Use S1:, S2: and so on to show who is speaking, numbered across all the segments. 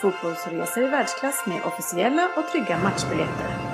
S1: fotbollsresor i världsklass med officiella och trygga matchbiljetter.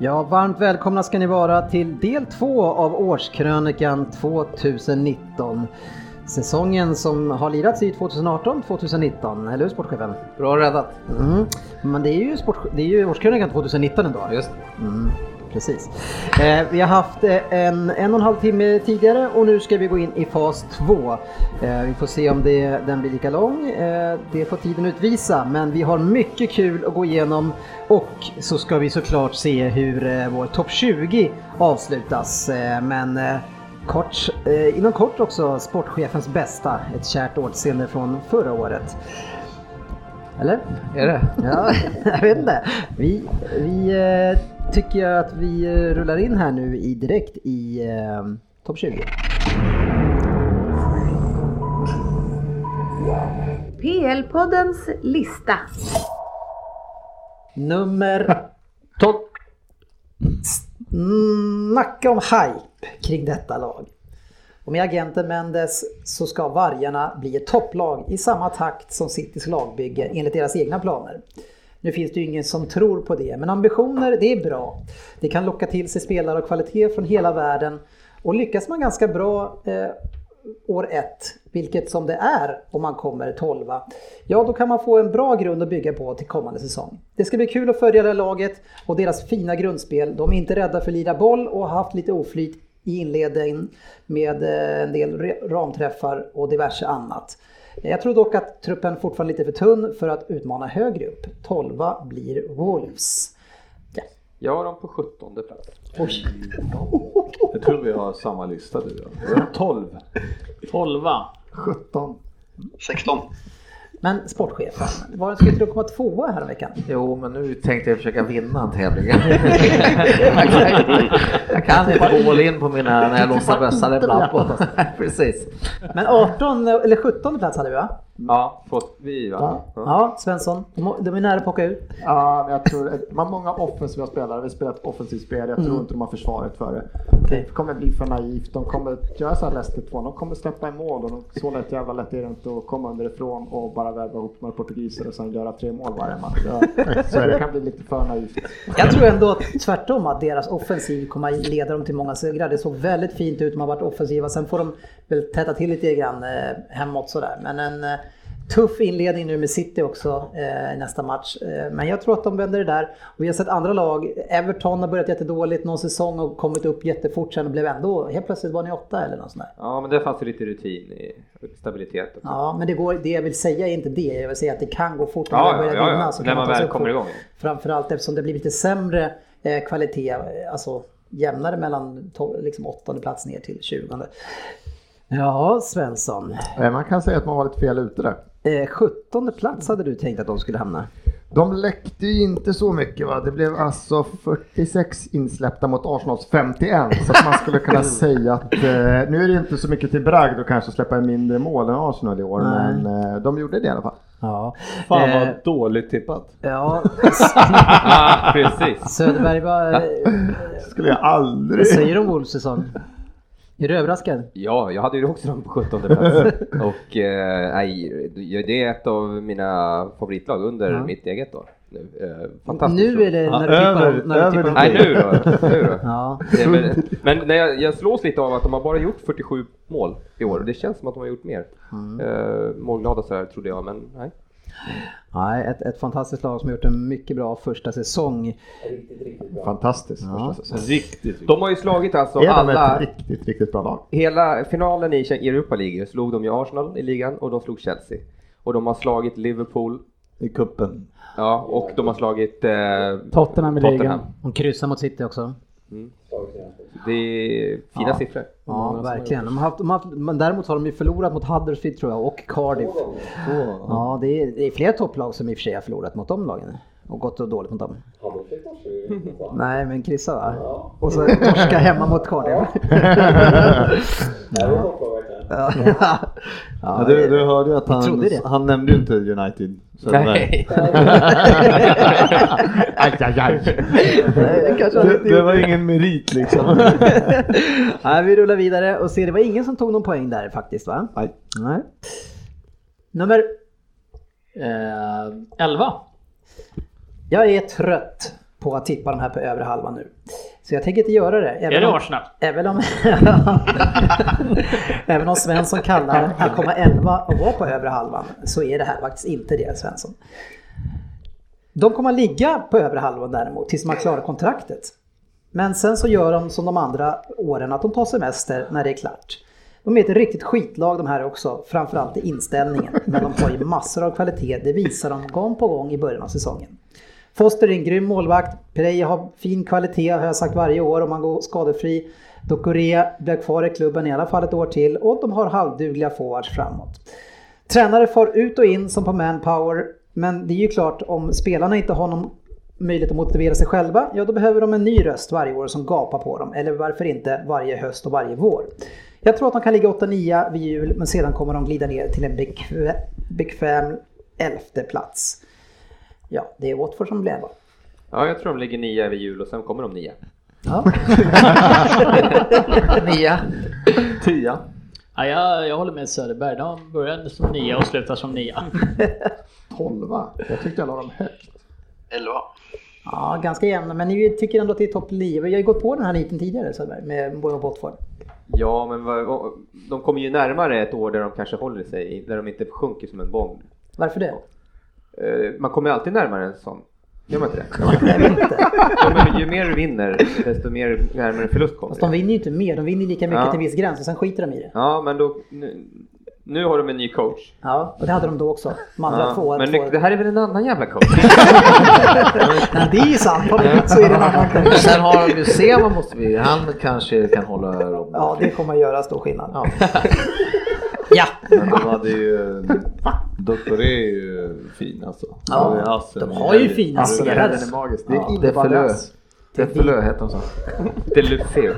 S2: Ja, varmt välkomna ska ni vara till del två av årskrönikan 2019. Säsongen som har lirats i 2018-2019, eller hur sportchefen?
S3: Bra räddat.
S2: Mm. Men det är ju, sport, det är ju årskrönikan 2019 ändå.
S3: Just
S2: mm, Precis. Eh, vi har haft eh, en en och en halv timme tidigare och nu ska vi gå in i fas 2. Eh, vi får se om det, den blir lika lång. Eh, det får tiden utvisa, men vi har mycket kul att gå igenom och så ska vi såklart se hur eh, vår topp 20 avslutas. Eh, men kort, inom kort också sportchefens bästa, ett kärt återseende från förra året. Eller?
S3: Är det?
S2: Ja, jag vet inte. Vi, vi tycker jag att vi eh, rullar in här nu i direkt i eh, topp 20.
S1: PL-poddens lista.
S2: Nummer 12. Snacka om hype kring detta lag. Och med agenten Mendes så ska Vargarna bli ett topplag i samma takt som Citys lagbygge enligt deras egna planer. Nu finns det ju ingen som tror på det, men ambitioner det är bra. Det kan locka till sig spelare och kvalitet från hela världen och lyckas man ganska bra eh, år ett, vilket som det är om man kommer tolva, ja då kan man få en bra grund att bygga på till kommande säsong. Det ska bli kul att följa det här laget och deras fina grundspel. De är inte rädda för att lira boll och har haft lite oflyt i inledningen med eh, en del ramträffar och diverse annat. Jag tror dock att truppen fortfarande är lite för tunn för att utmana högre upp. 12 blir Wolves. Ja.
S3: Jag har dem på 17 plats.
S2: Oj.
S4: Jag tror vi har samma lista du och jag. 12.
S5: 12.
S2: 17.
S6: 16.
S2: Men sportchefen, var skulle inte du komma tvåa här veckan?
S3: Jo, men nu tänkte jag försöka vinna en tävling. jag kan inte gå all in på mina när jag låtsar bössa ibland på. Precis.
S2: Men 18 eller 17 plats hade vi va?
S3: Ja, fått vi va?
S2: Ja, ja Svensson, de är nära att plocka ut.
S7: Ja, men jag tror de har många offensiva spelare. Vi spelar ett offensivt spel. Jag tror
S2: Mm.
S7: inte de har försvaret för det.
S2: Okej.
S7: Det kommer bli för naivt. De kommer göra så här Leicester 2. De kommer släppa i mål och de, så lätt jävla lätt är det inte att komma underifrån och bara värva ihop några portugiser och sen göra tre mål varje match. Ja, så det kan bli lite för naivt.
S2: Jag tror ändå att tvärtom att deras offensiv kommer att leda dem till många segrar. Det såg väldigt fint ut, de har varit offensiva. Sen får de väl täta till lite grann eh, hemåt sådär. Men en eh, tuff inledning nu med City också eh, i nästa match. Eh, men jag tror att de vänder det där. Och vi har sett andra lag. Everton har börjat jättedåligt någon säsong och kommit upp jättefort sen och blev ändå, helt plötsligt var ni åtta eller något sånt där.
S3: Ja, men det fanns ju lite rutin i stabilitet. också.
S2: Ja, men det, går, det jag vill säga är inte det. Jag vill säga att det kan gå fort om
S3: Ja,
S2: man börjar
S3: ja, ja,
S2: vinna.
S3: ja.
S2: Så
S3: När man
S2: sig
S3: väl kommer igång.
S2: Framförallt eftersom det blir lite sämre eh, kvalitet, eh, alltså jämnare mellan liksom åttonde plats ner till tjugonde. Ja, Svensson.
S7: Eh, Man kan säga att man var lite fel ute där.
S2: Eh, 17 plats hade du tänkt att de skulle hamna.
S7: De läckte ju inte så mycket va. Det blev alltså 46 insläppta mot Arsenals 51. Så att man skulle kunna säga att eh, nu är det inte så mycket till bragd att kanske släppa in mindre mål än Arsenal i år.
S2: Nej.
S7: Men eh, de gjorde det i alla fall.
S2: Ja,
S4: Fan
S2: Eh,
S4: vad dåligt tippat.
S2: ja
S3: Ja, precis.
S2: Söderberg, vad, eh,
S7: Skulle jag aldrig...
S2: vad säger du om Wolves säsong? Är du överraskad?
S3: Ja, jag hade ju också dem på 17 plats. Och eh, nej, det är ett av mina favoritlag under
S2: Ja.
S3: mitt eget då. Nu, eh, fantastiskt.
S2: Nu är det
S4: Ja,
S2: när du tippar
S4: över-
S2: när du tippar
S3: Nej, nu då. Nu då.
S2: Ja.
S3: Väl- Men när jag, jag slås lite av att de har bara gjort 47 mål i år. Det känns som att de har gjort mer.
S2: Mm.
S3: Eh, målglada sådär trodde jag, men nej.
S2: Nej, ett, ett fantastiskt lag som har gjort en mycket bra första säsong.
S7: Fantastiskt
S2: Ja.
S7: första säsong.
S4: Riktigt.
S3: De har ju slagit alltså
S7: Är
S3: alla,
S7: ett riktigt, riktigt bra lag?
S3: hela finalen i Europa League slog de ju Arsenal i ligan och de slog Chelsea. Och de har slagit Liverpool,
S4: I kuppen.
S3: ja, och de har slagit eh,
S5: Tottenham i ligan.
S2: De kryssar mot City också.
S3: Det är fina siffror.
S2: Ja, verkligen. De har haft, de har haft, men däremot har de ju förlorat mot Huddersfield tror jag och Cardiff. Ja, det är, det är flera topplag som i och för sig har förlorat mot de lagen. Och gått och dåligt mot dem. Nej, men kryssa va? Och så torska hemma mot Cardiff. Ja, ja.
S4: Ja, du, du hörde ju att han, han nämnde ju inte United.
S3: Nej.
S7: Aj, aj, aj.
S2: Nej, det
S4: Det, det var ingen merit liksom.
S2: Nej, vi rullar vidare och ser, det var ingen som tog någon poäng där faktiskt va?
S4: Nej.
S2: Nej. Nummer,
S5: Eh, 11.
S2: jag är trött på att tippa de här på övre halvan nu. Så jag tänker inte göra det. Även
S5: Är det
S2: om-
S5: Arsenal?
S2: Även om, även om Svensson kallar 1,11 och vara på övre halvan så är det här faktiskt inte det Svensson. De kommer att ligga på övre halvan däremot tills man klarar kontraktet. Men sen så gör de som de andra åren att de tar semester när det är klart. De är ett riktigt skitlag de här också, framförallt i inställningen. Men de har ju massor av kvalitet, det visar de gång på gång i början av säsongen. Foster är en grym målvakt. Pereira har fin kvalitet har jag sagt varje år om han går skadefri. Dokore blir kvar i klubben i alla fall ett år till och de har halvdugliga forwards framåt. Tränare far ut och in som på manpower men det är ju klart om spelarna inte har någon möjlighet att motivera sig själva, ja då behöver de en ny röst varje år som gapar på dem. Eller varför inte varje höst och varje vår. Jag tror att de kan ligga 8-9 vid jul men sedan kommer de glida ner till en bekväm, bekväm elfte plats. Ja, det är Watford som blir elva.
S3: Ja, jag tror de ligger nia vid jul och sen kommer de nia.
S2: Ja.
S6: Nia.
S4: Tia.
S5: Ja, jag, jag håller med Söderberg. De börjar som nia och slutar som nia.
S7: 12 Jag tyckte jag la dem högt.
S6: 11.
S2: ja, ganska jämna men ni tycker ändå att det är topp 9. Vi har ju gått på den här niten tidigare Söderberg, med Watford.
S3: Ja, men vad, de kommer ju närmare ett år där de kanske håller sig, där de inte sjunker som en bomb.
S2: Varför det?
S3: Eh, Man kommer alltid närmare en sån. Gör man inte det? Ja, men ju mer du vinner, desto mer närmare en förlust kommer
S2: Fast de vinner ju inte mer, de vinner lika mycket
S3: Ja.
S2: till en viss gräns och sen skiter de i det.
S3: Ja, men då... Nu, nu har de en ny coach.
S2: Ja, och det hade de då också. De andra
S3: Ja,
S2: två.
S3: men
S2: två...
S3: det här är väl en annan jävla coach?
S2: Ja, det är ju sant, har de bytt så är det en annan coach.
S6: Sen har de ju Sema måste vi, han kanske kan hålla Robin.
S2: Ja, det kommer att göra stor skillnad.
S6: Ja.
S2: Ja,
S4: Men de hade ju... Doktor är ju fin alltså.
S2: Ja,
S4: Det Assen.
S2: de har ju fina
S7: Alltså den är magisk. Det är
S6: Ja, det. Det är Förlö heter de så.
S3: Delufeu.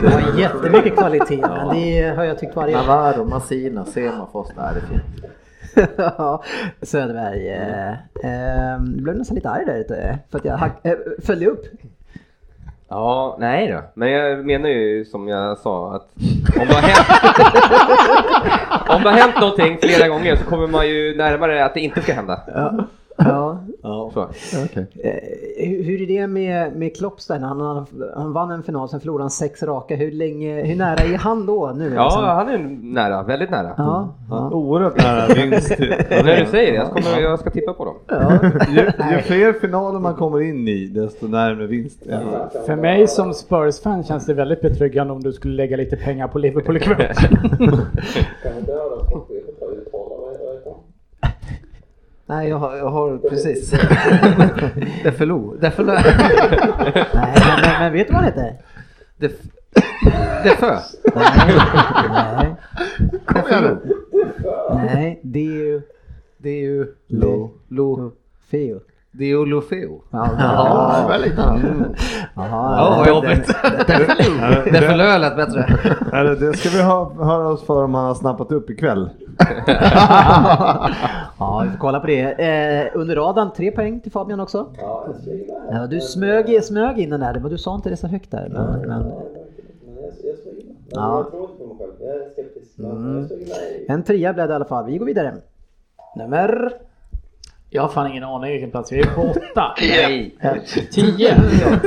S2: De har jättemycket kvalitet, men det har jag tyckt varje år.
S6: Navarro, Massina, Sema, Foster. Nej, det är fint.
S2: Ja, Söderberg. Eh, eh, du blev nästan lite arg där ute, för att jag hack, eh, följde upp.
S3: Ja, nej då. Men jag menar ju som jag sa att om det har hänt, om det har hänt någonting flera gånger så kommer man ju närmare att det inte ska hända.
S2: Ja. Ja.
S4: Ja.
S3: Så.
S2: Eh, hur, är det med, med Klopps där? Han, han, han vann en final, sen förlorade han sex raka. Hur, länge, hur nära är han då nu?
S3: Ja,
S2: liksom?
S3: han är nära, väldigt nära.
S2: ja, ja.
S4: Oerhört nära vinst.
S3: När du säger det, jag, kommer, jag ska tippa på dem.
S2: ja.
S4: ju, ju fler finaler man kommer in i, desto närmare vinst.
S5: För mig som Spurs-fan känns det väldigt betryggande om du skulle lägga lite pengar på Liverpool ikväll.
S6: Nej, jag har, jag har precis. Defelo. Defelo.
S2: Nej, men, men, vet du vad han heter?
S6: Def, Defö.
S2: Nej,
S7: Kom igen nu.
S2: nej, det är ju
S6: Det är ju
S2: Lo-
S6: Lo,
S2: Feo.
S6: det är ju Lofeo.
S2: Ja,
S7: Ja,
S6: Ja, vad jobbigt. Defelo lät bättre.
S4: Det ska vi höra oss för om han har snappat upp ikväll.
S2: Ja, vi får kolla på det. Eh, under radarn, tre poäng till Fabian också. Ja, du smög, smög in den där, men du sa inte det så högt där. Men, men, ja. Mm. En trea blev det i alla fall. Vi går vidare. Nummer
S5: Jag har fan ingen aning vilken plats vi är på. Åtta?
S3: Nej.
S5: Tio?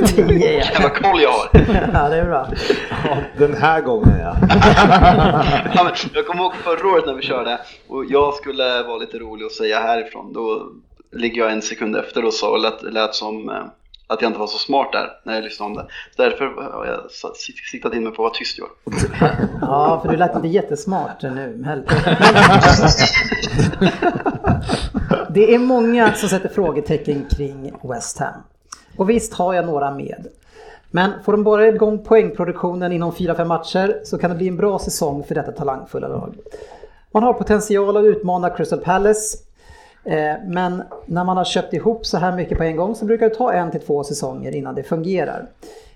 S2: Tio, ja.
S8: Jävla koll jag har.
S2: ja, det är bra.
S4: Ja, den här gången ja.
S8: Ja, men jag kommer ihåg förra året när vi körde och jag skulle vara lite rolig och säga härifrån. Då ligger jag en sekund efter och sa och lät, lät som eh, att jag inte var så smart där när jag lyssnade om det. Så därför har jag siktat in mig på att vara tyst i år.
S2: Ja, för du lät inte jättesmart nu. Men- Det är många som sätter frågetecken kring West Ham. Och visst har jag några med. Men får de bara igång poängproduktionen inom 4-5 matcher så kan det bli en bra säsong för detta talangfulla lag. Man har potential att utmana Crystal Palace. Eh, Men när man har köpt ihop så här mycket på en gång så brukar det ta en till två säsonger innan det fungerar.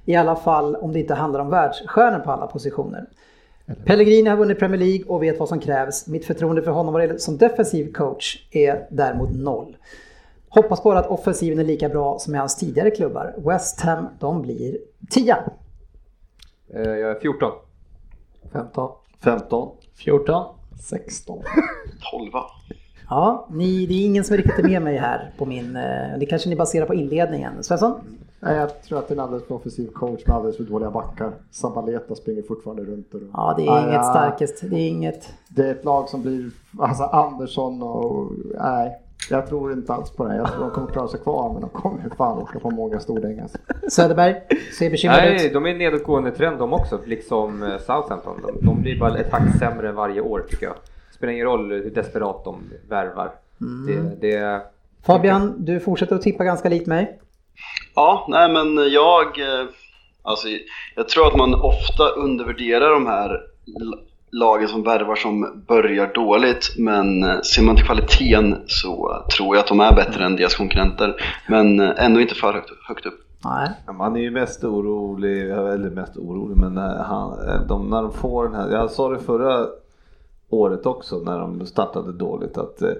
S2: I alla fall om det inte handlar om världsstjärnor på alla positioner. Pellegrini har vunnit Premier League och vet vad som krävs. Mitt förtroende för honom som defensiv coach är däremot noll. Hoppas bara att offensiven är lika bra som i hans tidigare klubbar. West Ham, de blir 10.
S3: Eh, Jag är 14.
S6: 15.
S4: 15.
S5: 14?
S7: 16.
S8: 12
S2: Ja, ni, det är ingen som riktigt är med mig här på min... eh, Det kanske ni baserar på inledningen. Svensson?
S7: Nej, jag tror att det är en alldeles för offensiv coach med alldeles för dåliga backar. Sabaleta springer fortfarande runt. Och runt.
S2: Ja, det är
S7: Ja,
S2: inget starkast. Det är inget...
S7: Det är ett lag som blir, alltså Andersson och, nej. Jag tror inte alls på det. Jag tror de kommer klara sig kvar, men de kommer fan åka på många stordängar.
S2: Söderberg ser bekymrad
S3: Nej,
S2: ut.
S3: de är en nedåtgående trend de också, liksom eh, Southampton. De, de blir bara ett hack sämre varje år tycker jag. Spelar ingen roll hur desperat de värvar.
S2: Mm.
S3: Det, det,
S2: Fabian, du fortsätter att tippa ganska likt mig.
S8: Ja, nej men jag, eh, alltså jag tror att man ofta undervärderar de här lagen som värvar som börjar dåligt. Men eh, ser man till kvaliteten så tror jag att de är bättre än deras konkurrenter. Men eh, ändå inte för högt, högt upp.
S2: Nej.
S4: Ja, Man är ju mest orolig, eller mest orolig, men när, han, de, när de får den här, jag sa det förra året också när de startade dåligt att eh,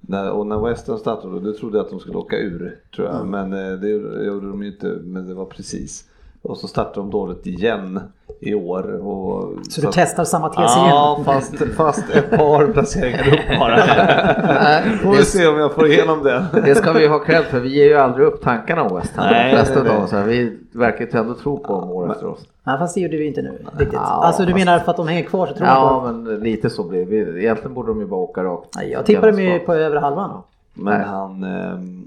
S4: när, och när Western startade, då trodde jag att de skulle åka ur tror jag, men eh, det gjorde gjorde de ju inte, men det var precis. Och så startade de dåligt igen i år. Och,
S2: Så du testar samma tes
S4: Ja,
S2: igen?
S4: fast, fast ett par placeringar upp bara.
S6: Nej,
S4: Får vi se om jag får igenom det.
S6: Det ska vi ha cred för. Vi ger ju aldrig upp tankarna om West Ham.
S4: Nej, nej, nej.
S6: av oss. här. Vi verkar ju ändå tro på dem år efter år.
S2: Nej, fast det gjorde vi inte nu. Riktigt.
S6: Ja,
S2: alltså du
S6: fast-
S2: menar för att de hänger kvar så tror jag på
S6: Ja,
S2: dem?
S6: men lite så blir det. Egentligen borde de ju bara åka rakt.
S2: Nej, Jag tippade med på över halvan.
S4: Men
S6: Nej.
S4: han, ehm,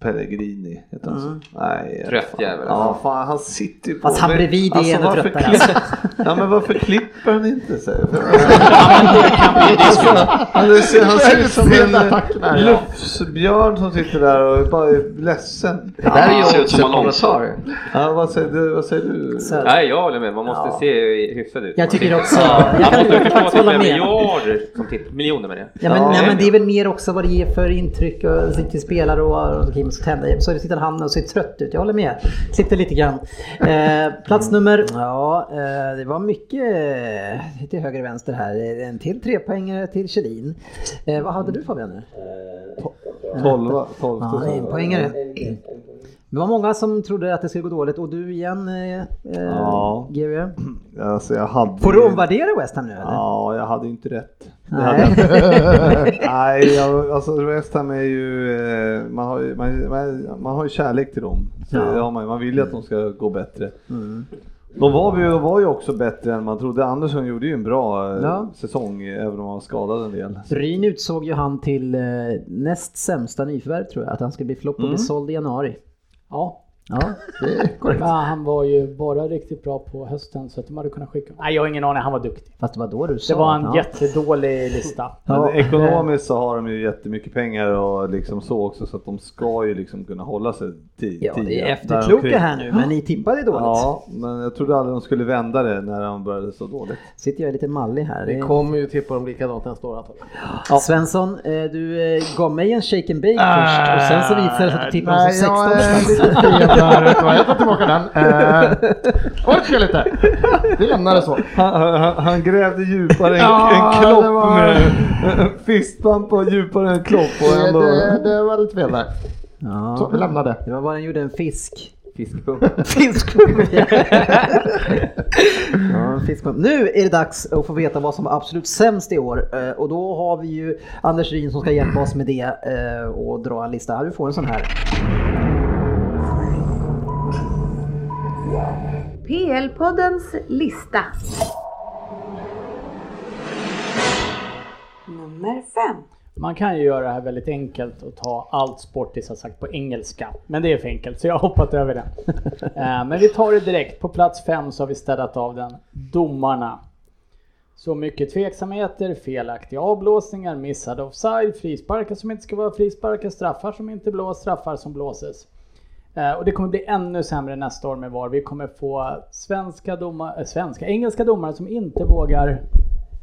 S4: Pellegrini heter han
S2: Mm.
S4: så? Nej.
S3: Trött
S4: fan.
S3: jävel.
S4: Ja, fan han sitter ju på...
S2: Fast han bredvid är ännu
S4: varför
S2: tröttare, alltså.
S4: Ja men varför klipper han inte sig? Alltså, han, ser, han ser ut som en eh, lufsbjörn som sitter där och bara är ledsen.
S6: Det där är ju
S8: ser ut
S6: också
S8: som
S6: en kommentar.
S4: Ja, vad, säger du, vad säger du?
S2: Så,
S3: nej, jag håller med. Man måste
S2: Ja.
S3: se hyfsad ut.
S2: Jag tycker också-
S3: Ja,
S2: jag kan-
S3: förstå
S2: faktiskt
S3: det
S2: hålla med.
S3: miljarder som tittar. Miljoner menar jag.
S2: Ja, men,
S4: Ja,
S2: nej, men
S3: det
S2: det
S3: är
S2: är väl mer också vad det ger för intryck och till spelare och, och Så tänder. Så sitter han och ser trött ut. Jag håller med. Sitter lite grann. Eh, plats nummer... Ja, eh, det var mycket eh, till höger och vänster här. En till trepoängare till Kjellin. Eh, vad hade du Fabian?
S4: Tolva, tolfte
S2: Ja, en poängare. Det var många som trodde att det skulle gå dåligt och du igen eh, eh,
S4: Ja.
S2: GW.
S4: Alltså, jag hade
S2: Får du omvärdera West Ham nu eller?
S4: Ja, jag hade ju inte rätt.
S2: Nej.
S4: Nej, jag, alltså West Ham är ju, eh, man har ju, man, man, man har ju kärlek till dem.
S2: Ja.
S4: man, man vill ju att de ska gå bättre.
S2: Mm.
S4: De var, ju, var ju också bättre än man trodde. Andersson gjorde ju en bra eh,
S2: Ja.
S4: säsong, även om han var skadad en del.
S2: Ryn utsåg ju han till näst sämsta nyförvärv tror jag. Att han skulle bli flopp och bli
S4: Mm.
S2: såld i januari.
S5: Ja.
S2: Ja.
S7: Det är korrekt.
S5: ja, han var ju bara riktigt bra på hösten så att de hade kunnat skicka Nej, jag har ingen aning. Han var duktig.
S2: Fast det var då du sa.
S5: Det var en
S2: ja.
S5: jättedålig lista.
S4: Men
S2: Ja.
S4: ekonomiskt så har de ju jättemycket pengar och liksom så också så att de ska ju liksom kunna hålla sig till
S2: Ja, det är efterkloka här nu, men ni tippade dåligt.
S4: Ja, men jag trodde aldrig de skulle vända det när de började så dåligt.
S2: Sitter jag lite mallig här.
S6: Vi kommer ju tippa dem likadant nästa år antagligen.
S2: Svensson, eh, du eh, gav mig en shake and bake först och sen så visade det sig att du tippade dem som
S7: Nej,
S2: 16
S7: vet du vad, Jag tar tillbaka den. Eh, Orka lite. Vi lämnar det så.
S4: Han, han, han grävde djupare än
S7: Ja,
S4: en klopp
S7: det var-
S4: med en fistbump och djupare än en klopp. Och ändå,
S7: det, det var lite fel där. Så
S2: Ja.
S7: vi lämnar det.
S2: Det var bara den gjorde en fisk.
S3: Fiskpump.
S2: Fiskpump! ja, fiskpump. Nu är det dags att få veta vad som var absolut sämst i år. Eh, Och då har vi ju Anders Ryn som ska hjälpa oss med det eh, och dra en lista. Du får en sån här.
S1: PL-poddens lista. Nummer fem.
S5: Man kan ju göra det här väldigt enkelt och ta allt Sportis har sagt på engelska. Men det är för enkelt så jag har hoppat över det. Eh, Men vi tar det direkt. På plats fem så har vi städat av den. Domarna. Så mycket tveksamheter, felaktiga avblåsningar, missade offside, frisparkar som inte ska vara frisparkar, straffar som inte blås, straffar som blåses. Eh, och det kommer bli ännu sämre nästa år med VAR. Vi kommer få svenska domare, äh, svenska, engelska domare som inte vågar...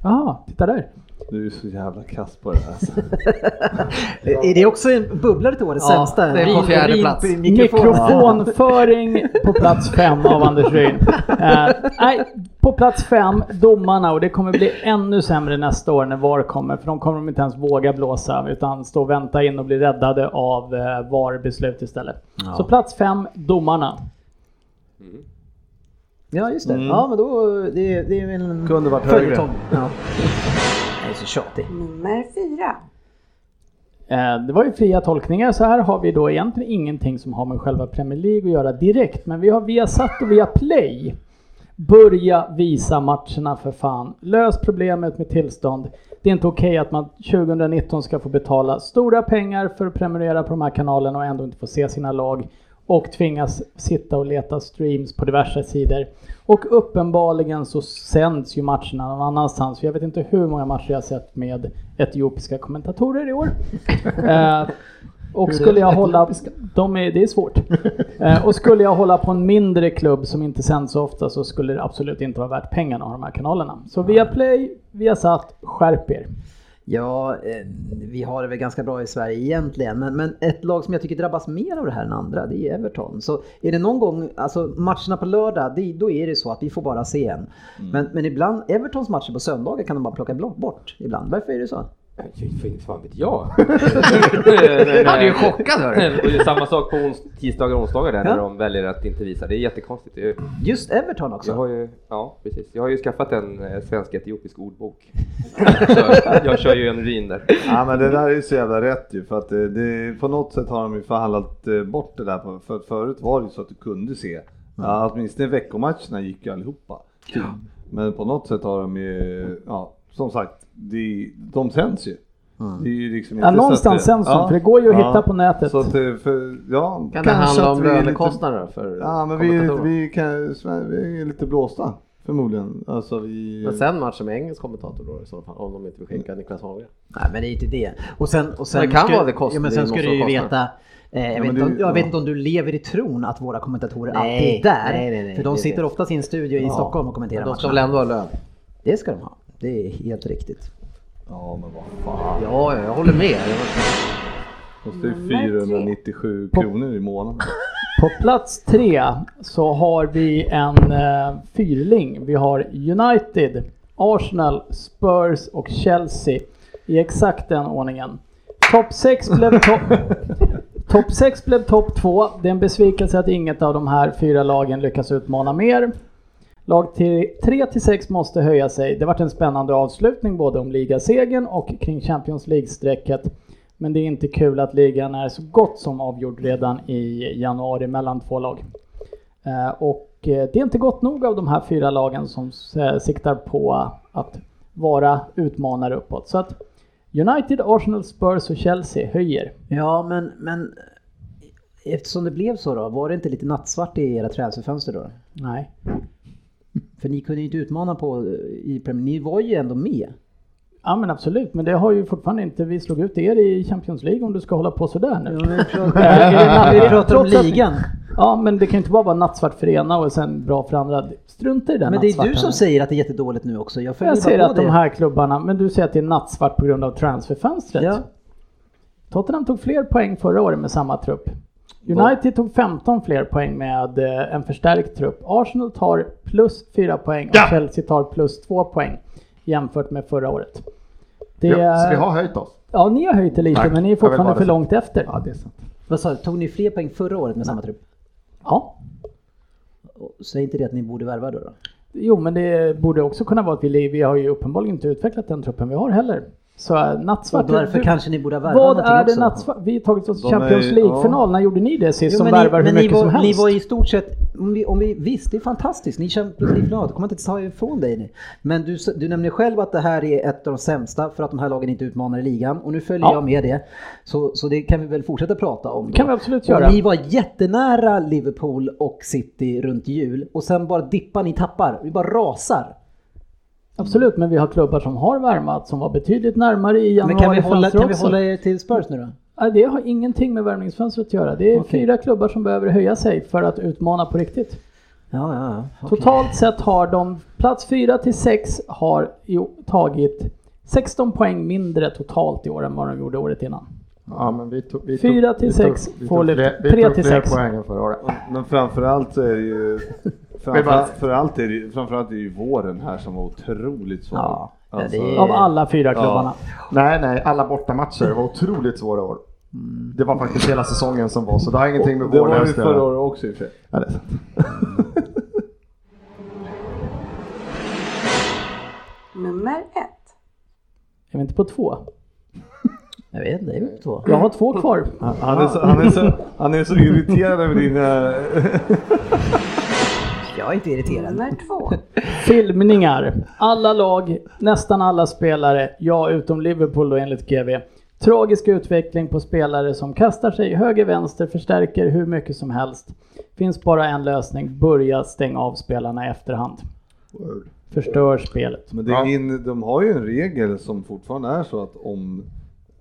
S5: Jaha, titta där.
S4: Du är så jävla kass på det här. Alltså.
S2: Är det också en bubblare till årets
S6: Ja,
S2: sämsta?
S6: det är på fjärde plats.
S2: mikrofon.
S5: Mikrofonföring på plats fem av Anders Ryn. Eh, nej, på plats fem, domarna och det kommer bli ännu sämre nästa år när VAR kommer för de kommer inte ens våga blåsa utan stå och vänta in och bli räddade av eh, VAR-beslut istället. Så plats fem, domarna.
S2: Ja, just det. Ja, men då... Det, det är väl en
S4: Kunde varit högre.
S2: Ja. Är så tjatig.
S1: Nummer fyra.
S5: Eh, Det var ju fria tolkningar, så här har vi då egentligen ingenting som har med själva Premier League att göra direkt, men vi har via satt och via play. Börja visa matcherna för fan. Lös problemet med tillstånd. Det är inte okej att man 2019 ska få betala stora pengar för att prenumerera på de här kanalerna och ändå inte få se sina lag och tvingas sitta och leta streams på diverse sidor. Och uppenbarligen så sänds ju matcherna någon annanstans. För jag vet inte hur många matcher jag har sett med etiopiska kommentatorer i år. eh, och skulle jag hålla... De är, det är svårt. Eh, och skulle jag hålla på en mindre klubb som inte sänds så ofta så skulle det absolut inte vara värt pengarna av de här kanalerna. Så via Play, via satt, skärp er.
S2: Ja, eh, vi har det väl ganska bra i Sverige egentligen. Men, men ett lag som jag tycker drabbas mer av det här än andra, det är Everton. Så är det någon gång, alltså matcherna på lördag, det, då är det så att vi får bara se en. Men, men ibland, Evertons matcher på söndagar kan de bara plocka bort ibland. Varför är det så?
S3: Fan vet jag.
S6: Han är ju chockad hörru.
S3: Och det är samma sak på ons- tisdagar och onsdagar där när de väljer att inte visa. Det är jättekonstigt. Jag,
S2: Just Everton också.
S3: jag har ju, ja precis. Jag har ju skaffat en eh, svensk-etiopisk ordbok. Så jag kör ju en rin där.
S4: Ja men det där är ju så jävla rätt ju för att det, det, på något sätt har de ju förhandlat eh, bort det där. På, för att förut var det ju så att du kunde se. Ja, åtminstone veckomatcherna gick ju allihopa. Men på något sätt har de ju, ja som sagt, de, de sänds ju. Det är ju liksom
S5: Ja,
S4: inte så
S5: någonstans
S4: att det-
S5: sänds de, för det går ju att hitta på nätet.
S4: Så att det, för, ja,
S6: Kan det handla om lönekostnader för
S4: Ja men vi, vi, kan, vi är lite blåsta förmodligen. Alltså vi...
S6: Men sen matchen med engelsk kommentator då i så fall, om de inte vill skicka Niklas Hagen.
S2: Nej men det är inte det. Och sen, och sen
S6: Det kan
S2: ska-
S6: vara det kostar-
S2: Ja, men
S6: det
S2: sen ska du ju veta eh, jag, vet
S4: men
S2: inte om,
S4: du-
S2: jag vet
S4: ja.
S2: inte om du lever i tron att våra kommentatorer
S6: Nej,
S2: alltid är där.
S6: nej, nej, nej,
S2: för de
S6: det
S2: sitter
S6: vet
S2: oftast i en studio i Stockholm och kommenterar
S6: De ska väl ändå ha lön?
S2: Det ska de ha. Det är helt riktigt.
S4: Ja men vad fan.
S6: Ja, ja, jag håller med.
S4: Kostar ju 497 kronor i månaden.
S5: På plats tre så har vi en eh, fyrling. Vi har United, Arsenal, Spurs och Chelsea i exakt den ordningen. Topp 6 blev topp... Topp 6 blev topp 2. Det är en besvikelse att inget av de här fyra lagen lyckas utmana mer. Lag 3 till 6 måste höja sig. Det vart en spännande avslutning både om ligasegern och kring Champions League-strecket. Men det är inte kul att ligan är så gott som avgjord redan i januari mellan två lag. Eh, Och eh, det är inte gott nog av de här fyra lagen som eh, siktar på att vara utmanare uppåt. Så att United, Arsenal, Spurs och Chelsea höjer.
S2: Ja men, men eftersom det blev så då, var det inte lite nattsvart i era transferfönster då?
S5: Nej.
S2: För ni kunde ju inte utmana på eh, i Premier Ni var ju ändå med.
S5: Ja men absolut, men det har ju fortfarande inte vi slog ut er i Champions League om du ska hålla på sådär nu.
S2: vi pratar, vi pratar om ligan.
S5: Ja men det kan ju inte bara vara nattsvart för ena och sen bra för andra. Strunta i den
S2: Men det är du som
S5: nu.
S2: säger att det är jättedåligt nu också. Jag
S5: Jag säger att de
S2: det.
S5: här klubbarna, men du säger att det är nattsvart på grund av transferfönstret.
S2: Ja.
S5: Tottenham tog fler poäng förra året med samma trupp. United tog 15 fler poäng med eh, en förstärkt trupp. Arsenal tar plus 4 poäng och Chelsea tar plus 2 poäng jämfört med förra året. Det,
S7: Ja, så vi har höjt oss.
S5: Ja, ni har höjt det lite
S7: Tack.
S5: men ni är fortfarande för långt efter.
S7: Ja, det är sant.
S2: Vad sa du, tog ni fler poäng förra året med samma trupp?
S5: Ja,
S2: Säg inte det att ni borde värva då? då?
S5: jo men det borde också kunna vara att vi, vi har ju uppenbarligen inte utvecklat den truppen vi har heller. Så äh, nattsvart.
S2: Och därför
S5: du-
S2: kanske ni borde ha värvat
S5: Vad är det nattsvart? Vi har tagit oss till Champions League-final.
S4: ja.
S5: När gjorde ni det sist
S2: Jo,
S5: som värvar hur
S2: men
S5: mycket
S2: var,
S5: som helst?
S2: Ni var i stort sett, om vi, om vi, visst det är fantastiskt, ni Champions League-final, det kommer inte ta ifrån dig. nu. Men du, du nämnde själv att det här är ett av de sämsta för att de här lagen inte utmanar i ligan och nu följer
S5: Ja.
S2: jag med det. Så, så det kan vi väl fortsätta prata om.
S5: Det kan vi absolut
S2: Och
S5: göra.
S2: Ni var jättenära Liverpool och City runt jul och sen bara dippar ni tappar, vi bara rasar.
S5: Absolut, men vi har klubbar som har värmat som var betydligt närmare i
S2: Men kan vi, hålla, kan vi hålla er till Spurs nu då?
S5: Nej, Det har ingenting med värvningsfönstret att göra. Det är
S2: Okej.
S5: fyra klubbar som behöver höja sig för att utmana på riktigt.
S2: Ja, ja, ja. okej.
S5: Totalt sett har de plats 4 till 6 har jo, tagit 16 poäng mindre totalt i år än vad de gjorde året innan.
S7: Ja, men vi tog, vi
S5: Fyra
S7: tog,
S5: till
S7: vi
S5: sex
S7: tog, vi
S5: får
S7: tog
S5: lyft.
S7: fler, vi
S5: Tre
S7: tog
S5: till
S7: fler
S5: sex.
S7: poäng än förra året.
S4: Men framförallt så är det ju
S7: Vi bara-
S4: framförallt är det, ju- framförallt är det ju våren här som var otroligt svag.
S2: Ja,
S4: Alltså,
S2: det är-
S5: Av alla fyra klubbarna.
S7: Nej, nej, alla bortamatcher var otroligt svåra år. Det var faktiskt hela säsongen som var, så det har ingenting med
S4: det
S7: vår
S4: var ju
S7: löst att
S4: förra
S7: göra.
S4: året också i och för sig.
S7: Ja, det är sant.
S1: Nummer ett.
S5: Är vi inte på två?
S2: Jag vet inte, det är väl två.
S5: Jag har två kvar.
S4: Han, han, är så, han, är så, han är så irriterad över dina...
S2: Jag är inte irriterad.
S1: Nummer två.
S5: Filmningar. Alla lag, nästan alla spelare, ja utom Liverpool då enligt GV. Tragisk utveckling på spelare som kastar sig höger-vänster, förstärker hur mycket som helst. Finns bara en lösning, börja stänga av spelarna i efterhand. Förstör spelet.
S4: Men det är in, de har ju en regel som fortfarande är så att om,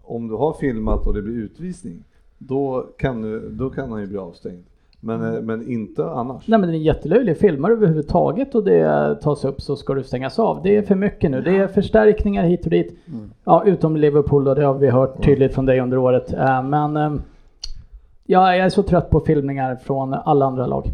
S4: om du har filmat och det blir utvisning, då kan, du, då kan han ju bli avstängd. Men, eh, men inte annars.
S5: Nej men den är jättelöjlig. Filmar du överhuvudtaget och det tas upp så ska du stängas av. Det är för mycket nu. Det är förstärkningar hit och dit. Ja, utom Liverpool då, det har vi hört tydligt från dig under året. Eh, Men eh, ja, jag är så trött på filmningar från alla andra lag.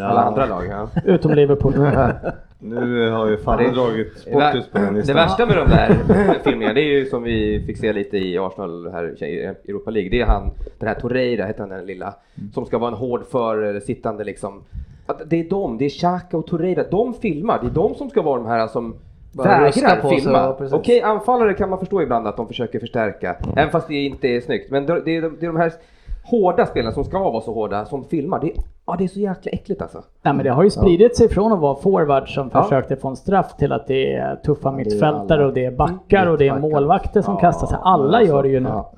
S3: Alla andra lag, ja.
S5: Utom Liverpool.
S4: Nu har ju Fanny
S3: Det-
S4: dragit Sportis på den
S3: Det
S4: listan.
S3: värsta med de där filmerna, det är ju som vi fick se lite i Arsenal här i Europa League, det är han, den här Torreira, heter han den lilla, som ska vara en hård för sittande liksom. Att det är de, det är Xhaka och Torreira, de filmar, det är de som ska vara de här som vägrar filma.
S6: ja.
S3: Okej, anfallare kan man förstå ibland att de försöker förstärka, även fast det inte är snyggt. Men det är de, det är de här hårda spelarna som ska vara så hårda som filmar. Det, ja, det är så jäkla äckligt alltså.
S5: Nej men det har ju spridit sig från att vara forward som
S3: Ja.
S5: försökte få en straff till att det är tuffa mittfältare
S6: alla.
S5: och det är backar och det är målvakter som
S4: Ja,
S5: kastar sig. Alla
S4: men
S5: gör det ju nu.
S4: Ja,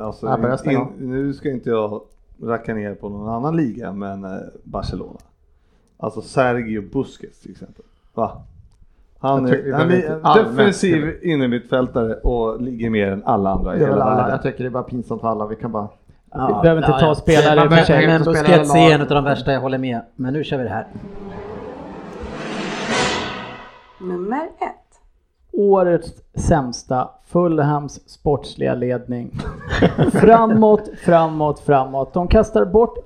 S4: alltså, in, nu ska inte jag racka ner på någon annan liga, men eh, Barcelona. Alltså Sergio Busquets till exempel. Va? Han är, han är
S7: allmänt.
S4: defensiv innermittfältare och ligger mer än alla andra i hela
S7: alla,
S4: världen.
S7: jag tycker det är bara pinsamt för alla, vi kan bara...
S5: Vi behöver inte ta spelare
S2: Men,
S5: för
S2: men,
S5: sig.
S2: men Busquets är en av de värsta, jag håller med. Men nu kör vi det här.
S1: Nummer ett.
S5: Årets sämsta Fulhams sportsliga ledning. framåt, framåt, framåt. De kastar bort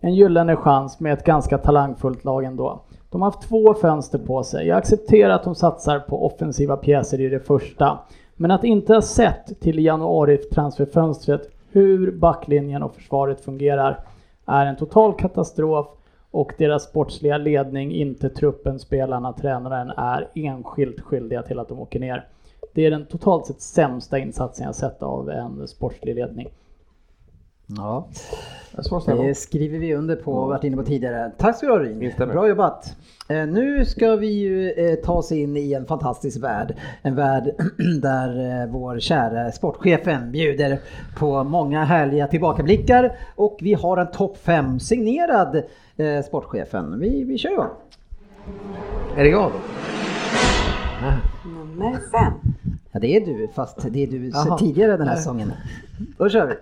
S5: en gyllene chans med ett ganska talangfullt lag ändå. De har haft två fönster på sig. Jag accepterar att de satsar på offensiva pjäser i det första. Men att inte ha sett till januari transferfönstret hur backlinjen och försvaret fungerar är en total katastrof och deras sportsliga ledning, inte truppen, spelarna, tränaren, är enskilt skyldiga till att de åker ner. Det är den totalt sett sämsta insatsen jag sett av en sportslig ledning.
S2: Ja,
S7: Det
S2: skriver vi under på och varit inne på tidigare. Tack ska du ha.
S3: Instämmer.
S2: Bra jobbat. Eh, nu ska vi ju eh, ta oss in i en fantastisk värld. En värld där eh, vår kära sportchefen bjuder på många härliga tillbakablickar. Och vi har en topp 5 signerad sportchefen. Vi, vi kör igång.
S6: Är det jag då?
S1: Nummer fem.
S2: Ja, det är du, fast det är du
S6: Jaha.
S2: tidigare den här säsongen. Då kör vi.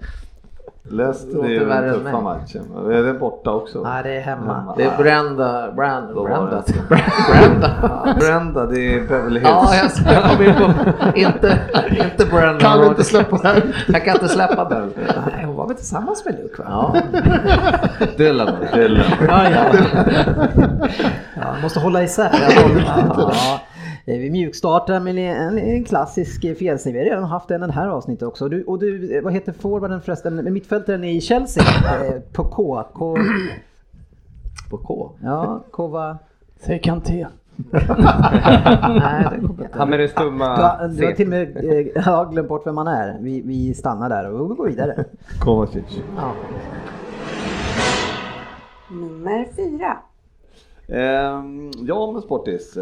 S4: Leicester
S6: Låter
S4: är den tuffa
S6: mig.
S4: matchen. Är det borta också?
S2: Nej, det är hemma.
S6: Det är Brenda, Brand, Brenda,
S4: det.
S6: Brenda.
S4: Brenda, det är Beverly Hills.
S6: Ja, jag, jag kom in på, inte, inte Brenda.
S7: Kan vi inte släppa det här?
S6: Jag kan inte släppa den.
S2: Nej, hon var väl tillsammans med Luke va?
S6: Ja. Dylan.
S4: Dylan.
S2: Ja, ja. ja måste hålla isär. Ja, eh, vi mjukstartar med en, en klassisk eh, felsning. Vi har redan haft den den här avsnittet också. Och du, och du, eh, vad heter forwarden förresten? Mittfältaren i Chelsea? Eh, På K. K
S6: på K.
S2: Ja, Kova.
S5: Säg Kanté.
S6: Nej.
S3: Han med det stumma
S2: Du har, du har till och med eh, ja, glömt bort vem man är. Vi, vi stannar där och vi går vidare.
S4: Kovacic.
S2: Ja.
S1: Nummer fyra.
S4: Ehm, ja men Sportis.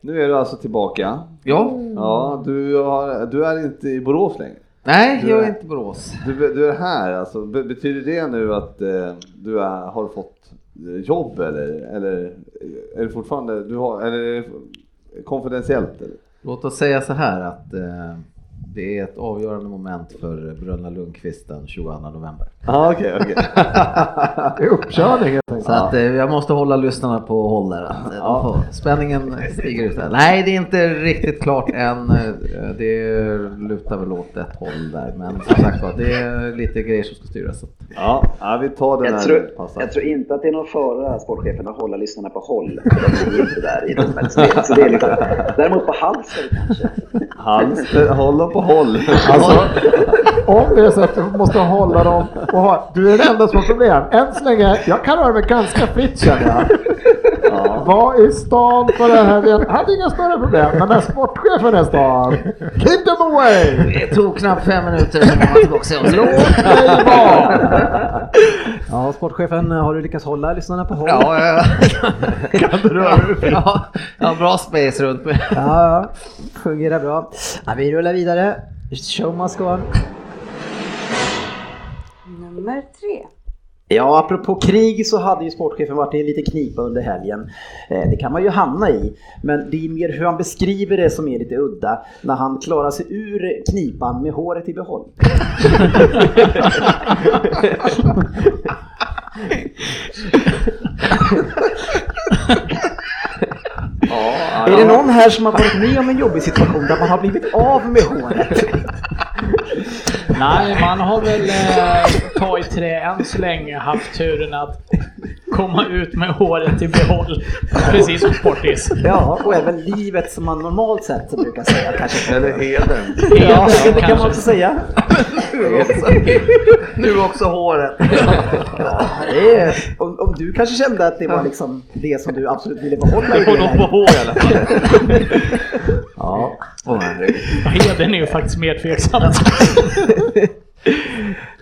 S4: Nu är du alltså tillbaka.
S6: Ja.
S4: Ja, du, har, du är inte i Borås längre.
S6: Nej,
S4: Du
S6: jag
S4: är-
S6: är inte Borås.
S4: Du, du är här alltså. Be- Betyder det nu att eh, du är, har fått eh, jobb eller, eller är det fortfarande, du har, eller är det konfidentiellt? Eller?
S6: Låt oss säga så här att eh, det är ett avgörande moment för Bröderna Lundqvist den 22 november.
S4: Ja, okej, okej.
S7: Det är uppkörning helt enkelt.
S6: Så att eh, jag måste hålla lyssnarna på håll där. Att, eh, får- Spänningen stiger ut där. Nej, det är inte riktigt klart än. Eh, Det lutar väl åt ett håll där. Men som sagt var, det är lite grejer som ska styras.
S4: Ja, ja, vi tar den
S9: Jag
S4: här
S9: tror, jag tror inte att det är någon fara, sportchefen, att hålla lyssnarna på håll. De är inte där i rummet. Så det, så det är liksom, däremot på halsen kanske.
S4: Hals, håll dem på håll.
S7: Alltså, om det är så att du måste hålla dem och ha, Du är den enda som har problem. Än så länge, jag kan röra mig ganska fritt känner jag. Var i stan på den här delen, hade inga större problem. Men när sportchefen är i stan, keep them away!
S6: Det tog knappt fem minuter så var man tillbaka i
S7: Låt mig vara!
S2: ja, sportchefen, har du lyckats hålla lyssnarna på håll?
S6: Ja, ja. Kan du röra dig ja, ja, bra space runt mig.
S2: Ja, ja, fungerar bra. Ja, vi rullar vidare. Show must go on.
S1: Nummer tre.
S2: Ja, apropå krig så hade ju sportchefen varit i en liten knipa under helgen. Eh, Det kan man ju hamna i, men det är mer hur han beskriver det som är lite udda när han klarar sig ur knipan med håret i behåll. Är det någon här som har varit med om en jobbig situation där man har blivit av med håret?
S5: Nej, man har väl eh, ta i trä än så länge haft turen att komma ut med håret i behåll. Precis som Sportis.
S2: Ja, och även livet som man normalt sett brukar säga kanske.
S4: Eller hedern.
S2: Ja, det kan man också säga.
S6: Nu också håret.
S2: Ja, det är, om, om du kanske kände att det var liksom det som du absolut ville behålla i
S3: På
S2: det
S3: något på hår i alla fall.
S2: Ja,
S5: Hedern är ju faktiskt mer tveksamt.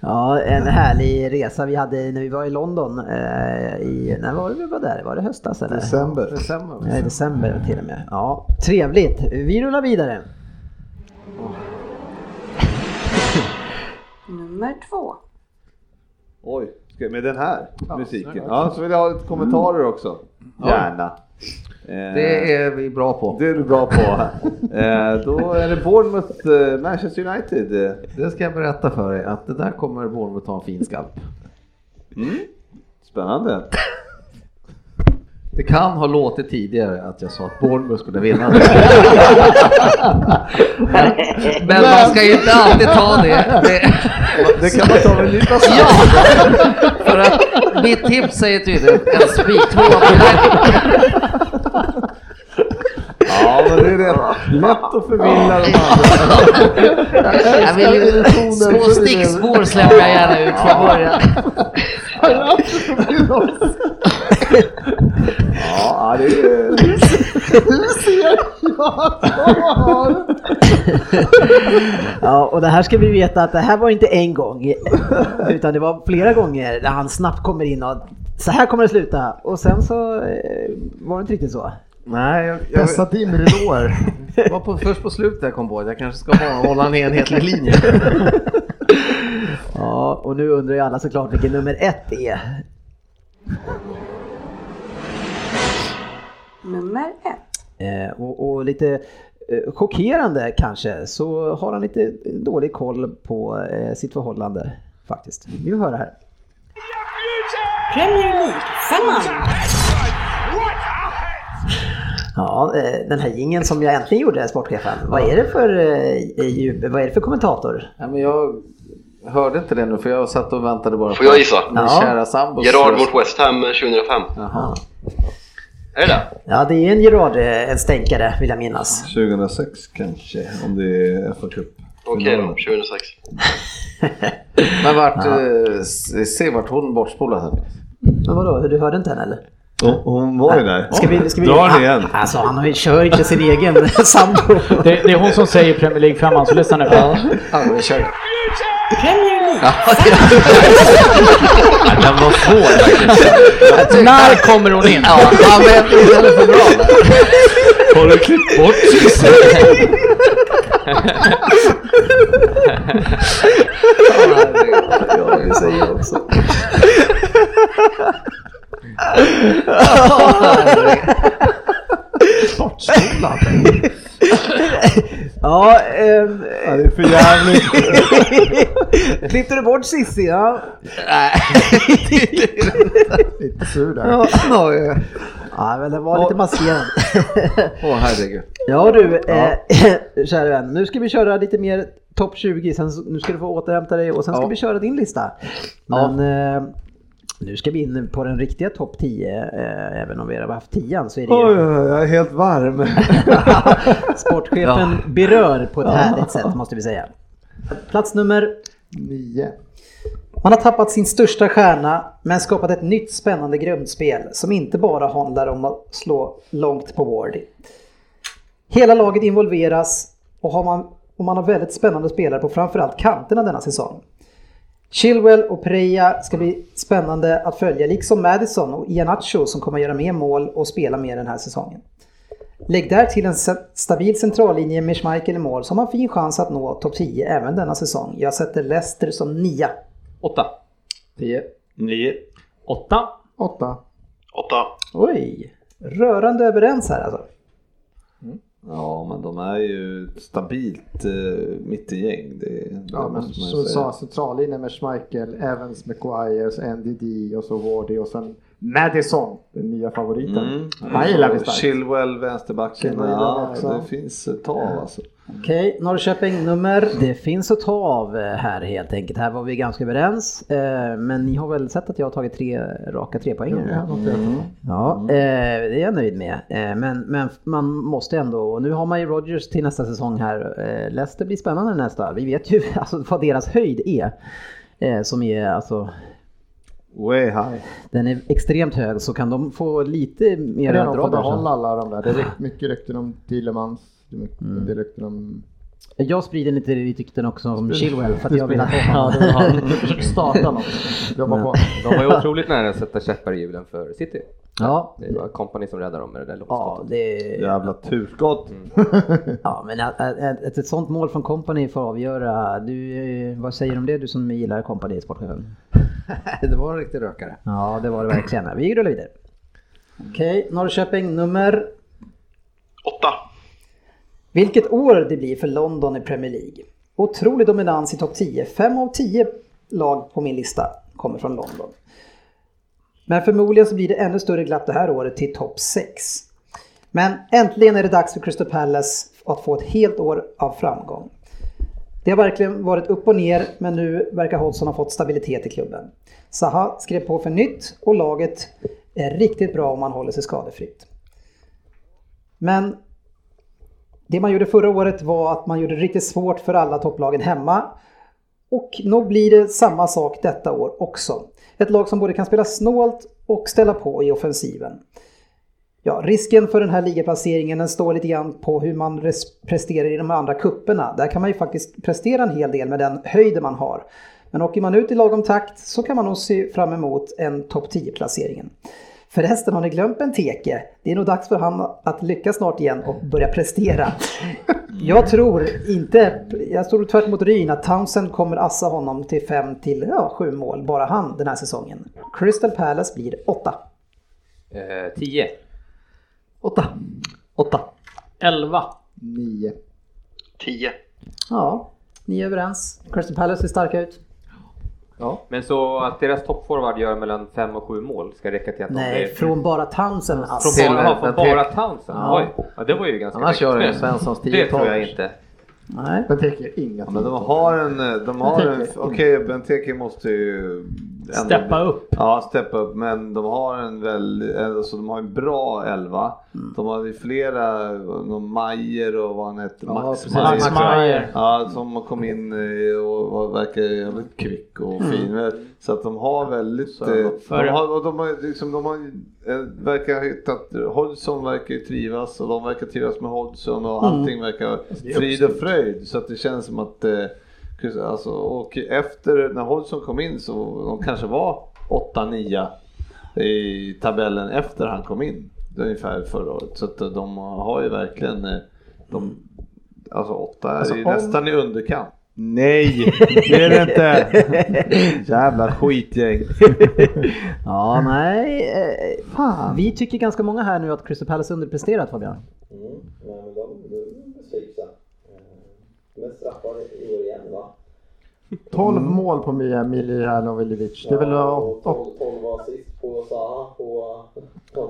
S2: Ja, en härlig resa vi hade när vi var i London. Eh, i, när var det vi var där? Var det höstas eller?
S7: December.
S2: Ja, i december till och med. Ja, trevligt. Vi rullar vidare.
S1: Nummer två.
S4: Oj, med den här musiken. Ja, så vill jag ha lite kommentarer också. Gärna. Eh,
S6: Det är vi bra på.
S4: det är du bra på. Eh, då är det Bournemouth, eh, Manchester United. Eh,
S6: Det ska jag berätta för dig att det där kommer Bournemouth ta en fin skalp.
S4: Mm. Spännande.
S6: Det kan ha låtit tidigare att jag sa att Bournemouth skulle vinna. men, man ska ju inte alltid ta det. det
S4: Det kan man ta med en nypa
S6: ja! För att mitt tips säger tydligt en spiktvåa på
S4: Ja, men det är rätt lätt att förvilla de andra.
S6: Jag vill ju, små stickspår släpper jag gärna ut från början.
S4: Ja, det är...
S2: Ja, och det här ska vi veta att det här var inte en gång, utan det var flera gånger där han snabbt kommer in och så här kommer det sluta. Och sen så eh, var det inte riktigt så.
S6: Nej, jag, jag,
S7: Dessa dimridåer.
S6: det var på, först på slutet jag kom på att jag kanske ska hålla en enhetlig linje.
S2: Ja, och nu undrar ju alla såklart vilken nummer ett är.
S1: Nummer ett.
S2: Eh, och, och lite eh, chockerande kanske så har han lite dålig koll på eh, sitt förhållande faktiskt. Vi får höra här.
S1: Premier League, femman.
S2: Ja, den här jingeln som jag äntligen gjorde, sportchefen. Vad är det för, vad är det för kommentator?
S6: Ja, men jag hörde inte det nu för jag satt och väntade bara
S8: Får jag gissa?
S6: min
S2: Ja.
S6: kära sambos
S8: Gerard mot West Ham 2005.
S6: Jaha.
S8: Är det det?
S2: Ja, det är en Gerard, eh, en stänkare vill jag minnas.
S4: 2006 kanske, om det är FA-cup.
S8: Okej då, 2006.
S6: Men vart, eh, s- se vart hon bortspolad här.
S2: Men vadå, du hörde inte henne eller?
S4: Hon, hon var ju där.
S2: Ska vi, ska vi,
S4: Dra den igen.
S2: Alltså han har ju- kör inte sin egen sambo.
S5: Det, det är hon som säger Premier League femman, så lyssna nu.
S6: Ja, vi kör.
S3: Den var svår faktiskt.
S5: När kommer hon in?
S6: Ja, han vet inte för bra.
S4: Har du klippt bort Cissi?
S2: Ja, det säger jag också. Ja, ehm,
S7: Ja, det är för jävligt.
S2: klippte du bort Cissi? Ja.
S7: Lite sur där.
S2: Ja.
S6: Ja, ja.
S2: ja, men den var lite maskerad.
S6: Åh herregud.
S2: Ja du, eh, kära vän. Nu ska vi köra lite mer topp 20. Sen, nu ska du få återhämta dig och sen ska
S6: Ja.
S2: vi köra din lista. Men eh, nu ska vi in på den riktiga topp 10. Eh, även om vi har haft 10 så är det
S4: Oj,
S2: ju
S4: jag är helt varm.
S2: sportchefen berör på ett härligt sätt måste vi säga. Plats nummer
S7: Nio.
S2: Man har tappat sin största stjärna men skapat ett nytt spännande grundspel som inte bara handlar om att slå långt på ward. Hela laget involveras och, har man, och man har väldigt spännande spelare på framförallt kanterna denna säsong. Chilwell och Preja ska bli spännande att följa liksom Madison och Ianacho som kommer att göra mer mål och spela mer den här säsongen. Lägg där till en stabil centrallinje med Schmeichel i mål så har man fin chans att nå topp 10 även denna säsong. Jag sätter Leicester som nia.
S3: Åtta.
S6: Tio.
S4: Nio.
S5: Åtta.
S7: Åtta.
S8: Åtta.
S2: Oj, rörande överens här alltså.
S4: Ja, men de är ju ett stabilt uh, mittengäng. Det, det
S7: Ja, men sa, centrallinjen med Schmeichel, Evans, McGuire, NDD och så Wardy och sen Madison, den nya favoriten.
S4: Mm.
S7: Han gillar vi starkt.
S4: Chilwell, vänsterbacken.
S7: Chilwell
S4: Ja, det finns ett tag alltså.
S2: Okej, Norrköping nummer. Det finns att ta av eh, här helt enkelt. Här var vi ganska överens. Eh, Men ni har väl sett att jag har tagit tre raka tre poäng nu?
S7: Mm.
S2: Ja, eh, det är jag nöjd med. Men, men man måste ändå, och nu har man ju Rodgers till nästa säsong här. Leicester blir spännande nästa. Vi vet ju alltså, vad deras höjd är. Som är alltså,
S4: Way high.
S2: den är extremt hög så kan de få lite mer att
S7: de får behålla alla de där. Det är mycket rykten om Thielemans.
S2: Mm.
S7: det är rykten om...
S2: Jag sprider lite rykten också om Chilwell för att jag vill ha
S7: Ja,
S2: honom.
S7: du har- du försöker starta något.
S3: De var ju otroligt nära att sätta käppar i hjulen för City.
S2: Ja,
S3: Det var Company som räddade dem med det där
S2: ja
S3: långskottet.
S2: det
S4: Jävla turskott.
S2: Ja, men att, att, att, att ett sånt mål från Company får avgöra. Du, eh, vad säger du om det, du som gillar Company sportchefen?
S6: Det var en riktig rökare.
S2: Ja, det var det verkligen. Vi rullar vidare. Okej, Norrköping nummer...
S8: Åtta.
S2: Vilket år det blir för London i Premier League. Otrolig dominans i topp 10. Fem av tio lag på min lista kommer från London. Men förmodligen så blir det ännu större glapp det här året till topp 6. Men äntligen är det dags för Crystal Palace att få ett helt år av framgång. Det har verkligen varit upp och ner men nu verkar Hodgson ha fått stabilitet i klubben. Zaha skrev på för nytt och laget är riktigt bra om man håller sig skadefritt. Men det man gjorde förra året var att man gjorde det riktigt svårt för alla topplagen hemma. Och nog blir det samma sak detta år också. Ett lag som både kan spela snålt och ställa på i offensiven. Ja, risken för den här ligaplaceringen den står lite grann på hur man presterar i de andra kupperna. Där kan man ju faktiskt prestera en hel del med den höjden man har. Men åker man ut i lagom takt så kan man nog se fram emot en topp 10-placeringen. Förresten, har ni glömt Benteke? Det är nog dags för han att lyckas snart igen och börja prestera. Jag tror inte, jag tror tvärt emot Ryn att Townsend kommer assa honom till 5 till ja, 7 mål, bara han den här säsongen. Crystal Palace blir 8.
S3: Eh, tio.
S2: 8. 8.
S5: Elva.
S7: Nio.
S8: Tio.
S2: Ja, ni är överens. Crystal Palace ser starka ut.
S3: Men så att deras toppforward gör mellan fem och sju mål ska räcka till att de
S2: Nej,
S3: blir...
S2: från bara Townsend
S3: Från
S2: alltså.
S6: Till-
S3: bara, från bara Townsend?
S2: Ja.
S3: Oj, ja, det var ju ganska
S6: Annars kör
S3: mäktigt.
S6: det Svenssons
S3: Det
S6: 10
S3: tror jag inte.
S2: Nej.
S7: Benteke, inga
S4: Ja, men de har en, de har en, okej Benteke måste ju
S5: Steppa upp.
S4: Ja, steppa upp. Men de har en väldigt, alltså de har en bra elva. De har ju flera, någon Majer och vad han hette.
S2: Ja,
S4: Max. Majer.
S5: Max Meyer.
S4: Ja, som kom in eh, och verkar jävligt kvick och fin. Så att de har väldigt... eh, De har, och de har, liksom, de har eh, verkar ha hittat... Hodgson verkar ju trivas och de verkar trivas med Hodgson och allting verkar frid och fröjd. Så att det känns som att... eh, Alltså, och efter när Hodgson kom in så de kanske var 8-9 i tabellen efter han kom in. Ungefär förra året. Så att de har ju verkligen, eh, de, alltså 8
S7: Alltså,
S4: är
S7: om-
S4: nästan i underkant. Nej, det är det inte. Jävla skitgäng.
S2: Ja, nej. Eh, vi tycker ganska många här nu att Crystal Palace underpresterat Fabian.
S10: Mm. Nej, men de, besvikna. Eh, Med straffar i år igen va?
S7: 12 mål på Mia Miljanovic. Det är väl
S10: Ja, och
S7: åt-
S10: 12, 12 assist på Zaha på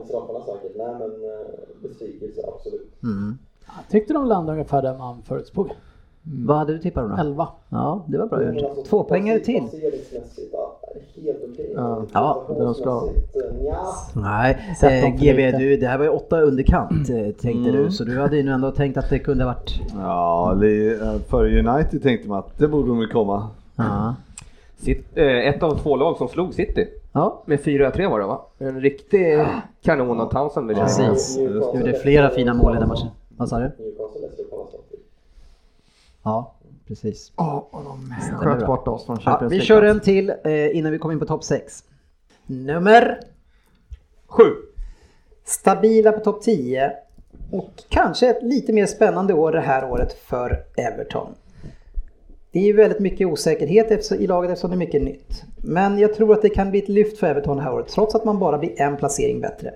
S10: straffarna säkert. Nej men eh, besvikelse absolut.
S5: Jag tyckte de landade ungefär där man förutsåg.
S2: Vad hade du tippat då?
S5: 11.
S2: Ja, det var bra gjort.
S10: alltså,
S2: Två poängare till.
S10: Ja.
S7: Ja. De ska-.
S2: Nej, eh, GB, du, det här var ju åtta underkant eh, tänkte du. Så du hade ju nu ändå tänkt att det kunde varit...
S4: Ja, eh, för United tänkte man att det borde de komma.
S2: Ja.
S3: Sitt, eh, ett av två lag som slog City.
S2: Ja,
S3: Med 4-3 var det va? En riktig kanon av Townsend
S2: precis. Gjorde flera fina mål i den matchen. Vad sa du?
S10: Newcastle läser upp alla saker.
S2: Ja, precis.
S7: Ja, och de sköt bort oss från Champions
S2: vi
S7: League.
S2: kör en till eh, innan vi kommer in på topp 6. Nummer
S3: Sju!
S2: stabila på topp 10 och kanske ett lite mer spännande år det här året för Everton. Det är ju väldigt mycket osäkerhet i laget eftersom det är mycket nytt. Men jag tror att det kan bli ett lyft för Everton det här året trots att man bara blir en placering bättre.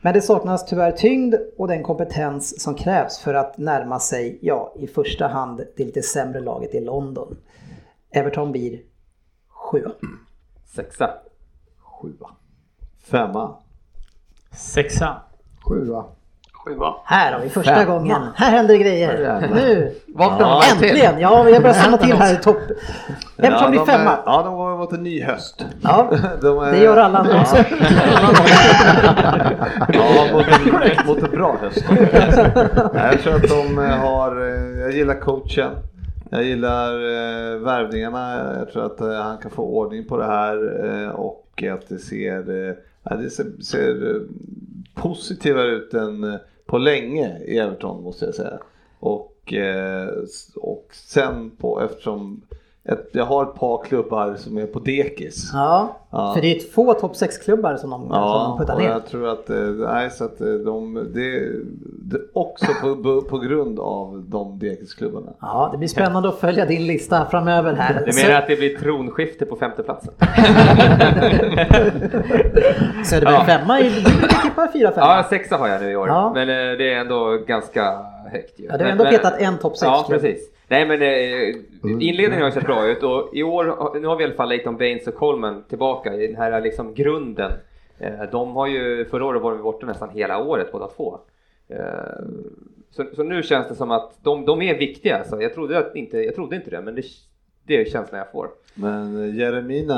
S2: Men det saknas tyvärr tyngd och den kompetens som krävs för att närma sig, ja, i första hand det lite sämre laget i London. Everton blir sjua.
S3: Sexa.
S4: Sjua. Femma.
S5: Sexa.
S7: Sjua.
S2: Här har vi första gången. Här händer grejer. Nu!
S6: De till?
S2: Äntligen! Ja, vi har börjat samla till här i topp. Blir
S4: de är-
S2: femma.
S4: Ja, de går mot en ny höst.
S2: Ja,
S4: De är-
S2: det gör alla andra också.
S4: Ja, mot en, mot en bra höst. Jag tror att de eh, har, eh, jag gillar coachen. Jag gillar eh, värvningarna. Jag tror att eh, han kan få ordning på det här eh, och att det ser, eh, ja, det ser, ser eh, positivare ut än eh, på länge i Everton måste jag säga. Och, eh, och sen på, eftersom ett, jag har ett par klubbar som är på dekis.
S2: Ja,
S4: Ja.
S2: för det är två topp 6-klubbar som de, som
S4: Ja,
S2: de puttar
S4: och
S2: ner.
S4: jag tror att, eh, nej, så att eh, de, det, det också på, på grund av de dekisklubbarna.
S2: Ja, det blir spännande att följa din lista framöver här.
S3: Det menar att det blir tronskifte på femteplatsen.
S2: Söderberg
S3: Ja.
S2: femma, i- du brukar tippa fyra femma.
S3: Ja, sexa har jag nu i år.
S2: Ja.
S3: Men eh, det är ändå ganska högt ju.
S2: Ja, du har ändå
S3: men-
S2: petat en topp
S3: Ja,
S2: 6-klubb.
S3: precis. Nej men eh, inledningen har ju sett bra ut och i år, nu har vi i alla fall Leighton Baines och Coleman tillbaka i den här liksom grunden. Eh, de har ju, förra året var de borta nästan hela året båda två. Eh, så, så nu känns det som att de, de är viktiga alltså. Jag trodde, att inte, jag trodde inte det men det, det är känslan jag får.
S4: Men Jeremina,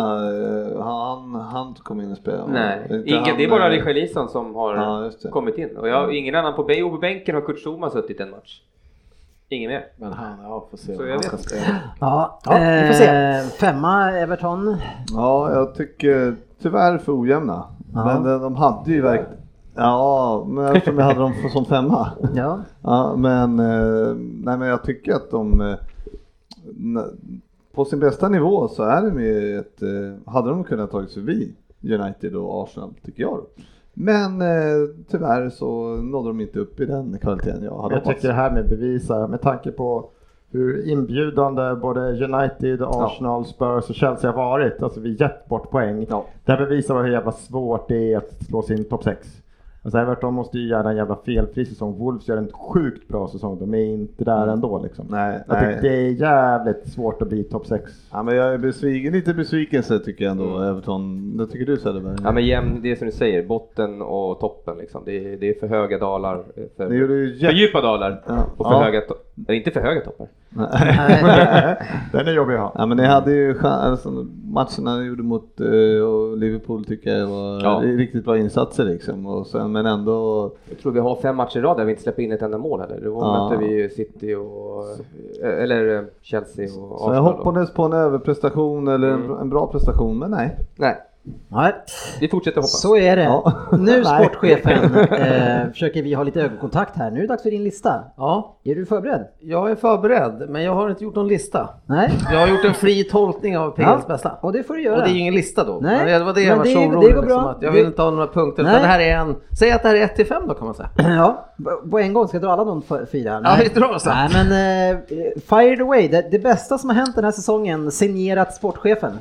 S4: han, han kom in och spelade.
S3: Nej, ingen,
S4: han,
S3: det är bara Richarlison som har
S4: Ja,
S3: kommit in. Och jag, ingen annan på bänken, på bänken har Kurt Zuma suttit en match. Ingen mer.
S6: Men han, ja får se.
S3: Så jag vet.
S2: Ja,
S5: Ja, vi får se.
S2: eh, femma Everton.
S4: Ja, jag tycker tyvärr för ojämna.
S2: Ja.
S4: Men eh, de hade ju verkligen Ja, men eftersom jag hade dem som femma.
S2: Ja.
S4: Ja, men, eh, nej, men jag tycker att de på sin bästa nivå så är de ju ett, hade de kunnat tagit sig förbi United och Arsenal tycker jag. Men eh, tyvärr så nådde de inte upp i den kvaliteten jag hade
S7: Jag tycker det här med bevisar, med tanke på hur inbjudande både United, Arsenal, Spurs och Chelsea har varit. Alltså vi gett bort poäng.
S4: Ja.
S7: Det här bevisar hur jävla svårt det är att slå sin topp 6. Alltså Everton måste ju göra en jävla felfri säsong. Wolves gör en sjukt bra säsong. De är inte där ändå liksom.
S4: Nej,
S7: Jag
S4: nej.
S7: det är jävligt svårt att bli topp 6.
S4: Ja, men jag är besviken, lite besvikelse tycker jag ändå, Everton. Det tycker du Söderberg?
S3: Ja men jämn, det är som du säger, botten och toppen liksom. Det är, det är för höga dalar. För, för djupa dalar.
S4: Ja.
S3: Och för
S4: Ja.
S3: höga toppar. Inte för höga toppar.
S7: Den är jobbig att ha.
S4: Ja men ni hade ju alltså, matcherna han gjorde mot och Liverpool tycker jag var
S3: Ja.
S4: riktigt bra insatser liksom. Och sen, men ändå,
S3: Jag tror vi har fem matcher i rad där vi inte släpper in ett enda mål heller. Då
S4: Ja.
S3: mötte vi ju City och, eh, eller eh, Chelsea och
S4: så jag
S3: Arsenal.
S4: hoppades på en överprestation eller en,
S3: Mm.
S4: en bra prestation, men nej.
S3: Nej,
S2: Nej,
S3: vi fortsätter hoppas.
S2: så är det.
S4: Ja.
S2: Nu
S4: Nej.
S2: sportchefen eh, försöker vi ha lite ögonkontakt här. Nu är det dags för din lista.
S6: Ja,
S2: Är du förberedd?
S6: jag är förberedd, men jag har inte gjort någon lista.
S2: Nej?
S6: Jag har gjort en fri tolkning av PLs
S2: Ja,
S6: bästa.
S2: Och det får du
S6: Och
S2: göra.
S6: det är ju ingen lista då.
S2: Nej,
S6: Men det var det jag
S2: men
S6: var
S2: det-
S6: så
S2: det
S6: orolig
S2: går
S6: liksom,
S2: bra.
S6: att jag
S2: Det-
S6: vill inte ha några punkter.
S2: Nej.
S6: Men det här är en, säg att det här är 1 till 5 då kan man säga.
S2: Ja, på en gång. Ska jag dra alla de fyra?
S6: Ja, vi drar så.
S2: Nej, men eh, fire it away. Det, det bästa som har hänt den här säsongen, signerat sportchefen.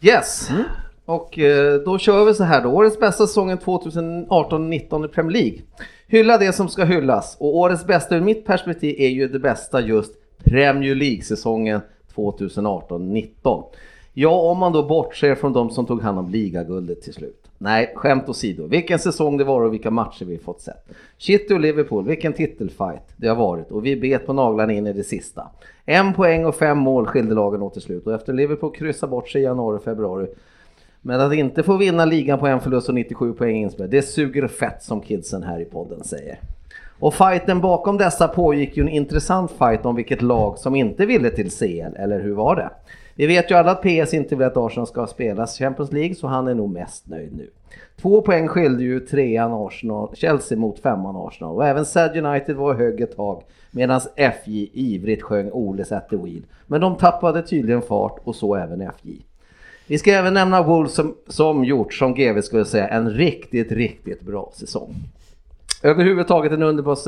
S6: Yes.
S2: Mm.
S6: Och eh, då kör vi så här då. Årets bästa säsongen 2018-19 i Premier League. Hylla det som ska hyllas. Och årets bästa ur mitt perspektiv är ju det bästa just Premier League-säsongen 2018-19. Ja, om man då bortser från de som tog hand om ligaguldet till slut. Nej, skämt åsido. Vilken säsong det var och vilka matcher vi fått sett. City och Liverpool, vilken titelfight det har varit och vi bet på naglarna in i det sista. En poäng och fem mål skilde lagen åt till slut och efter Liverpool kryssade bort sig i januari och februari men att inte få vinna ligan på en förlust och 97 poäng inspel, det suger fett som kidsen här i podden säger. Och fighten bakom dessa pågick ju en intressant fight om vilket lag som inte ville till CL, eller hur var det? Vi vet ju alla att PS inte vill att Arsenal ska spelas Champions League, så han är nog mest nöjd nu. Två poäng skilde ju trean Arsenal, Chelsea mot femman Arsenal och även Sad United var hög ett tag medan FJ ivrigt sjöng Oles at the wheel. Men de tappade tydligen fart och så även FJ. Vi ska även nämna Wolves som, som gjort, som GV skulle säga, en riktigt, riktigt bra säsong. Överhuvudtaget en underbar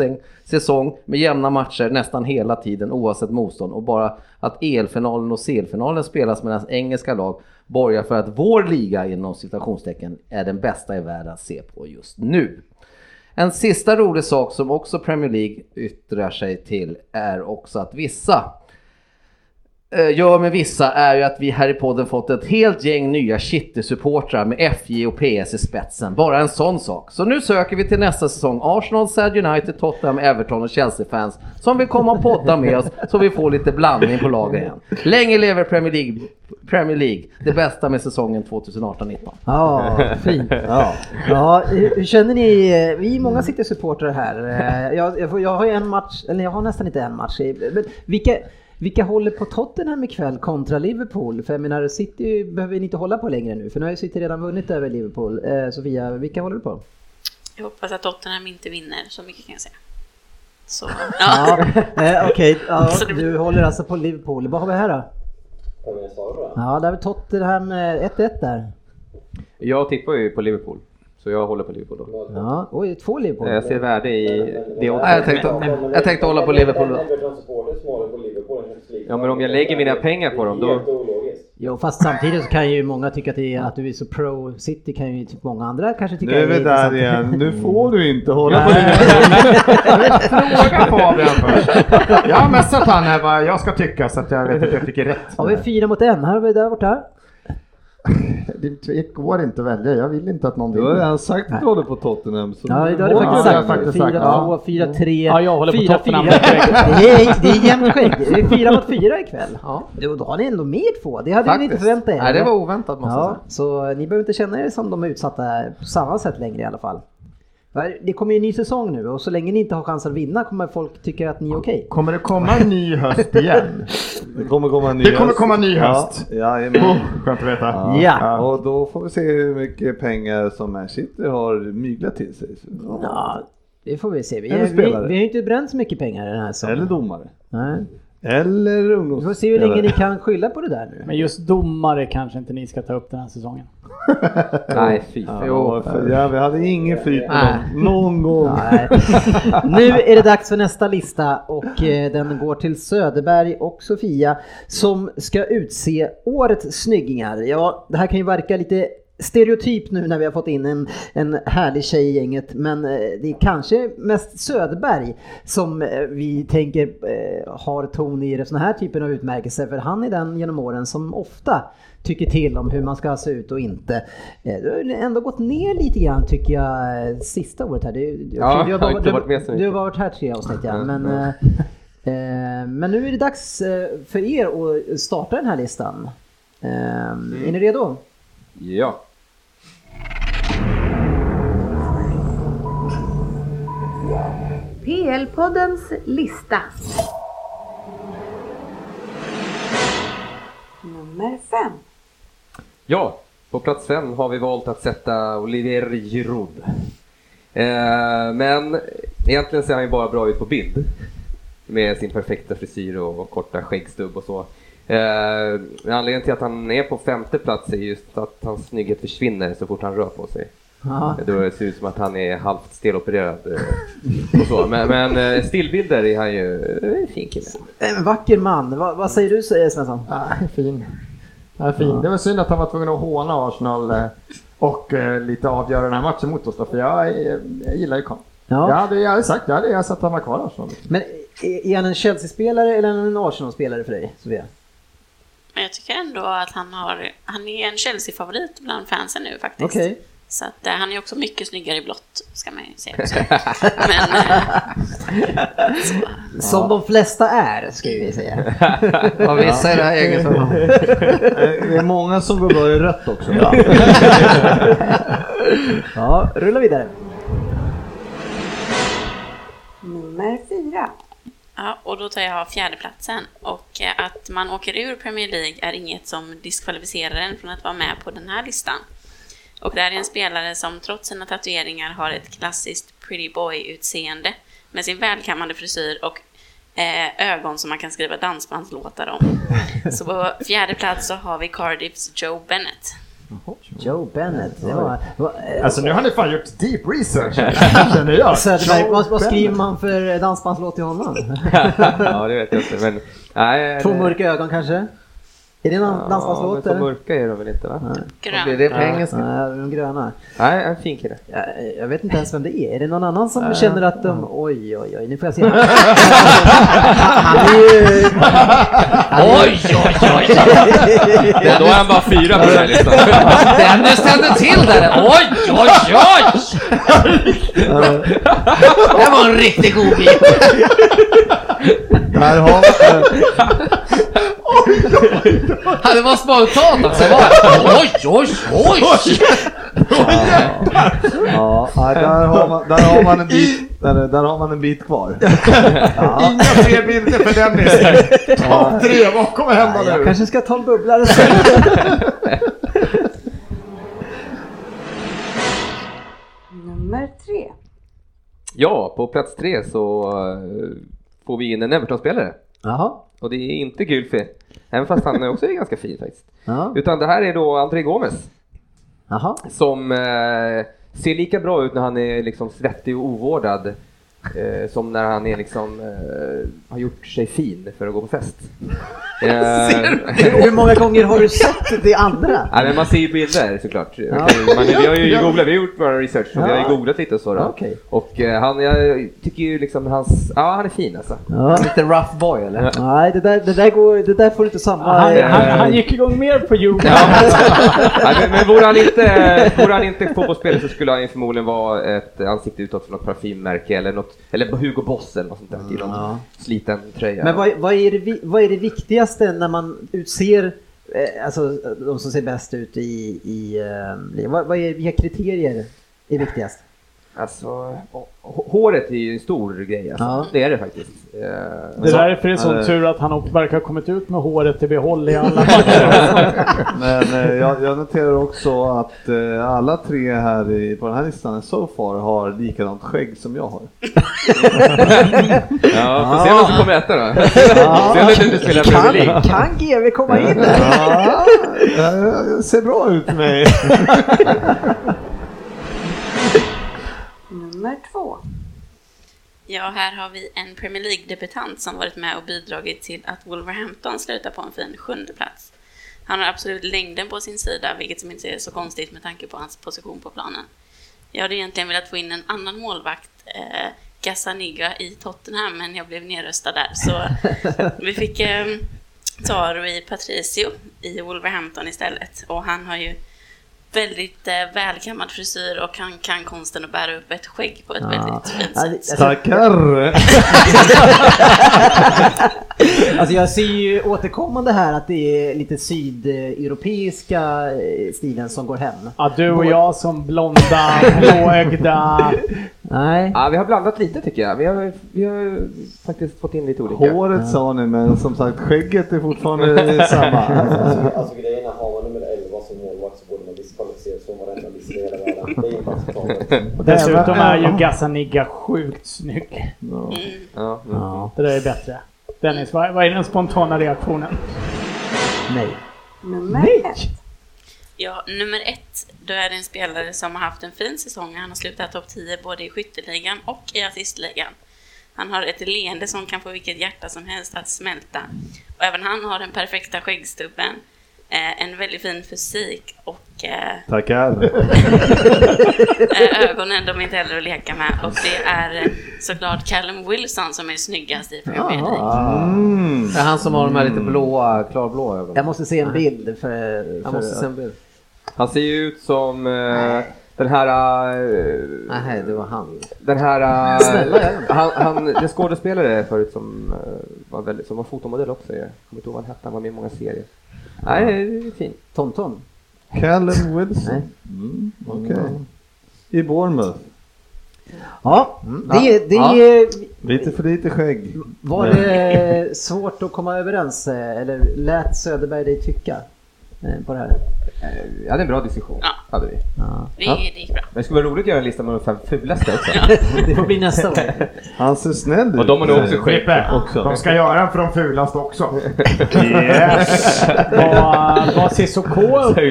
S6: säsong med jämna matcher nästan hela tiden oavsett motstånd och bara att elfinalen och CL-finalen spelas medan engelska lag borgar för att vår liga inom citationstecken är den bästa i världen att se på just nu. En sista rolig sak som också Premier League yttrar sig till är också att vissa gör med vissa är ju att vi här i podden fått ett helt gäng nya City-supportrar med FJ och PS i spetsen. Bara en sån sak. Så nu söker vi till nästa säsong Arsenal, Sad United, Tottenham, Everton och Chelsea-fans som vill komma och podda med oss så vi får lite blandning på lagen igen. Länge lever Premier League, Premier League det bästa med säsongen 2018-19.
S2: Ja, fint. Ja. Ja, hur känner ni? Vi är många City-supportrar här. Eh, Jag, jag, jag har ju en match, eller jag har nästan inte en match. Men vilka, vilka håller på Tottenham ikväll kontra Liverpool? För jag menar, City behöver ni inte hålla på längre nu, för nu har ju City redan vunnit över Liverpool. Eh, Sofia, vilka håller du på?
S11: Jag hoppas att Tottenham inte vinner, så mycket kan jag säga. Så, ja.
S2: Ja, eh, okej. Ja,
S11: Så det-
S2: du håller alltså på Liverpool. Vad har vi här då? Ja, där har vi Tottenham eh, 1-1 där.
S3: Jag tippar ju på Liverpool, så jag håller på Liverpool då.
S2: Ja, oj, två Liverpool.
S3: Jag ser värde i det
S6: Nej, jag
S3: också.
S6: tänkte, jag tänkte hålla på Liverpool då.
S3: Ja, men om jag lägger mina pengar på dem, då-.
S2: Jo, fast samtidigt så kan ju många tycka att, det är, att du är så pro City kan ju typ många andra kanske tycka
S4: Nu är vi där igen, nu får du inte hålla på
S2: Nej.
S7: Fråga Fabian först. Jag har messat han här vad jag ska tycka så att jag vet att jag tycker rätt.
S2: Har vi fyra mot en? Här har vi där borta.
S7: Det går inte att välja, jag vill inte att någon
S4: Du har
S7: vinner.
S4: redan sagt att du håller på Tottenham. Så
S2: Ja, det har
S4: du
S2: faktiskt
S4: på
S2: sagt.
S7: faktiskt
S2: Fyra,
S7: sagt, ja.
S2: två, fyra, tre,
S5: Ja, jag håller på
S2: fyra,
S5: Tottenham
S2: fyra.
S5: direkt.
S2: Det är, det är jämnt skägg. Det är fyra mot fyra ikväll. Ja, då, då har ni ändå med två. Det hade ni inte
S6: Faktiskt.
S2: förväntat er.
S6: Nej, det var oväntat måste jag
S2: Ja,
S6: säga.
S2: så ni behöver inte känna er som de är utsatta på samma sätt längre i alla fall. Det kommer ju en ny säsong nu och så länge ni inte har chans att vinna kommer folk tycka att ni är okej.
S7: Kommer det komma en ny höst igen?
S4: Det kommer komma en ny
S7: Det kommer
S4: höst.
S7: komma en ny höst.
S4: Ja, jajamän.
S7: Oh, skönt att veta.
S4: Ja.
S2: Ja.
S4: Och då får vi se hur mycket pengar som Man City har myglat till sig. Så-
S2: Ja, det får vi se. Vi,
S4: Eller
S2: vi, vi har ju inte bränt så mycket pengar den här säsongen.
S4: Eller domare.
S2: Nej.
S4: Eller
S2: Vi
S4: ungdomsspelare.
S2: får se hur länge ni kan skylla på det där nu.
S5: Men just domare kanske inte ni ska ta upp den här säsongen.
S3: Nej, fy.
S4: Ja, för, ja, vi hade ingen flyt dem. Någon gång.
S2: Nej. Nu är det dags för nästa lista och eh, den går till Söderberg och Sofia som ska utse årets snyggingar. Ja, det här kan ju verka lite stereotyp nu när vi har fått in en, en härlig tjej i gänget men eh, det är kanske mest Söderberg som eh, vi tänker eh, har ton i sådana här typen av utmärkelser för han är den genom åren som ofta tycker till om hur man ska se ut och inte. Du har ändå gått ner lite grann tycker jag sista året här. Du, du,
S3: Ja,
S2: du
S3: har inte varit med så
S2: Du har varit här tre avsnitt ja.
S3: Mm,
S2: Men, men nu är det dags för er att starta den här listan. Ehm, Är ni redo?
S3: Ja.
S1: PL-poddens lista. Nummer fem.
S3: Ja, på plats fem har vi valt att sätta Olivier Giroud. Eh, men egentligen ser han ju bara bra ut på bild. Med sin perfekta frisyr och, och korta skäggstubb och så. Eh, anledningen till att han är på femte plats är just att hans snygghet försvinner så fort han rör på sig.
S2: Ja.
S3: Då ser det ut som att han är halvt stelopererad eh, och så. Men, men eh, stillbilder är han ju eh, en fin kille.
S2: En vacker man. Va, vad säger du Svensson?
S7: Ja, fin. Ja, fin. Det var synd att han var tvungen att håna Arsenal eh, och eh, lite avgöra den här matchen mot oss då, för jag, eh, jag gillar ju Kahn.
S2: Ja.
S7: Jag hade, jag hade sagt, jag hade jag sett att han var kvar Arsenal.
S2: Men är han en Chelsea-spelare eller en Arsenal-spelare för dig, Sofia?
S11: Men jag tycker ändå att han, har, han är en Chelsea-favorit bland fansen nu faktiskt.
S2: Okej.
S11: Så att, eh, han är också mycket snyggare i blått, ska man ju säga. också. Men, eh, så,
S2: Som de flesta är, ska vi säga.
S6: Ja, vissa i det här gänget som...
S4: Det är många som går bra i rött också.
S2: Ja, rulla vidare.
S1: Nummer fyra.
S11: ja, och då tar jag fjärdeplatsen. Och eh, att man åker ur Premier League är inget som diskvalificerar en från att vara med på den här listan. Och det här är en spelare som trots sina tatueringar har ett klassiskt pretty boy-utseende med sin välkammade frisyr och eh, ögon som man kan skriva dansbandslåtar om. Så på fjärde plats så har vi Cardiffs Joe Bennett.
S2: Joe Bennett. Det var, var, eh,
S7: Alltså nu har ni fan gjort deep research. känner jag.
S2: Söderberg, vad, vad skriver man för dansbandslåt till honom?
S3: ja, det vet jag inte. Men, nej,
S2: Två
S3: det-
S2: mörka ögon kanske? Är det någon
S3: Ja,
S2: dansbandslåt?
S3: men så mörka är de väl inte va?
S2: Nej.
S11: Grön.
S6: Blir det på engelska?
S2: Nej, de gröna.
S3: Nej, en fin kille.
S2: Jag, jag vet inte ens vem det är. Är det någon annan som känner att de... Oj, oj, oj, nu får jag se. Han är ju...
S6: Oj, oj, oj!
S3: Då är han bara fyra på den här listan.
S6: Dennis tände till där! Oj, oj, oj! Det var en riktigt god bit.
S4: Där har
S6: Ja, det var spontant också. Det var- Oj, oj, oj!
S4: ja, ja, där, har man, där, har man en bit, där, där har man en bit kvar.
S7: Inga fler bilder för Dennis. Topp tre, vad kommer hända
S2: Jag
S7: nu?
S2: kanske ska ta en bubblare sen.
S1: Nummer tre.
S3: Ja, på plats tre så eh, får vi in en Everton-spelare.
S2: Jaha.
S3: Och det är inte Gylfi. Även fast han också är ganska fin faktiskt.
S2: Ja.
S3: Utan det här är då André Gomes.
S2: Jaha.
S3: Som eh, ser lika bra ut när han är liksom svettig och ovårdad. Eh, som när han är liksom, eh, har gjort sig fin för att gå på fest. Eh,
S2: Hur många gånger har du sett det andra?
S3: Nej, men man ser ju bilder såklart.
S2: Ja.
S3: Man, vi har ju googlat, vi har gjort vår research och vi har ju
S2: Ja.
S3: googlat lite och så. Då.
S2: Okej.
S3: Och eh, han, jag tycker ju liksom hans, ja han är fin alltså.
S2: Ja.
S6: Lite rough boy eller?
S2: Nej, det där, det, där går, det där får du inte samma...
S5: Han,
S2: eh,
S5: han, han gick igång mer på Juve.
S3: Nej, men, men vore han inte, vore han inte fotbollsspelare så skulle han ju förmodligen vara ett ansikte utåt för något parfymmärke eller något, eller Hugo Boss eller något sånt där i någon
S2: Ja.
S3: sliten tröja.
S2: Men vad, vad, är det, vad är det viktigaste när man utser eh, alltså, de som ser bäst ut i... i eh, vad, vad är, vilka kriterier är viktigast?
S3: Alltså, hå- håret är ju en stor grej alltså.
S2: Ja.
S3: Det är det faktiskt. Eh,
S5: Det är
S3: så-
S5: därför det är sån
S4: Eh.
S5: tur att han också verkar ha kommit ut med håret i behåll i alla matcher.
S4: Men eh, jag, jag noterar också att eh, alla tre här i, på den här listan so far har likadant skägg som jag har.
S3: Ja, får se vem som kommer äta då. Se om det spelar Premier
S2: Kan, kan GV komma in?
S4: Ja, eh, ser bra ut för mig.
S1: Nummer två.
S11: Ja, här har vi en Premier League-debutant som varit med och bidragit till att Wolverhampton slutar på en fin sjunde plats. Han har absolut längden på sin sida, vilket som inte är så konstigt med tanke på hans position på planen. Jag hade egentligen velat få in en annan målvakt, eh, Gazzaniga i Tottenham, men jag blev nedröstad där. Så vi fick eh, ta Rui Patricio i Wolverhampton istället. Och han har ju väldigt eh, välkammad frisyr och han kan konsten att bära upp ett skägg på ett väldigt fint
S2: Ja,
S11: sätt.
S2: alltså-
S4: Tackar!
S12: Alltså jag ser ju återkommande här att det är lite sydeuropeiska eh, stilen som går hem.
S5: Ja, du och jag som blonda, blåögda.
S12: Nej.
S3: Ja, vi har blandat lite tycker jag. Vi har, vi har faktiskt fått in lite olika.
S4: Håret sa ni, men som sagt skägget är fortfarande samma.
S10: Alltså, alltså grejen är, har man nummer 11 som målvakt så borde man diskvalificeras från varenda lista i hela världen. Det är inte acceptabelt.
S5: Och dessutom är ju Gazzaniga sjukt snygg.
S3: Ja, mm.
S12: Ja,
S5: Det där är bättre. Dennis, vad, vad är den spontana reaktionen?
S12: nej.
S1: Nummer ett.
S11: Ja, nummer ett, då är det en spelare som har haft en fin säsong. Han har slutat topp 10 både i skytteligan och i assistligan. Han har ett leende som kan få vilket hjärta som helst att smälta. Och även han har den perfekta skäggstubben, en väldigt fin fysik och eh,
S4: Tackar.
S11: eh, ögonen de är inte heller att leka med. Och det är eh, såklart Callum Wilson som är snyggast i Premier League.
S12: Jaha.
S4: Mm.
S6: Det är han som har de här lite blåa, klarblå ögonen.
S12: Jag måste se en bild för...
S6: Jag
S12: för
S6: måste se en bild.
S3: Han ser ju ut som eh, den här... eh,
S6: Nej, det var han.
S3: den här...
S12: Snälla,
S3: eh,
S12: ja.
S3: han, han, det skådespelare förut som eh, var, väldigt, som var fotomodell också. Jag kommer inte ihåg vad han hette, han var med i många serier. Nej, det är fint.
S12: Tonton?
S4: Callum Wilson.
S12: Nej.
S4: Mm, Okej. I Bournemouth.
S12: Ja, det, det
S4: Ja. Lite för lite skägg.
S12: var det svårt att komma överens eh, eller lät Söderberg dig tycka på det här?
S3: Eh, Vi hade en bra diskussion.
S11: Ja.
S3: Hade vi.
S12: Ja.
S11: Det, det gick bra.
S3: Men det skulle vara roligt att göra en lista med de fem fulaste också.
S12: Det får bli nästa år.
S4: Han ser snäll ut.
S3: Och de har nog också skägg.
S4: Också.
S7: de ska göra en för de fulaste också. Yes!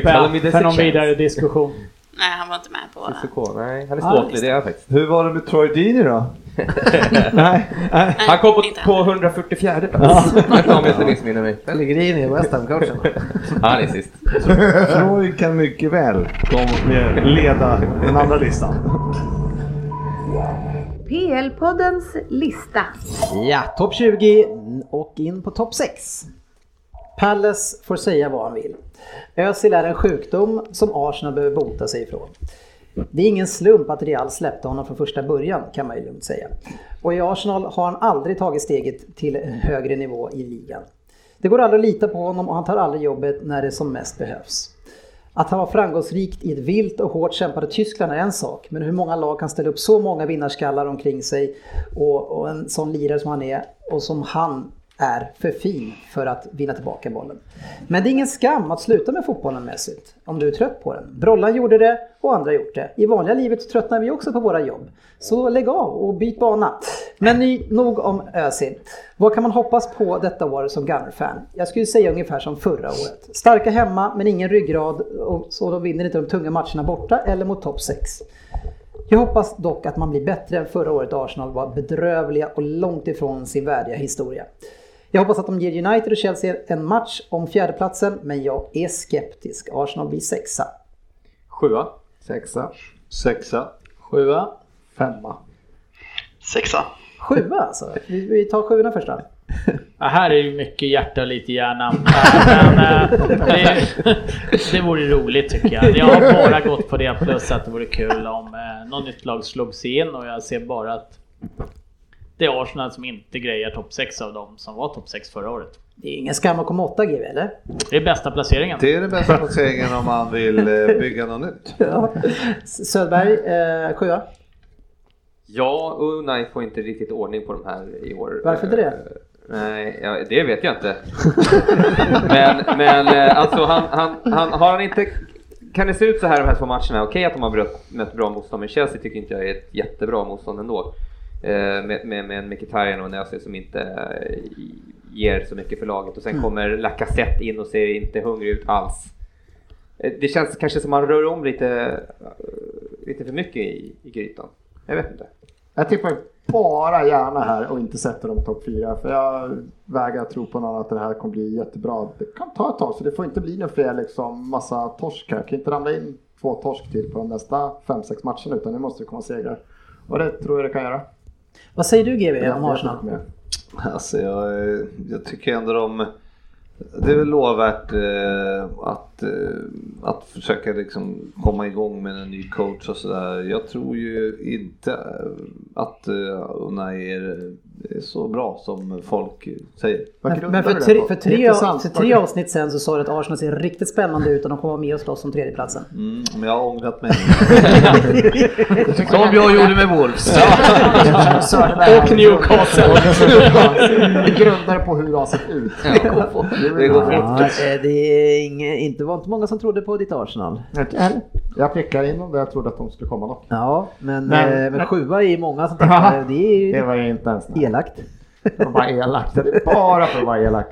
S3: Tell me
S5: uppe
S3: the
S5: för någon vidare diskussion?
S11: Nej, han var inte med på...
S3: Cissoko, nej, han är
S5: Ja,
S3: ståtlig, det är han faktiskt.
S4: Hur var det med Troy Deeney då? nej, nej.
S3: Han kom på,
S11: inte
S3: på 144 plats. Om jag inte missminner mig.
S6: Pellegrini är West Ham-coachen.
S3: Han är sist.
S4: Troy kan mycket väl leda den andra listan.
S1: PL-poddens lista.
S2: Ja, topp 20 och in på topp 6. Palace får säga vad han vill. Özil är en sjukdom som Arsenal behöver bota sig ifrån. Det är ingen slump att Real släppte honom från första början kan man ju lugnt säga. Och i Arsenal har han aldrig tagit steget till en högre nivå i ligan. Det går aldrig att lita på honom och han tar aldrig jobbet när det som mest behövs. Att han var framgångsrikt i ett vilt och hårt kämpande Tyskland är en sak, men hur många lag kan ställa upp så många vinnarskallar omkring sig och, och en sån lirare som han är och som han är för fin för att vinna tillbaka bollen. Men det är ingen skam att sluta med fotbollen mässigt om du är trött på den. Brollan gjorde det och andra har gjort det. I vanliga livet tröttnar vi också på våra jobb. Så lägg av och byt bana. Men ny, nog om Özil. Vad kan man hoppas på detta år som Gunner-fan? Jag skulle säga ungefär som förra året. Starka hemma men ingen ryggrad och så de vinner inte de tunga matcherna borta eller mot topp 6. Jag hoppas dock att man blir bättre än förra året Arsenal var bedrövliga och långt ifrån sin värdiga historia. Jag hoppas att de ger United och Chelsea en match om fjärdeplatsen, men jag är skeptisk. Arsenal blir sexa.
S3: Sjua.
S6: Sexa.
S4: Sexa.
S5: Sjua.
S7: Femma.
S8: Sexa.
S2: Sjua alltså. Vi, vi tar sjuorna först då.
S5: Ja, här är ju mycket hjärta och lite hjärna. Men eh, det, det vore roligt tycker jag. Jag har bara gått på det plus att det vore kul om eh, något nytt lag slog sig in och jag ser bara att det är Arsenal som inte grejar topp 6 av dem som var topp 6 förra året.
S2: Det är ingen skam att komma åtta GV eller?
S5: Det är bästa placeringen.
S4: Det är den bästa placeringen om man vill eh, bygga något nytt.
S2: Ja. Söderberg, eh, sjua.
S3: Ja, Unai får inte riktigt ordning på de här i år.
S2: Varför inte det?
S3: Eh, Nej, ja, det vet jag inte. men men eh, alltså han, han, han, har han inte... Kan det se ut så här de här två matcherna? Okej att de har mött bra motstånd, men Chelsea tycker inte jag är ett jättebra motstånd ändå. Eh, Med, med, med en Mkhitaryan och en Özil som inte eh, ger så mycket för laget och sen
S2: Mm.
S3: kommer Lacazette in och ser inte hungrig ut alls. Eh, Det känns kanske som man rör om lite, lite för mycket i, i grytan. Jag vet inte.
S7: Jag tippar bara gärna här och inte sätter dem topp fyra. För jag vägrar tro på något annat att det här kommer bli jättebra. Det kan ta ett tag så det får inte bli någon fler liksom massa torsk här. Det kan inte ramla in två torsk till på de nästa fem sex matcherna utan nu måste det komma segrar. Och det tror jag det kan göra.
S2: Vad säger du GV om Arsenal?
S4: Alltså jag, eh, jag tycker ändå de, Det är väl lovvärt eh, att, eh, att försöka liksom komma igång med en ny coach och sådär. Jag tror ju inte att eh, Unai är, är så bra som folk säger.
S13: Men, men för, tre, för, tre, för tre avsnitt sen så sa du att Arsenal ser riktigt spännande ut och de kommer vara med och slåss om tredjeplatsen.
S4: Mm, men jag har ångrat mig.
S6: Som jag gjorde med Wolves.
S5: Och Newcastle.
S7: Vi grundar på hur det har sett ut.
S4: Det går fort.
S2: eh, det är inge, inte var inte många som trodde på ditt Arsenal.
S7: Jag prickar in dem där jag trodde att de skulle komma dock.
S2: Ja, men,
S7: Men-
S2: eh, men sjua är många som tänkte, det är ju
S7: Det var ju inte ens
S2: elakt.
S7: Det var elakt. Det är bara för att vara elak.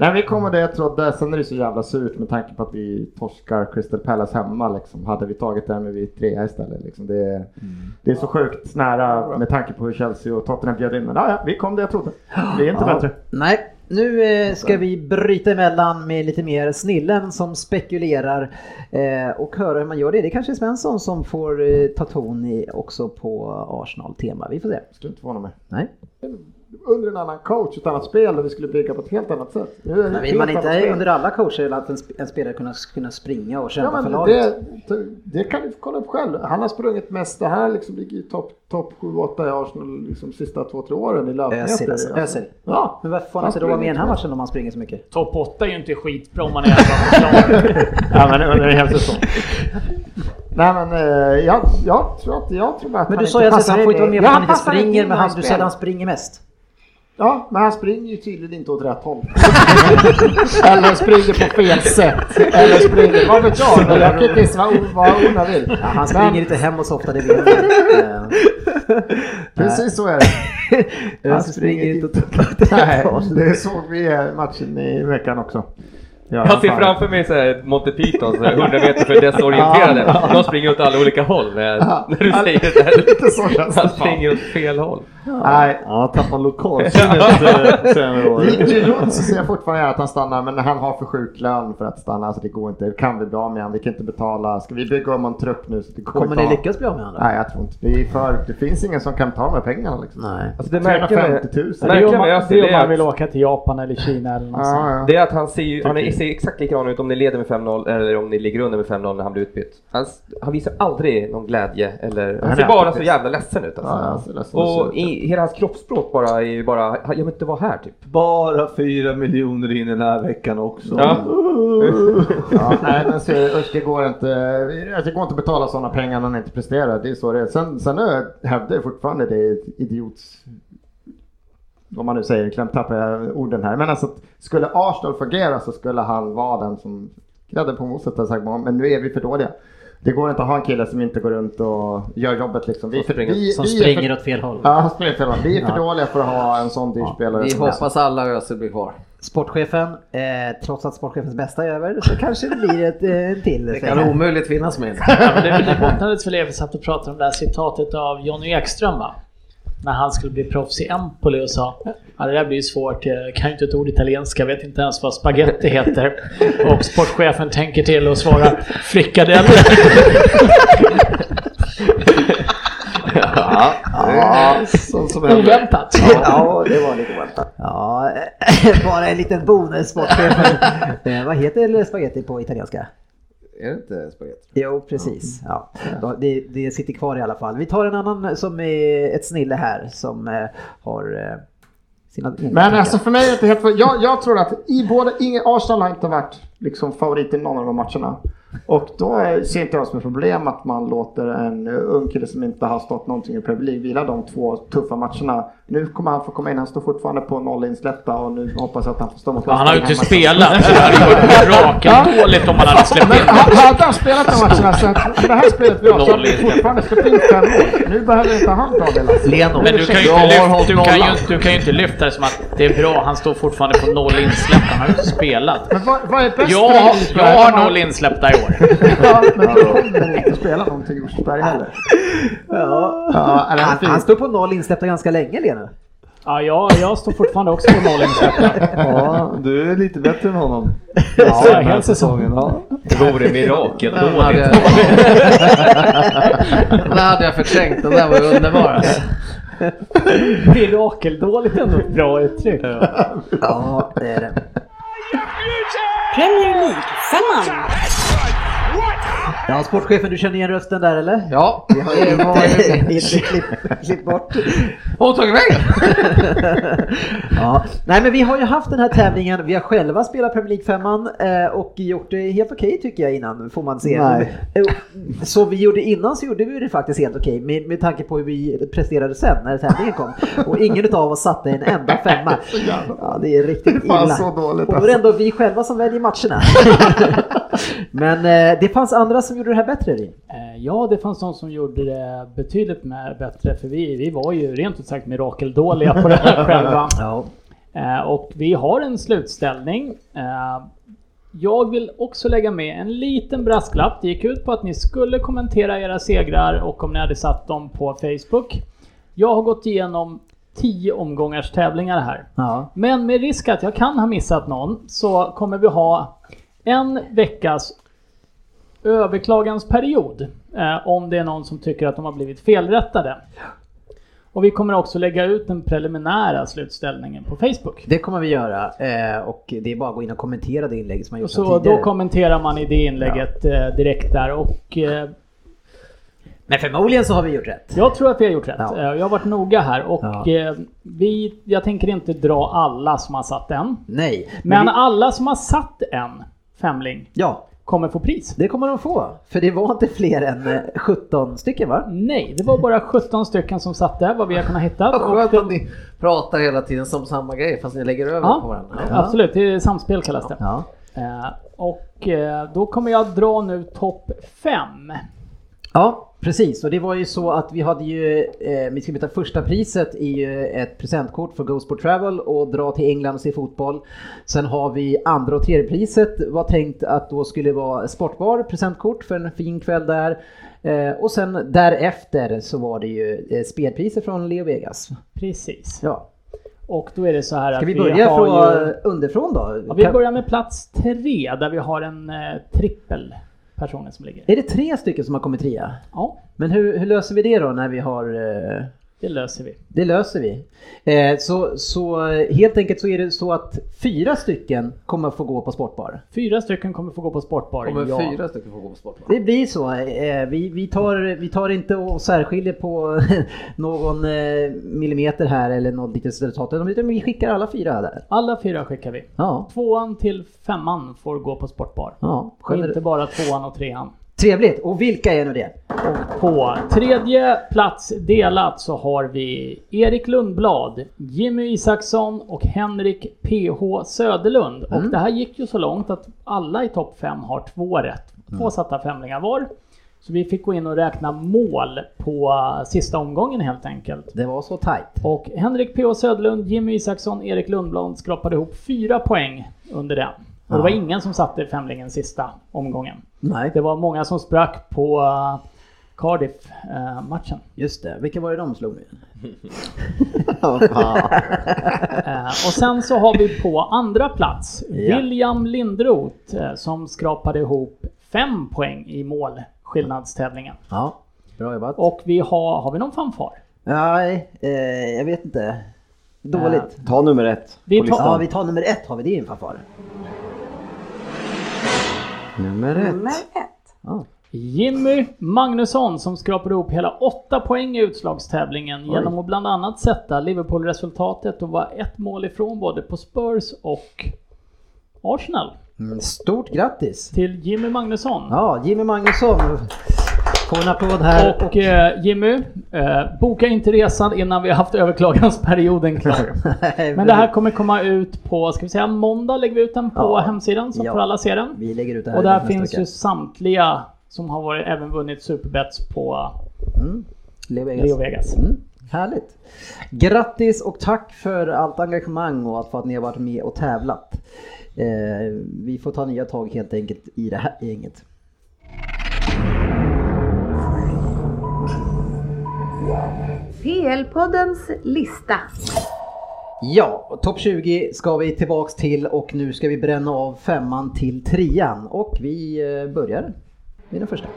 S7: Nej, vi kommer det jag trodde. Sen är det så jävla surt med tanke på att vi torskar Crystal Palace hemma. Liksom. Hade vi tagit den med vi trea istället. Liksom. Det, är, det är så sjukt nära med tanke på hur Chelsea och Tottenham bjöd in. Men ja, ja, vi kom det jag trodde. Vi är inte
S2: Ja.
S7: bättre.
S2: Nej, nu eh, ska vi bryta emellan med lite mer snillen som spekulerar eh, och höra hur man gör det. Det är kanske är Svensson som får eh, ta ton också på Arsenal-tema. Vi får se.
S7: Skulle inte förvåna mig.
S2: Nej.
S7: Under en annan coach, ett annat spel där vi skulle bygga på ett helt annat sätt. Nu
S2: Men vill man inte under alla coacher att en, sp- en spelare kunna, kunna springa och kämpa
S7: Ja,
S2: för laget?
S7: det, det kan du kolla upp själv. Han har sprungit mest. Det här liksom ligger i topp top 7-8 i Arsenal liksom sista två, tre åren i löpmeter.
S2: Özil alltså. Özil.
S7: Ja.
S2: Men varför får han inte då vara med i den här matchen om han springer så mycket?
S5: Topp 8 är ju inte skitbra om man är jävla
S7: Ja men under en hel säsong. Nej men eh, jag, jag tror att jag tror att
S2: Men du sa ju att han får inte vara med för att han inte springer,
S7: in
S2: men du säger att han springer mest.
S7: Ja, men han springer ju tydligen inte åt rätt håll. Eller springer på fel sätt. Eller springer, vad vet jag? Men Jag kan inte gissa vad, Ona vill.
S2: Ja, han
S7: Men-
S2: springer inte hem och det vet jag. Eh,
S7: Precis så är det.
S2: Han springer inte åt
S7: Nej, det såg vi i matchen i veckan också. Ja,
S3: Jag ser framför mig så här Monty Python, så här 100 meter för desorienterade. De springer åt alla olika håll när, när du säger det.
S7: Lite så känns det.
S3: Han springer åt fel håll.
S7: Nej,
S4: Ja, tappar lokalsinnet eh, senare år.
S7: Giroud så ser jag fortfarande att han stannar, men han har för sjuk lön för att stanna. Så det går inte. Kan vi bli av med honom? Vi kan inte betala. Ska vi bygga om en trupp nu? Så det går
S2: Kommer
S7: inte
S2: ni lyckas bli av med honom?
S7: Nej, jag tror inte. Det, är för, det finns ingen som kan ta de här pengarna liksom.
S2: Nej.
S3: Alltså det märkliga med,
S7: 350 000.
S5: Det är om man, det är om man vill åka till Japan eller Kina eller något sånt.
S7: Ja, ja.
S3: det är att han ser, ju, han ser exakt likadan ut om ni leder med 5-0 eller om ni ligger under med 5-0 när han blir utbytt. Han, han visar aldrig någon glädje eller, han
S7: Han
S3: ser bara så jävla ledsen ut alltså.
S7: Ja, han.
S3: Och i, hela hans kroppsspråk bara är ju bara, jag vill inte vara här typ.
S4: Bara fyra miljoner in i den här veckan också.
S3: Ja.
S7: Ja, nej, men så, usch, det går inte. Det går inte att betala sådana pengar när han inte presterar. Det är så det är. Sen, sen hävdar jag fortfarande det är ett idiots... Om man nu säger, klämt tappar jag orden här. Men alltså, skulle Arsenal fungera så skulle han vara den som grädde på moset. Men nu är vi för dåliga. Det går inte att ha en kille som inte går runt och gör jobbet liksom. Vi, för-
S3: springer-
S7: vi,
S2: Som
S7: vi
S2: springer
S7: för,
S2: åt fel håll.
S7: Ja, springer åt fel håll. Vi är för dåliga för att ha en sån dyr spelare.
S6: Vi
S7: som är.
S6: hoppas alla Özil blir kvar.
S2: Sportchefen, eh, trots att sportchefens bästa är över så kanske det blir ett eh, till.
S6: Det kan omöjligt finnas med.
S5: Ja, men det, bottnades väl i, vi satt och pratade om det här citatet av Johnny Ekström va? När han skulle bli proffs i Empoli och sa Ja det där blir ju svårt, jag kan ju inte ett ord italienska, vet inte ens vad spaghetti heter. Och sportchefen tänker till och svarar frikadeller.
S4: Ja,
S7: Ja, sånt som händer.
S5: Oväntat.
S2: Ja, det var lite oväntat. Ja, bara en liten bonus sportchefen. Eh, vad heter spagetti på italienska?
S6: Är det inte spagetti?
S2: Jo, precis. Ja. Då- Det, det sitter kvar i alla fall. Vi tar en annan som är ett snille här som eh, har eh, sina
S7: Men
S2: tankar.
S7: alltså för mig är det helt... Jag, jag tror att i båda... Ingen, Arsenal har inte varit liksom favorit i någon av de matcherna. Och då ser inte jag som ett problem att man låter en ung kille som inte har stått någonting i Premier League vila de två tuffa matcherna. Nu kommer han få komma in, han står fortfarande på noll insläppta och nu hoppas jag att han får stå mot
S5: Ja, han har ju inte spelat, så det hade varit mirakeldåligt om han hade släppt
S7: Men
S5: in.
S7: ha- hade han spelat de matcherna så att för det här spelet vi har så hade vi fortfarande släppt in fem mål. Nu behöver inte han dra det.
S6: Leno.
S5: Men du kan ju inte, lyfta, du, kan ju, du kan ju inte lyfta det som att det är bra, han står fortfarande på noll insläppta, han har ju inte spelat.
S7: Men vad, vad är bäst
S5: Jag, jag har noll insläppta i år.
S7: Ja, men du kommer inte spela någonting i Rosersberg heller.
S2: Ja.
S7: Ja, det
S2: Han, han står på noll insläppta ganska länge, Lena.
S5: Ja, jag, jag står fortfarande också på noll insläppta.
S4: ja, du är lite bättre än honom.
S5: Ja,
S4: Den här
S5: hela
S4: säsongen. Ja.
S3: Det vore mirakeldåligt.
S6: hade jag... Den hade jag förträngt, den där var ju underbar.
S5: Mirakeldåligt är ändå ett bra uttryck.
S2: Ja, det är det.
S12: Premier League-femman.
S2: Ja, sportchefen, du känner igen rösten där eller?
S6: Ja,
S2: Vi har ju inte, klipp, klipp bort.
S6: Åh, tagit vägen!
S2: ja. Nej men vi har ju haft den här tävlingen, vi har själva spelat Premier League femman eh, och gjort det helt okej tycker jag innan får man se.
S4: Nej.
S2: Eh, Så vi gjorde innan så gjorde vi det faktiskt helt okej med, med tanke på hur vi presterade sen när tävlingen kom. Och ingen av oss satte en enda femma. Ja, det är riktigt illa. och då är det ändå vi själva som väljer matcherna. Men eh, det fanns andra som gjorde det här bättre. Rin.
S5: Eh, Ja, det fanns de som gjorde det betydligt med, bättre, för vi, vi var ju rent ut sagt mirakeldåliga på det här själva.
S2: Ja.
S5: Eh, Och vi har en slutställning. Eh, Jag vill också lägga med en liten brasklapp. Det gick ut på att ni skulle kommentera era segrar och om ni hade satt dem på Facebook. Jag har gått igenom 10 omgångars tävlingar här.
S2: Ja.
S5: Men med risk att jag kan ha missat någon så kommer vi ha en veckas överklagansperiod eh, om det är någon som tycker att de har blivit felrättade. Och vi kommer också lägga ut den preliminära slutställningen på Facebook.
S2: Det kommer vi göra eh, och det är bara att gå in och kommentera det inlägg som har gjorts
S5: Så
S2: tidigare.
S5: då kommenterar man i det inlägget eh, direkt där och eh,
S2: Men förmodligen så har vi gjort rätt.
S5: jag tror att vi har gjort rätt.
S2: Ja.
S5: Eh, Jag har varit noga här och
S2: Ja.
S5: eh, vi, jag tänker inte dra alla som har satt en.
S2: Nej.
S5: Men
S2: vi,
S5: alla som har satt en femling
S2: ja,
S5: kommer få pris.
S2: det kommer de få. För det var inte fler än eh, 17 stycken va?
S5: Nej, det var bara 17 stycken som satt där, vad vi har kunnat hitta.
S6: Vad skönt
S5: det-
S6: att ni pratar hela tiden som samma grej fast ni lägger över
S5: Ja.
S6: på varandra.
S5: Absolut, det är samspel kallas det.
S2: Ja.
S5: Eh, och eh, då kommer jag dra nu topp 5.
S2: Ja, precis. Och det var ju så att vi hade ju, eh, vi ska byta första priset är ju ett presentkort för Sport Travel och dra till England och se fotboll. Sen har vi andra och tredje priset var tänkt att då skulle vara sportbar presentkort för en fin kväll där. Eh, och sen därefter så var det ju eh, spelpriser från Leo Vegas.
S5: Precis.
S2: Ja.
S5: Och då är det så här
S2: Ska
S5: att
S2: vi börja
S5: har
S2: från
S5: ju,
S2: underifrån då?
S5: ja, Vi börjar med plats 3 där vi har en eh, trippel personer som ligger.
S2: Är det tre stycken som har kommit trea?
S5: Ja,
S2: Men hur, hur löser vi det då när vi har eh,
S5: det löser vi.
S2: Det löser vi. Eh, så, så eh, helt enkelt så är det så att fyra stycken kommer att få gå på sportbar.
S5: Fyra stycken kommer få gå på sportbar.
S6: Kommer
S5: ja.
S6: fyra stycken få gå på sport?
S2: Det blir så. Eh, vi, vi, tar, vi tar inte och särskiljer på någon eh, millimeter här eller något litet resultat. Utan vi skickar alla fyra där.
S5: Alla fyra skickar vi.
S2: Ja,
S5: Tvåan till femman får gå på sportbar.
S2: ja.
S5: Och inte bara tvåan och trean.
S2: Trevligt. Och vilka är nu det?
S5: Och på tredje plats delat så har vi Erik Lundblad, Jimmy Isaksson och Henrik PH Söderlund. Och det här gick ju så långt att alla i topp 5 har två rätt. Två satta femlingar var. Så vi fick gå in och räkna mål på sista omgången helt enkelt.
S2: Det var så tajt.
S5: Och Henrik P.H. Söderlund, Jimmy Isaksson, Erik Lundblad skrapade ihop fyra poäng under den. Och det var ingen som satte femlingen sista omgången.
S2: Nej,
S5: Det var många som sprack på uh, Cardiff-matchen.
S2: just det. Vilka var det de slog nu?
S5: Eh, och sen så har vi på andra plats
S2: Ja.
S5: William Lindroth eh, som skrapade ihop fem poäng i målskillnadstävlingen.
S2: Ja, bra jobbat.
S5: Och vi har, har vi någon fanfar?
S2: Nej, eh, jag vet inte. Dåligt.
S14: Ta nummer ett
S5: Vi tar-.
S2: Ja, vi tar nummer ett har vi. Det är en fanfar.
S14: Nummer
S12: Nummer
S14: ett.
S12: ett.
S2: Ja.
S5: Jimmy Magnusson som skrapade ihop hela åtta poäng i utslagstävlingen genom att bland annat sätta Liverpool-resultatet och vara ett mål ifrån både på Spurs och Arsenal.
S2: Mm, Stort grattis!
S5: Till Jimmy Magnusson.
S2: Ja, Jimmy Magnusson. Får en applåd här.
S5: Och eh, Jimmy, eh, boka inte resan innan vi har haft överklagansperioden klar. Men det här kommer komma ut på, ska vi säga måndag lägger vi ut den på
S2: Ja.
S5: hemsidan så
S2: Ja.
S5: får alla se den.
S2: Vi lägger ut det här
S5: Och där finns
S2: vecka.
S5: ju samtliga som har varit, även vunnit Superbets på
S2: Mm. Leo Vegas.
S5: Leo Vegas.
S2: Mm. Härligt! Grattis och tack för allt engagemang och allt för att ni har varit med och tävlat. Eh, vi får ta nya tag helt enkelt i det här gänget.
S12: PL-poddens lista.
S2: Ja, topp 20 ska vi tillbaks till och nu ska vi bränna av femman till trean och vi eh, börjar med den första.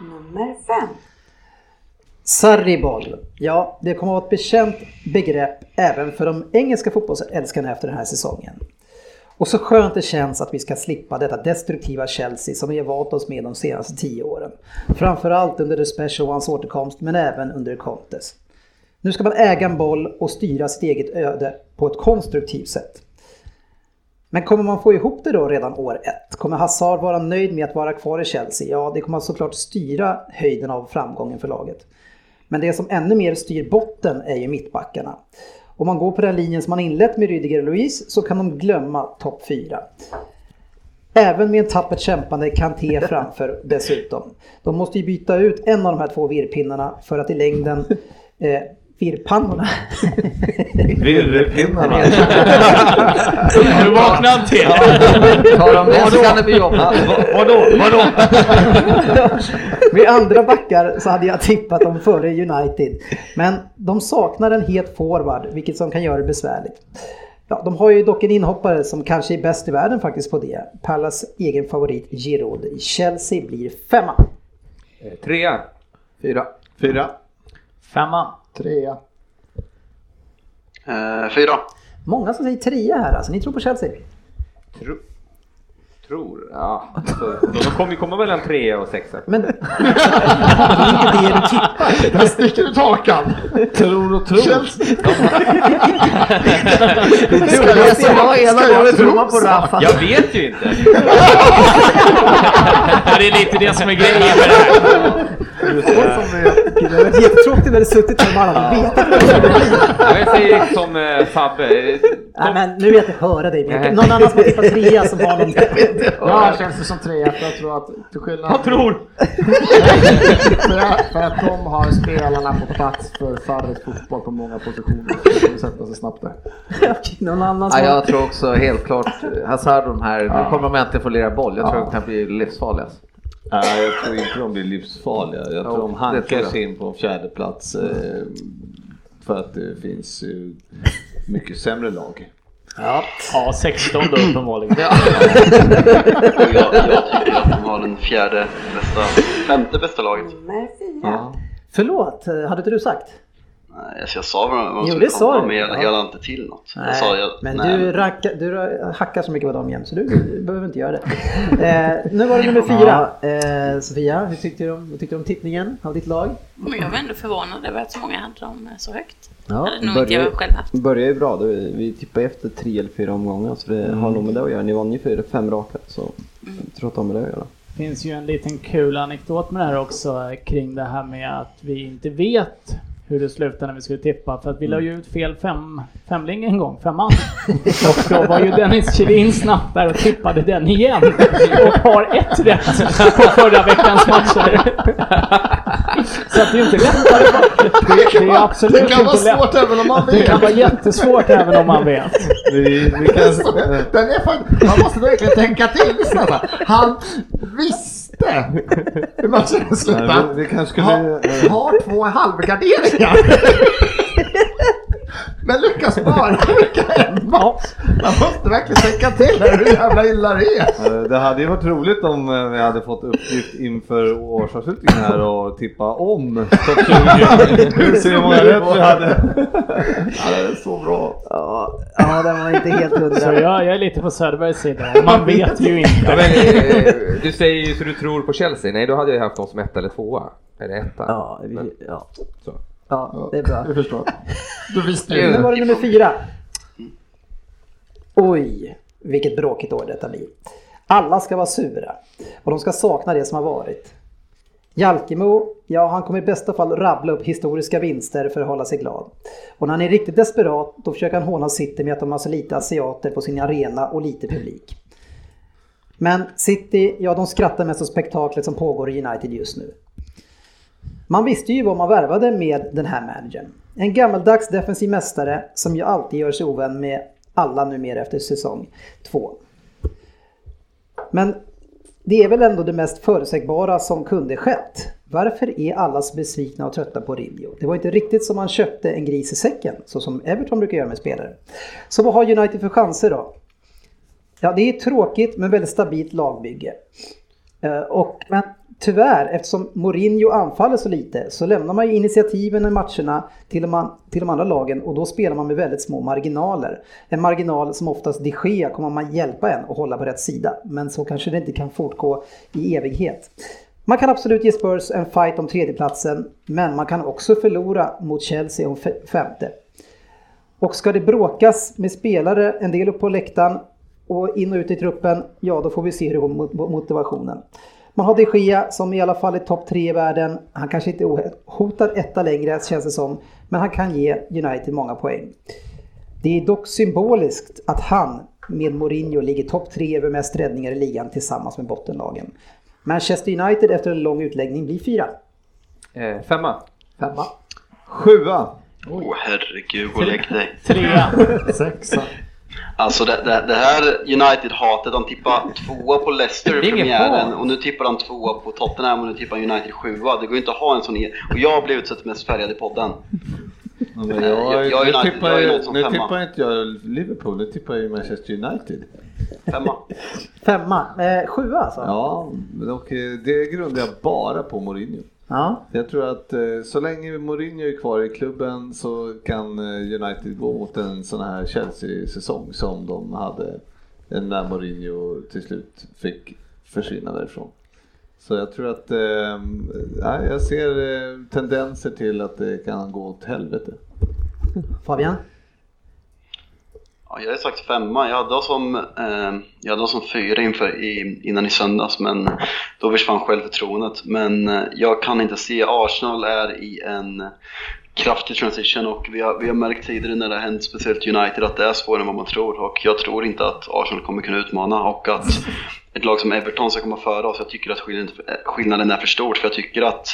S12: Nummer fem.
S2: Sarriboll. Ja, det kommer att vara ett bekänt begrepp även för de engelska fotbollsälskarna efter den här säsongen. Och så skönt det känns att vi ska slippa detta destruktiva Chelsea som vi har valt oss med de senaste tio åren. Framförallt under The Special Ones återkomst men även under Contes. Nu ska man äga en boll och styra sitt eget öde på ett konstruktivt sätt. Men kommer man få ihop det då redan år ett? Kommer Hazard vara nöjd med att vara kvar i Chelsea? Ja, det kommer såklart styra höjden av framgången för laget. Men det som ännu mer styr botten är ju mittbackarna. Om man går på den linjen som man inlett med Rydiger och Louise så kan de glömma topp 4. Även med en tappert kämpande Kanté framför dessutom. De måste ju byta ut en av de här två virrpinnarna för att i längden eh, Virrpannorna.
S4: Virrepinnarna.
S5: Nu vaknade han till.
S6: Tar de det så kan det bli jobb.
S4: Vadå? Vadå?
S2: Med andra backar så hade jag tippat dem före United. Men de saknar en het forward, vilket som kan göra det besvärligt. Ja, de har ju dock en inhoppare som kanske är bäst i världen faktiskt på det. Pallas egen favorit Giroud. Chelsea blir femma.
S3: Eh, Trea.
S6: Fyra.
S4: Fyra.
S5: Femma.
S7: Trea.
S8: Eh, fyra.
S2: Många som säger trea här alltså. Ni tror på Chelsea?
S3: Tro, tror, ja. Alltså, de kommer ju komma mellan trea och sexa.
S2: Men det är inte det du tippar.
S7: Där sticker ut hakan.
S4: Tror och tror.
S7: Chelsea.
S6: Så jag ena gången tror man på Rafa.
S3: Jag vet ju inte.
S5: Det är lite det som är grejen med det här.
S2: Det hade varit jättetråkigt vi hade suttit här och alla hade vetat vad det skulle bli.
S3: Ja, Jag säger som eh, Fabbe. eh,
S2: Nej men nu vill jag inte höra dig. Någon annan som har tippat trea som har någon...
S7: Ja, känns det som trea. För jag tror att till skillnad...
S5: Jag tror.
S7: för, att, för att de har spelarna på plats för Farris fotboll på många positioner. Så det kommer sätta sig snabbt där.
S2: Någon annan
S6: Ja, jag tror också helt klart Hazard de här, nu kommer de äntligen få lira boll. Jag tror de kan bli livsfarliga.
S4: Nej, jag tror inte de blir livsfarliga. Jag tror de hankar
S6: jag.
S4: sig in på en fjärde plats eh, För att det finns ju mycket sämre lag.
S5: Ja, 16 då uppenbarligen.
S8: Jag, jag tycker att de har den fjärde bästa, femte bästa laget.
S1: Nummer fyra.
S4: Ja.
S2: Förlåt, hade inte du sagt?
S8: Alltså jag sa vad man
S2: Jo,
S8: skulle
S2: det sa
S8: komma
S2: du.
S8: med, jag,
S2: Ja.
S8: jag lade inte till något.
S2: Nej,
S8: jag sa, jag,
S2: men
S8: nej,
S2: du, rackar, du hackar så mycket på dem jämt så du, du behöver inte göra det. Eh, nu var det nummer fyra. Eh, Sofia, hur tyckte du om, vad tyckte du om tippningen av ditt lag?
S11: Men jag var ändå förvånad över att så många hade dem så högt.
S14: Ja,
S11: Hade nog inte jag själv haft.
S14: börjar ju bra. Det- Vi tippar ju efter tre eller fyra omgångar så det har nog med det att göra. Ni vann ju fyra, fem raka så jag tror att det har med det att göra.
S5: Det finns ju en liten kul anekdot med det här också eh, kring det här med att vi inte vet hur det slutar när vi skulle tippa. För att vi la ju ut fel fem, femling en gång, femman. Och då var ju Dennis Kjellin snabbt där och tippade den igen. Och har ett rätt på förra veckans matcher. Så att det är inte lättare. Det, det är absolut
S7: Det kan vara
S5: inte lätt.
S7: svårt även om man
S5: Det
S7: vet.
S5: kan vara jättesvårt även om man vet.
S4: Vi, vi kan,
S7: Den är fan, man måste verkligen tänka till. Bara. Han visste hur matchen skulle sluta.
S4: vi, vi kanske
S7: Ha,
S4: skulle...
S7: har två halvgarderingar. Men lyckas bara rycka en match. Man måste verkligen tänka till hur jävla illa det är.
S4: Eh, Det hade ju varit roligt om eh, vi hade fått uppgift inför årsavslutningen här och tippa om topp 20. Hur ser många rätt vi hade.
S7: Ja, det är så bra.
S2: Ja, ja den var inte helt
S5: Så
S2: hundra.
S5: jag, jag är lite på Söderbergs sida. Man vet ju
S3: Ja,
S5: inte.
S3: men, eh, du säger ju så du tror på Chelsea. Nej, då hade jag haft dem som etta eller tvåa. Eller etta.
S2: Ja, vi, ja.
S3: Så.
S2: Ja, det är bra.
S7: Jag förstår. Du visste
S2: Nu
S7: ju.
S2: var det nummer fyra. Oj, vilket bråkigt år detta blir. Alla ska vara sura och de ska sakna det som har varit. Jalkemo, ja han kommer i bästa fall rabbla upp historiska vinster för att hålla sig glad. Och när han är riktigt desperat då försöker han håna City med att de har så lite asiater på sin arena och lite publik. Men City, ja de skrattar mest åt spektaklet som pågår i United just nu. Man visste ju vad man värvade med den här managern. En gammaldags defensiv mästare som ju alltid gör sig ovän med alla numera efter säsong två. Men det är väl ändå det mest förutsägbara som kunde skett. Varför är alla så besvikna och trötta på Rinho? Det var inte riktigt som man köpte en gris i säcken, så som Everton brukar göra med spelare. Så vad har United för chanser då? Ja, det är tråkigt men väldigt stabilt lagbygge. Eh, och, men tyvärr, eftersom Mourinho anfaller så lite så lämnar man ju initiativen i matcherna till de, till de andra lagen och då spelar man med väldigt små marginaler. En marginal som oftast de Gea kommer man hjälpa en att hålla på rätt sida. Men så kanske det inte kan fortgå i evighet. Man kan absolut ge Spurs en fight om tredjeplatsen men man kan också förlora mot Chelsea om femte. Och ska det bråkas med spelare, en del upp på läktaren och in och ut i truppen, ja då får vi se hur det går mot motivationen. Man har de Gea som i alla fall är topp tre i världen. Han kanske inte är hotad etta längre känns det som, men han kan ge United många poäng. Det är dock symboliskt att han med Mourinho ligger topp tre över mest räddningar i ligan tillsammans med bottenlagen. Manchester United efter en lång utläggning blir fyra.
S3: Eh, femma.
S2: Femma.
S4: Sjua.
S8: Åh herregud, gå och lägg dig.
S5: Trea.
S7: Sexa.
S8: Alltså det, det, det här United-hatet, de tippade tvåa på Leicester i premiären och nu tippar de tvåa på Tottenham och nu tippar United sjua. Det går ju inte att ha en sån... e- Och jag blev utsett mest färgad i podden.
S4: Ja, jag,
S8: jag- jag är
S4: nu
S8: United,
S4: tippar,
S8: jag är
S4: nu
S8: femma.
S4: tippar inte jag Liverpool, nu tippar jag ju Manchester United.
S8: Femma.
S2: Femma. Eh, sjua alltså?
S4: Ja, och eh, det grundar jag bara på Mourinho.
S2: Ja.
S4: Jag tror att eh, så länge Mourinho är kvar i klubben så kan eh, United gå mot en sån här Chelsea-säsong som de hade när Mourinho till slut fick försvinna därifrån. Så jag tror att, eh, nej, jag ser tendenser till att det kan gå åt helvete.
S2: Fabian?
S8: Ja, jag är sagt femma. Jag hade oss som, eh, jag hade oss som fyra inför, i, innan i söndags, men då försvann självförtroendet. Men eh, jag kan inte se Arsenal är i en kraftig transition och vi har, vi har märkt tidigare när det har hänt, speciellt United, att det är svårare än vad man tror. Och jag tror inte att Arsenal kommer kunna utmana och att ett lag som Everton ska komma före oss. Jag tycker att skillnaden, eh, skillnaden är för stor, för jag tycker att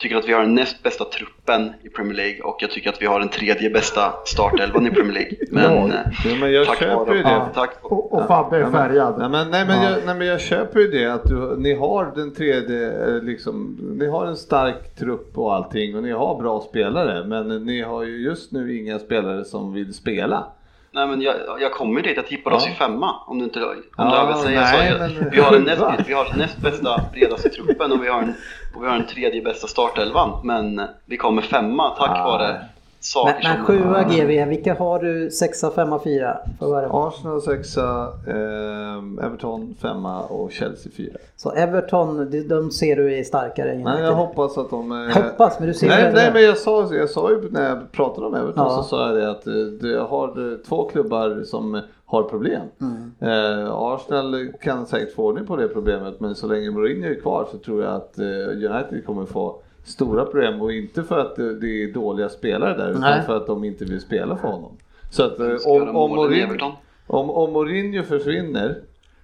S8: tycker att vi har den näst bästa truppen i Premier League och jag tycker att vi har den tredje bästa startelvan i Premier League. Men,
S4: Ja,
S8: eh,
S4: men jag
S8: tack
S4: köper
S8: vare-
S4: ju det.
S8: Ja, tack.
S7: Och, och Fabbe är färgad.
S4: Nej men, nej, men
S7: Ja.
S4: jag, nej men jag köper ju det att du, ni har den tredje, eh, liksom, ni har en stark trupp och allting och ni har bra spelare men ni har ju just nu inga spelare som vill spela.
S8: Nej men jag, jag kommer dit, jag tippade oss
S4: Ja.
S8: i femma om du inte om
S4: Ja,
S8: du säger.
S4: nej,
S8: så
S4: men-
S8: vi, har den näst,
S4: Va?
S8: vi har den näst bästa, bredaste truppen och vi har, en, och vi har den tredje bästa startelvan. Men vi kommer femma tack
S4: Ah.
S8: vare saker
S2: Men, men
S8: som...
S2: sjua GV, vilka har du? Sexa, femma, fyra?
S4: Arsenal sexa, eh, Everton femma och Chelsea fyra.
S2: Så Everton, de, de ser du är starkare än
S4: Nej, jag hoppas att de... eh,
S2: Hoppas, men du ser
S4: nej, nej, men jag sa, jag sa ju när jag pratade om Everton
S2: Ja.
S4: så sa jag det att eh, du har eh, två klubbar som har problem.
S2: Mm.
S4: Eh, Arsenal kan säkert få ordning på det problemet men så länge Mourinho är kvar så tror jag att eh, United kommer få stora problem och inte för att det, det är dåliga spelare där utan
S2: Nej.
S4: för att de inte vill spela för honom. Så att eh, om, om, Mourinho, om, om Mourinho försvinner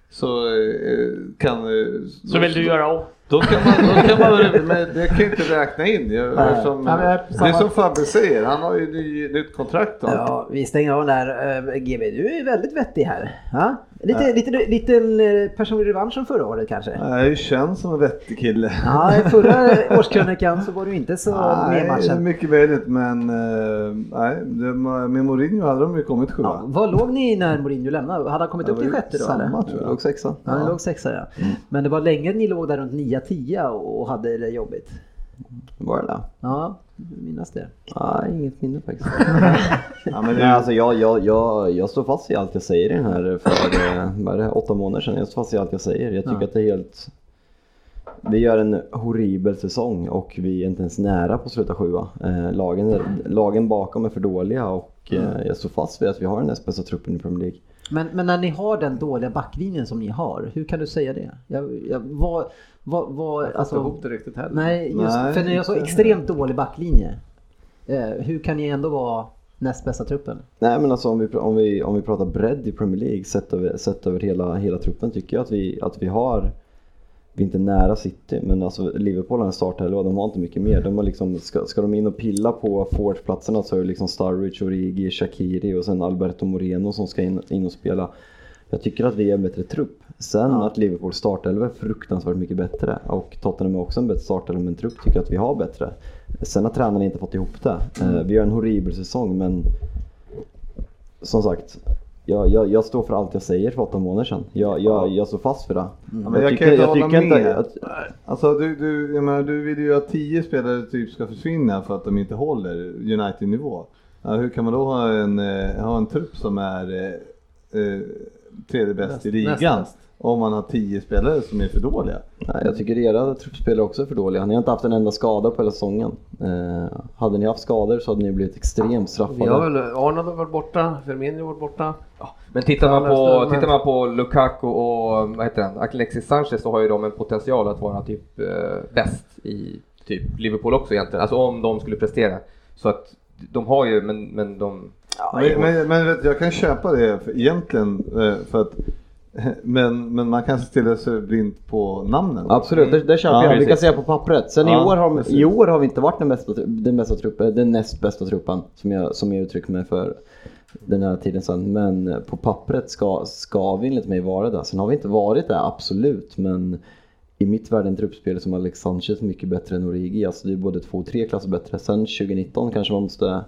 S4: så eh, kan... eh,
S5: Så vill du göra om?
S4: Då kan man, då kan man men det kan jag inte räkna in. Jag,
S2: Nej.
S4: eftersom,
S2: Ja,
S4: det är som Fabbe säger, han har ju ny, nytt kontrakt då.
S2: Ja, vi stänger av där. Eh, GV, du är väldigt vettig här. Ja? Lite,
S4: Ja.
S2: lite, liten eh, personlig revansch som förra året kanske?
S4: Jag är ju känd som en vettig kille.
S2: Ja, i förra årskrönikan så var du inte så med i
S4: Nej,
S2: matchen.
S4: mycket möjligt men eh, nej, med Mourinho hade de ju kommit sjua.
S2: Ja, vad låg ni när Mourinho lämnade? Hade han kommit upp till sjätte då?
S4: samma,
S2: eller?
S4: tror jag.
S14: Låg sexa.
S2: Ja, ni låg sexa ja. Men det var länge ni låg där runt 9-10 och hade det jobbigt.
S14: Var det det?
S2: Ja, du minns det.
S14: Nej, inget minne faktiskt.
S4: Ja, men
S14: alltså jag, jag, jag, jag står fast i allt jag säger i den här för eh, vad det, åtta månader sedan. Jag står fast i allt jag säger. Jag tycker
S2: Ja.
S14: att det är helt... Vi gör en horribel säsong och vi är inte ens nära på att sluta sjua. Eh, lagen, lagen bakom är för dåliga och eh, jag står fast vid att vi har den näst bästa truppen i Premier League.
S2: Men, men när ni har den dåliga backlinjen som ni har, hur kan du säga det? Jag, jag, vad, vad, vad,
S4: jag
S2: alltså,
S4: ihop det riktigt heller.
S2: Nej, just
S4: Nej,
S2: för ni har så extremt dålig backlinje. Eh, hur kan ni ändå vara näst bästa truppen?
S14: Nej men alltså om vi, om vi, om vi pratar bredd i Premier League sett över, sett över hela, hela truppen tycker jag att vi, att vi har vi är inte nära City, men alltså Liverpool har en startelva, de har inte mycket mer. De har liksom, ska, ska de in och pilla på forwardplatserna så är det liksom Sturridge, Origi, Shaqiri och sen Alberto Moreno som ska in, in och spela. Jag tycker att vi är en bättre trupp. Sen att Liverpools startelva är fruktansvärt mycket bättre och Tottenham är också en bättre startelva men trupp tycker jag att vi har bättre. Sen har tränarna inte fått ihop det. Eh, Vi har en horribel säsong men som sagt, jag, jag, jag står för allt jag säger för åtta månader sedan. Jag, jag, jag står fast för det.
S4: Ja, men jag, kan inte hålla med. Alltså, du, du, jag menar, du vill ju att tio spelare typ ska försvinna för att de inte håller United-nivå. Ja, hur kan man då ha en, eh, ha en trupp som är eh, eh, tredje bäst i ligan? Om man har tio spelare som är för dåliga.
S14: Nej, jag tycker era truppspelare också är för dåliga. Ni har inte haft en enda skada på hela säsongen. Eh, hade ni haft skador så hade ni blivit extremt straffade.
S6: Vi har väl, Arnold har varit borta, Firmino har varit borta. Ja.
S3: Men tittar man, på, tittar man på Lukaku och vad heter den, Alexis Sanchez så har ju de en potential att vara typ eh, bäst i typ Liverpool också egentligen. Alltså om de skulle prestera. Så att de har ju, men, men de...
S4: Ja, men, men, men jag kan köpa det för, egentligen eh, för att men, men man kan stirra sig blind på namnen.
S14: Absolut, det, det köper ja, jag. Vi kan säga på pappret. Sen ja, i, år har, i år har vi inte varit den, bästa, den, bästa truppen, den näst bästa truppen som jag, som jag uttrycker mig för den här tiden sen. Men på pappret ska, ska vi enligt mig vara det. Sen har vi inte varit det, absolut. Men i mitt värld en truppspelare som Alex Sanchez mycket bättre än Origi. Alltså det är både två och tre klasser bättre. Sen 2019 kanske man måste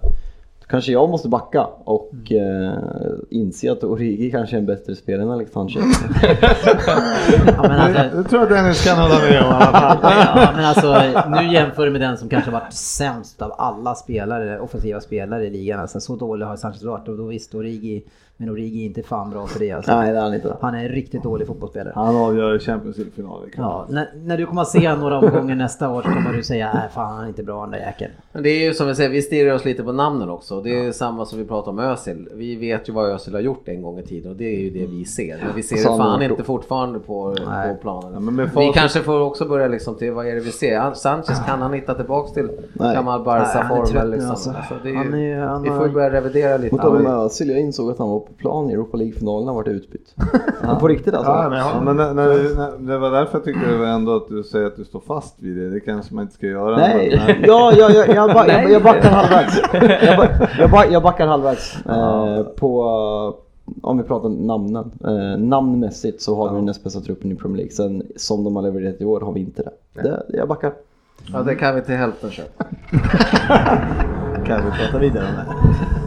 S14: kanske jag måste backa och mm. eh, inse att Origi kanske är en bättre spelare än Alex Sanchez.
S4: ja, men alltså, det tror jag Dennis kan hålla med om i alla fall.
S2: ja, men alltså, nu jämför du med den som kanske varit sämst av alla spelare, offensiva spelare i ligan. Alltså, så dålig har Sanchez varit och då visst Origi men Origi är inte fan bra för det alltså.
S14: Nej, det är han inte.
S2: Han är en riktigt dålig fotbollsspelare.
S4: Han avgör Champions League-finaler.
S2: Ja, när, när, du kommer att se några omgångar nästa år så kommer du säga nej fan han är inte bra den där jäkeln.
S6: Men det är ju som vi säger, vi stirrar oss lite på namnen också. Det är ja. samma som vi pratar om Özil. Vi vet ju vad Özil har gjort en gång i tiden och det är ju det vi ser. Men vi ser ju fan inte fortfarande på, på planen. Ja, vi kanske får också börja liksom till, vad är det vi ser? Sanchez, kan han hitta tillbaks till gammal Barca-form? Liksom. Alltså. Alltså, vi får ju börja revidera lite.
S14: Mot med Özil, jag insåg att han var på plan i Europa League-finalen har varit utbytt. Ja. På riktigt alltså?
S4: Ja, men, ja, men när, när, när, det var därför jag tyckte det ändå att du säger att du står fast vid det. Det kanske man inte ska göra.
S14: Nej, men, ja, ja, ja, jag, ba, jag, jag backar halvvägs. Jag, ba, jag, backar halvvägs. Eh, på, om vi pratar namnen. Eh, namnmässigt så har vi den näst bästa truppen i Premier League. Sen som de har levererat i år har vi inte det. det jag backar.
S6: Ja, det kan vi till hälften köpa.
S14: kan vi prata vidare om det?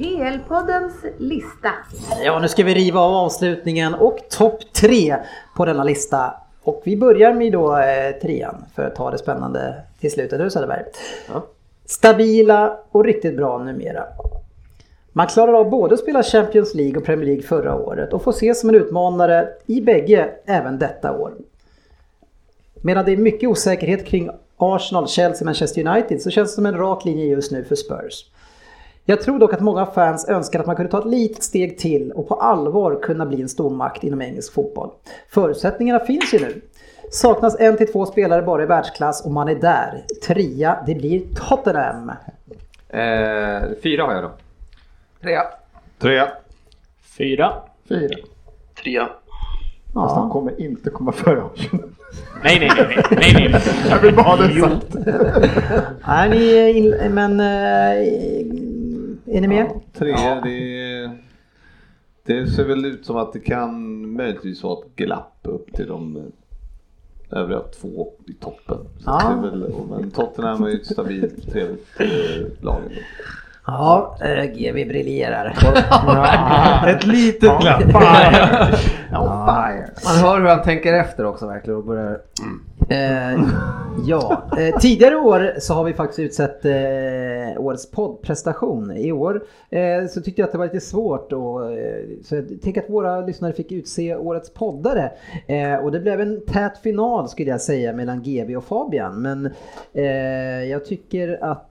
S15: PL-poddens lista.
S2: Ja, nu ska vi riva av avslutningen och topp tre på denna lista. Och vi börjar med då eh, trean för att ta det spännande till slutet. Du Söderberg. Ja. Stabila och riktigt bra numera. Man klarar av både att spela Champions League och Premier League förra året och får ses som en utmanare i bägge även detta år. Medan det är mycket osäkerhet kring Arsenal, Chelsea, Manchester United så känns det som en rak linje just nu för Spurs. Jag tror dock att många fans önskar att man kunde ta ett litet steg till och på allvar kunna bli en stormakt inom engelsk fotboll. Förutsättningarna finns ju nu. Saknas en till två spelare bara i världsklass och man är där. Trea, det blir Tottenham.
S3: Eh, fyra har jag då.
S6: Trea.
S4: Trea.
S5: Fyra.
S7: Fyra.
S8: Trea.
S7: Ja. Fast han kommer inte komma före oss.
S5: Nej, nej, nej, nej, nej, nej.
S7: Jag vill bara ha det sagt.
S2: Nej, ni, men äh, är ni med? Ja,
S4: tre, ja. det, det ser väl ut som att det kan möjligtvis vara ett glapp upp till de övriga två i toppen. Så ja. det är väl, men Tottenham är ju ett stabilt, trevligt eh, lag.
S2: Ja, äh, GV briljerar.
S4: ja, ett litet glapp.
S6: Ja. Man hör hur han tänker efter också verkligen och börjar... Mm.
S2: Eh, ja, eh, tidigare år så har vi faktiskt utsett eh, årets poddprestation. I år eh, så tyckte jag att det var lite svårt och eh, så jag tänker att våra lyssnare fick utse årets poddare. Eh, och det blev en tät final skulle jag säga mellan GV och Fabian. Men jag tycker att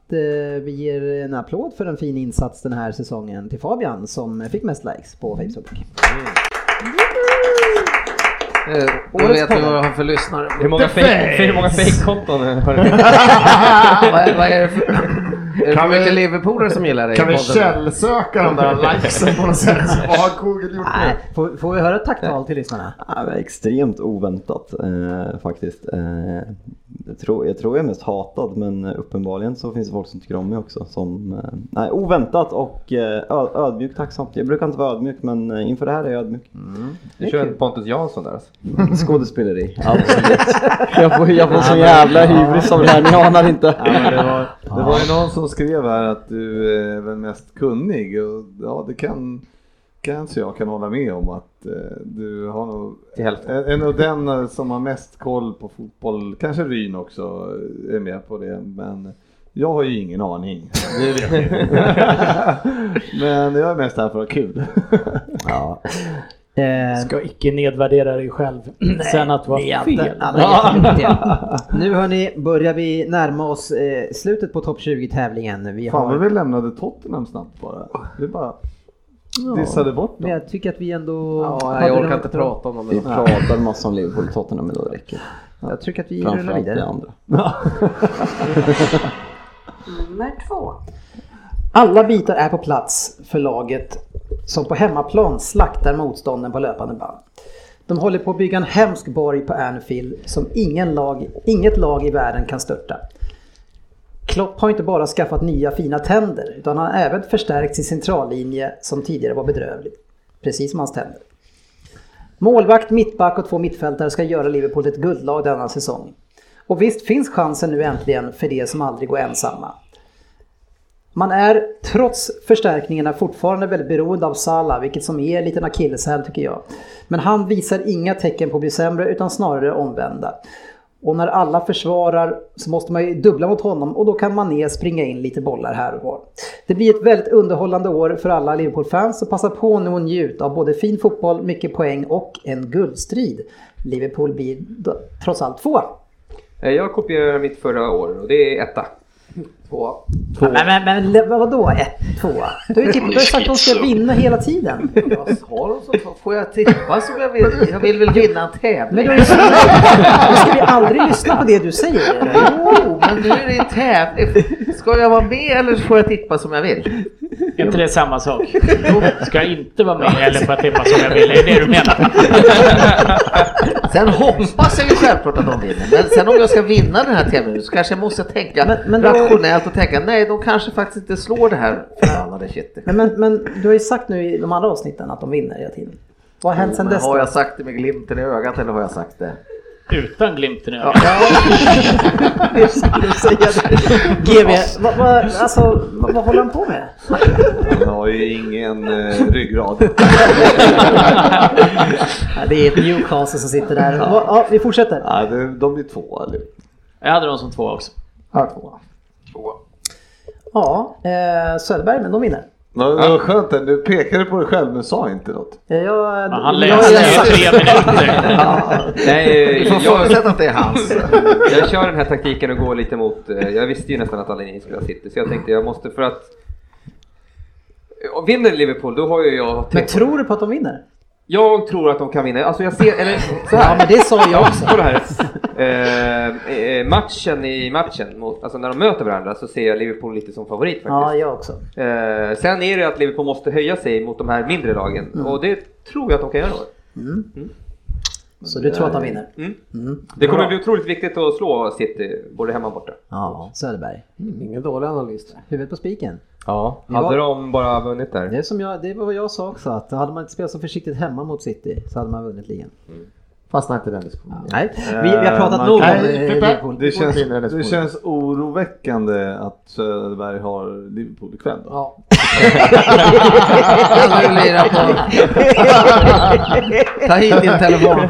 S2: vi ger en applåd för en fin insats den här säsongen till Fabian som fick mest likes på Facebook. Mm.
S6: Eh, då vet vi vad vi har för lyssnare.
S3: Hur många fake-konton har du?
S6: vad, vad är det för... Det mycket Liverpoolare som gillar dig
S7: Kan vi källsöka de där likesen på något sätt? Vad har Google gjort
S2: Nej, får, får, vi höra ett tacktal till lyssnarna?
S14: Ja, extremt oväntat eh, faktiskt. Eh, jag, tror, jag tror jag är mest hatad men uppenbarligen så finns det folk som tycker om mig också. Som, eh, nej, oväntat och eh, ö, ödmjukt tacksamt. Jag brukar inte vara ödmjuk men eh, inför det här är jag ödmjuk.
S3: Du kör en Pontus Jansson där alltså?
S14: Skådespeleri, absolut. jag får, jag får så jävla hybris av det här, ni anar inte.
S4: Ja, det, var, det var ju någon som skrev här att du är väl mest kunnig och ja det kan kanske jag kan hålla med om att eh, du har nog en av den eh, som har mest koll på fotboll, kanske Ryn också eh, är med på det men jag har ju ingen aning. Det vet jag. men jag är mest här för att ha kul.
S2: Ja. Eh,
S5: Ska icke nedvärdera dig själv sen att du
S2: det är
S5: har
S2: inte-
S5: fel.
S2: jättemycket. Nu hörni, börjar vi närma oss eh, slutet på topp 20-tävlingen. Vi
S4: Fan
S2: har...
S4: vad vi lämnade Tottenham snabbt bara. Vi bara dissade bort
S2: Men
S4: dem.
S2: jag tycker att vi ändå...
S6: Ja, nej, jag orkar inte prata om dem.
S14: Vi pratar massa om Liverpool och Tottenham men då räcker det.
S2: Jag tycker att vi rullar
S14: det
S2: vidare.
S14: andra.
S1: Nummer två.
S2: Alla bitar är på plats för laget som på hemmaplan slaktar motstånden på löpande band. De håller på att bygga en hemsk borg på Anfield som ingen lag, inget lag i världen kan störta. Klopp har inte bara skaffat nya fina tänder utan han har även förstärkt sin centrallinje som tidigare var bedrövlig. Precis som hans tänder. Målvakt, mittback och två mittfältare ska göra Liverpool till ett guldlag denna säsong. Och visst finns chansen nu äntligen för de som aldrig går ensamma. Man är trots förstärkningarna fortfarande väldigt beroende av Salah, vilket som är en liten akilleshäl tycker jag. Men han visar inga tecken på att bli sämre utan snarare omvända. Och när alla försvarar så måste man ju dubbla mot honom och då kan Mané springa in lite bollar här och var. Det blir ett väldigt underhållande år för alla Liverpool-fans så passa på nu och njut av både fin fotboll, mycket poäng och en guldstrid. Liverpool blir trots allt tvåa.
S3: Eh, jag kopierar mitt förra år och det är etta.
S6: Två.
S2: Men, men, men vadå ett, tvåa? Du har ju ju sagt att de ska vinna hela tiden.
S6: Jag har dem som två. Får jag tippa som jag vill? Jag vill väl vinna en
S2: Men
S6: tävling?
S2: du har ju sagt Nu ska vi aldrig lyssna på det du säger.
S6: Jo, men nu är det en tävling. Ska jag vara med eller får jag tippa som jag vill?
S5: Är inte det samma sak? Ska jag inte vara med eller jag tippa som jag vill? Är det det du menar?
S6: Sen hoppas jag ju självklart att de vinner. Men sen om jag ska vinna den här tävlingen så kanske jag måste tänka
S2: Men- men då-
S6: rationellt och tänka nej, de kanske faktiskt inte slår det här förbannade shitet.
S2: Men, men, men du har ju sagt nu i de andra avsnitten att de vinner hela tiden. Vad har hänt sen dess
S6: har jag sagt det med glimten i ögat eller har jag sagt det?
S5: Utan glimten i
S6: Ja.
S5: ögat.
S2: Jag skulle säga det. GV, vad, vad, alltså, vad, vad håller han på med?
S4: Han har ju ingen eh, ryggrad.
S2: Ja, det är ett Newcastle som sitter där. Ja, ja, vi fortsätter.
S4: Ja, det, de blir två eller?
S5: Jag hade dem som två också.
S7: Ja, tvåa.
S2: Ja, eh, Söderberg, men de vinner.
S4: Ja, det var skönt, du pekade på dig själv men sa inte något.
S2: Eh, Jag,
S5: Ja, han läste
S2: jag-
S5: i tre minuter.
S3: Nej,
S6: Vi får
S3: jag,
S6: förutsätta att det är hans.
S3: jag kör den här taktiken och går lite mot, eh, jag visste ju nästan att alla ni skulle ha City, så jag tänkte jag måste för att Vinner Liverpool, då har ju jag
S2: Men tror du på att de vinner?
S3: Jag tror att de kan vinna. Alltså jag ser, eller så här.
S2: Ja, men det sa jag också.
S3: Kolla här. Eh, eh, matchen i matchen, mot, alltså när de möter varandra så ser jag Liverpool lite som favorit faktiskt.
S2: Ja, jag också.
S3: Eh, sen är det att Liverpool måste höja sig mot de här mindre lagen
S2: Mm.
S3: och det tror jag att de kan göra.
S2: Så du tror att de vinner?
S3: Mm.
S2: Mm.
S3: Det kommer bli otroligt viktigt att slå City, både hemma och borta.
S2: Ja, Söderberg.
S12: Ingen dålig analys.
S2: Huvudet på spiken.
S3: Ja, hade
S2: var-
S3: de bara vunnit där.
S2: Det, är som jag, det var vad jag sa också, att hade man inte spelat så försiktigt hemma mot City så hade man vunnit ligan.
S7: Fastna inte i den diskussionen.
S2: Nej, vi, vi har pratat
S4: man
S2: nog om eh, Liverpool.
S4: Det känns, det känns oroväckande att Söderberg har Liverpool ikväll då.
S12: Ja.
S6: Ta hit din telefon.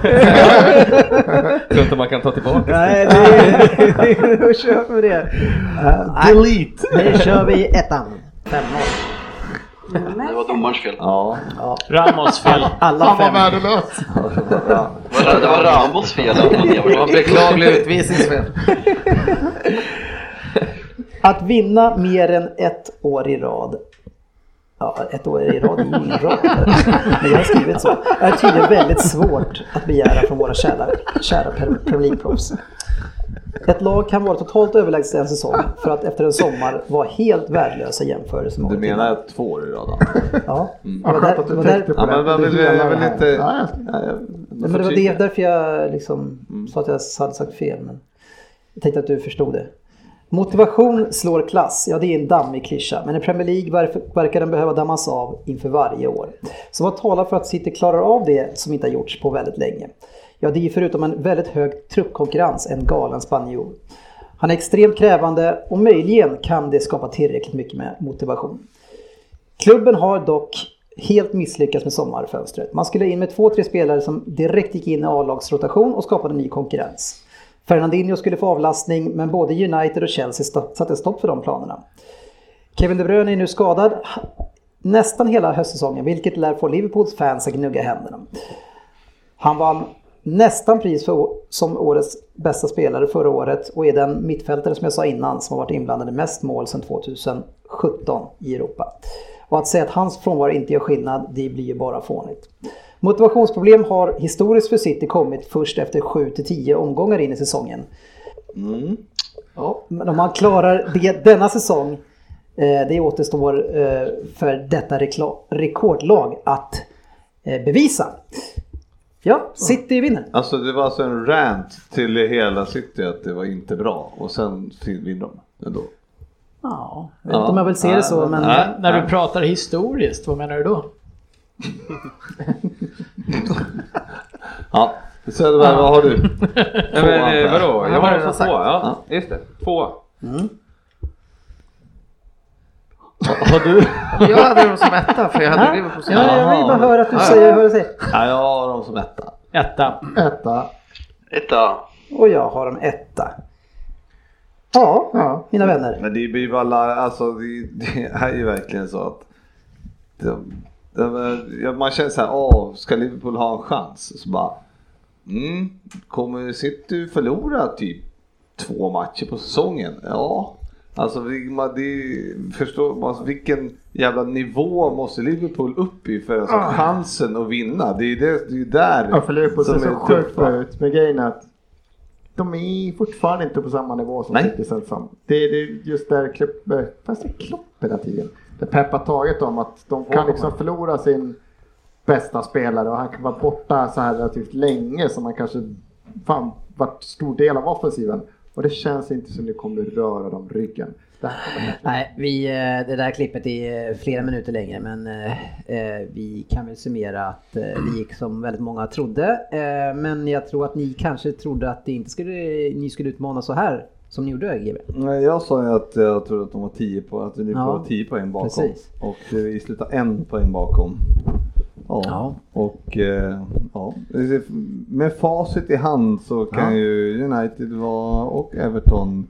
S3: tror inte man kan ta tillbaka.
S2: Nej, det, då kör vi det. Uh,
S4: Delete!
S2: Nu kör vi ettan. 5-0.
S8: Det var domarens fel.
S4: Ja,
S5: Ramos fel.
S2: Alla
S7: Fan vad värdelöst!
S8: Det var, det var Ramos fel.
S6: Det var beklaglig utvisningsfel.
S2: Att vinna mer än ett år i rad. Ja, ett år i rad är ju ingen rad. Men jag har skrivit så. är tydligen väldigt svårt att begära från våra kära, kära League-proffs. Ett lag kan vara totalt överlägset en säsong för att efter en sommar vara helt värdelösa jämförelser med
S4: du menar
S2: innan.
S4: två år i rad?
S2: Ja,
S7: Vad
S2: det var
S7: skönt att du tänkte på
S4: Ja,
S7: det.
S4: men inte...
S7: Ja,
S2: men det var det, därför jag liksom sa att jag hade sagt fel. Men Jag tänkte att du förstod det. Motivation slår klass, ja det är en dammig klyscha, men i Premier League ver- verkar den behöva dammas av inför varje år. Så vad talar för att City klarar av det som inte har gjorts på väldigt länge? Ja, det är ju förutom en väldigt hög truppkonkurrens en galen spanjor. Han är extremt krävande och möjligen kan det skapa tillräckligt mycket med motivation. Klubben har dock helt misslyckats med sommarfönstret. Man skulle in med två, tre spelare som direkt gick in i A-lagsrotation och skapade ny konkurrens. Fernandinho skulle få avlastning men både United och Chelsea satte stopp för de planerna. Kevin De Bruyne är nu skadad nästan hela höstsäsongen vilket lär få Liverpools fans att gnugga händerna. Han vann nästan pris för, som årets bästa spelare förra året och är den mittfältare som jag sa innan som har varit inblandad i mest mål sedan 2017 i Europa. Och att säga att hans frånvaro inte gör skillnad, det blir ju bara fånigt. Motivationsproblem har historiskt för City kommit först efter 7-10 omgångar in i säsongen. Ja, men om man klarar det denna säsong, eh, det återstår eh, för detta rekordlag att eh, bevisa. Ja, City vinner.
S4: Alltså det var alltså en rant till hela City att det var inte bra och sen vinner de ändå.
S2: Ja, jag vet inte om jag vill se det så, men...
S4: Nej,
S5: När
S4: nej.
S5: du pratar historiskt, vad menar du då?
S4: Ja, Söderberg vad har du?
S3: Nej, men, eh, vadå? Jag
S6: har
S3: två, ja. Just det. Två.
S4: Har du?
S6: Jag hade dem som etta för jag hade Liverpool som
S2: Ja, jag vill bara höra att du
S6: Ja,
S2: säger hur du säger.
S4: Ja, jag har dem som etta.
S5: Etta.
S7: Etta.
S8: Etta.
S2: Och jag har en etta. Ja,
S7: Ja.
S2: mina vänner.
S4: Men det blir bara alltså det, det är ju verkligen så att de, de, ja, man känner så här, åh, ska Liverpool ha en chans? Så bara, mm, kommer City förlora typ två matcher på säsongen? Ja, alltså man, det, förstår man vilken jävla nivå måste Liverpool upp i för att ha
S7: Ah.
S4: chansen att vinna? Det är det, det är där
S7: Ja, för Liverpool
S4: som
S7: så
S4: är
S7: sjukt
S4: tuffa.
S7: bra ut. Men grejen är att de är fortfarande inte på samma nivå som. City sen som. Det är, just där Klopp, eh, fast det är Klopp hela tiden. Det Pep har tagit dem att de kan liksom förlora sin bästa spelare och han kan vara borta så här relativt länge som han kanske fan varit stor del av offensiven. Och det känns inte som det kommer röra dem ryggen.
S12: Nej, vi, eh, det där klippet är flera minuter längre men eh, eh, vi kan väl summera att eh, det gick som väldigt många trodde. Eh, men jag tror att ni kanske trodde att det inte skulle, ni skulle utmana så här som ni gjorde GB.
S14: Nej, jag sa ju att jag trodde att de var 10 på, att Liverpool
S12: Ja,
S14: var 10 poäng bakom.
S12: precis.
S14: Och eh, vi slutade en poäng bakom. Ja,
S12: Ja.
S14: och eh, ja, med facit i hand så kan
S12: Ja.
S14: ju United vara, och Everton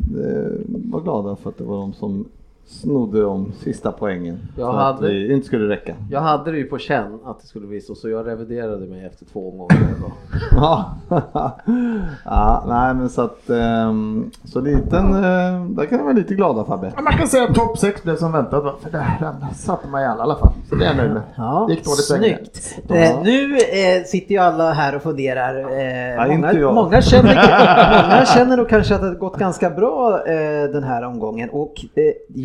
S14: eh, vara glada för att det var de som snodde de sista poängen.
S6: Jag
S14: för att
S6: hade-
S14: vi inte skulle räcka.
S6: Jag hade det ju på känn att det skulle bli så, så jag reviderade mig efter två omgångar.
S14: Ja, ja nej men så att ehm, så liten, eh, där kan jag vara lite glada Fabbe.
S7: Ja, Man kan säga att topp 6 blev som väntat va? För där satte man i alla i alla fall. Så det är jag nöjd med.
S2: Ja,
S7: Det gick dåligt
S2: snyggt. Eh, nu eh, sitter ju alla här och funderar. Eh,
S14: inte
S2: många,
S14: jag.
S2: många, känner, många känner nog kanske att det har gått ganska bra eh, den här omgången. Och eh,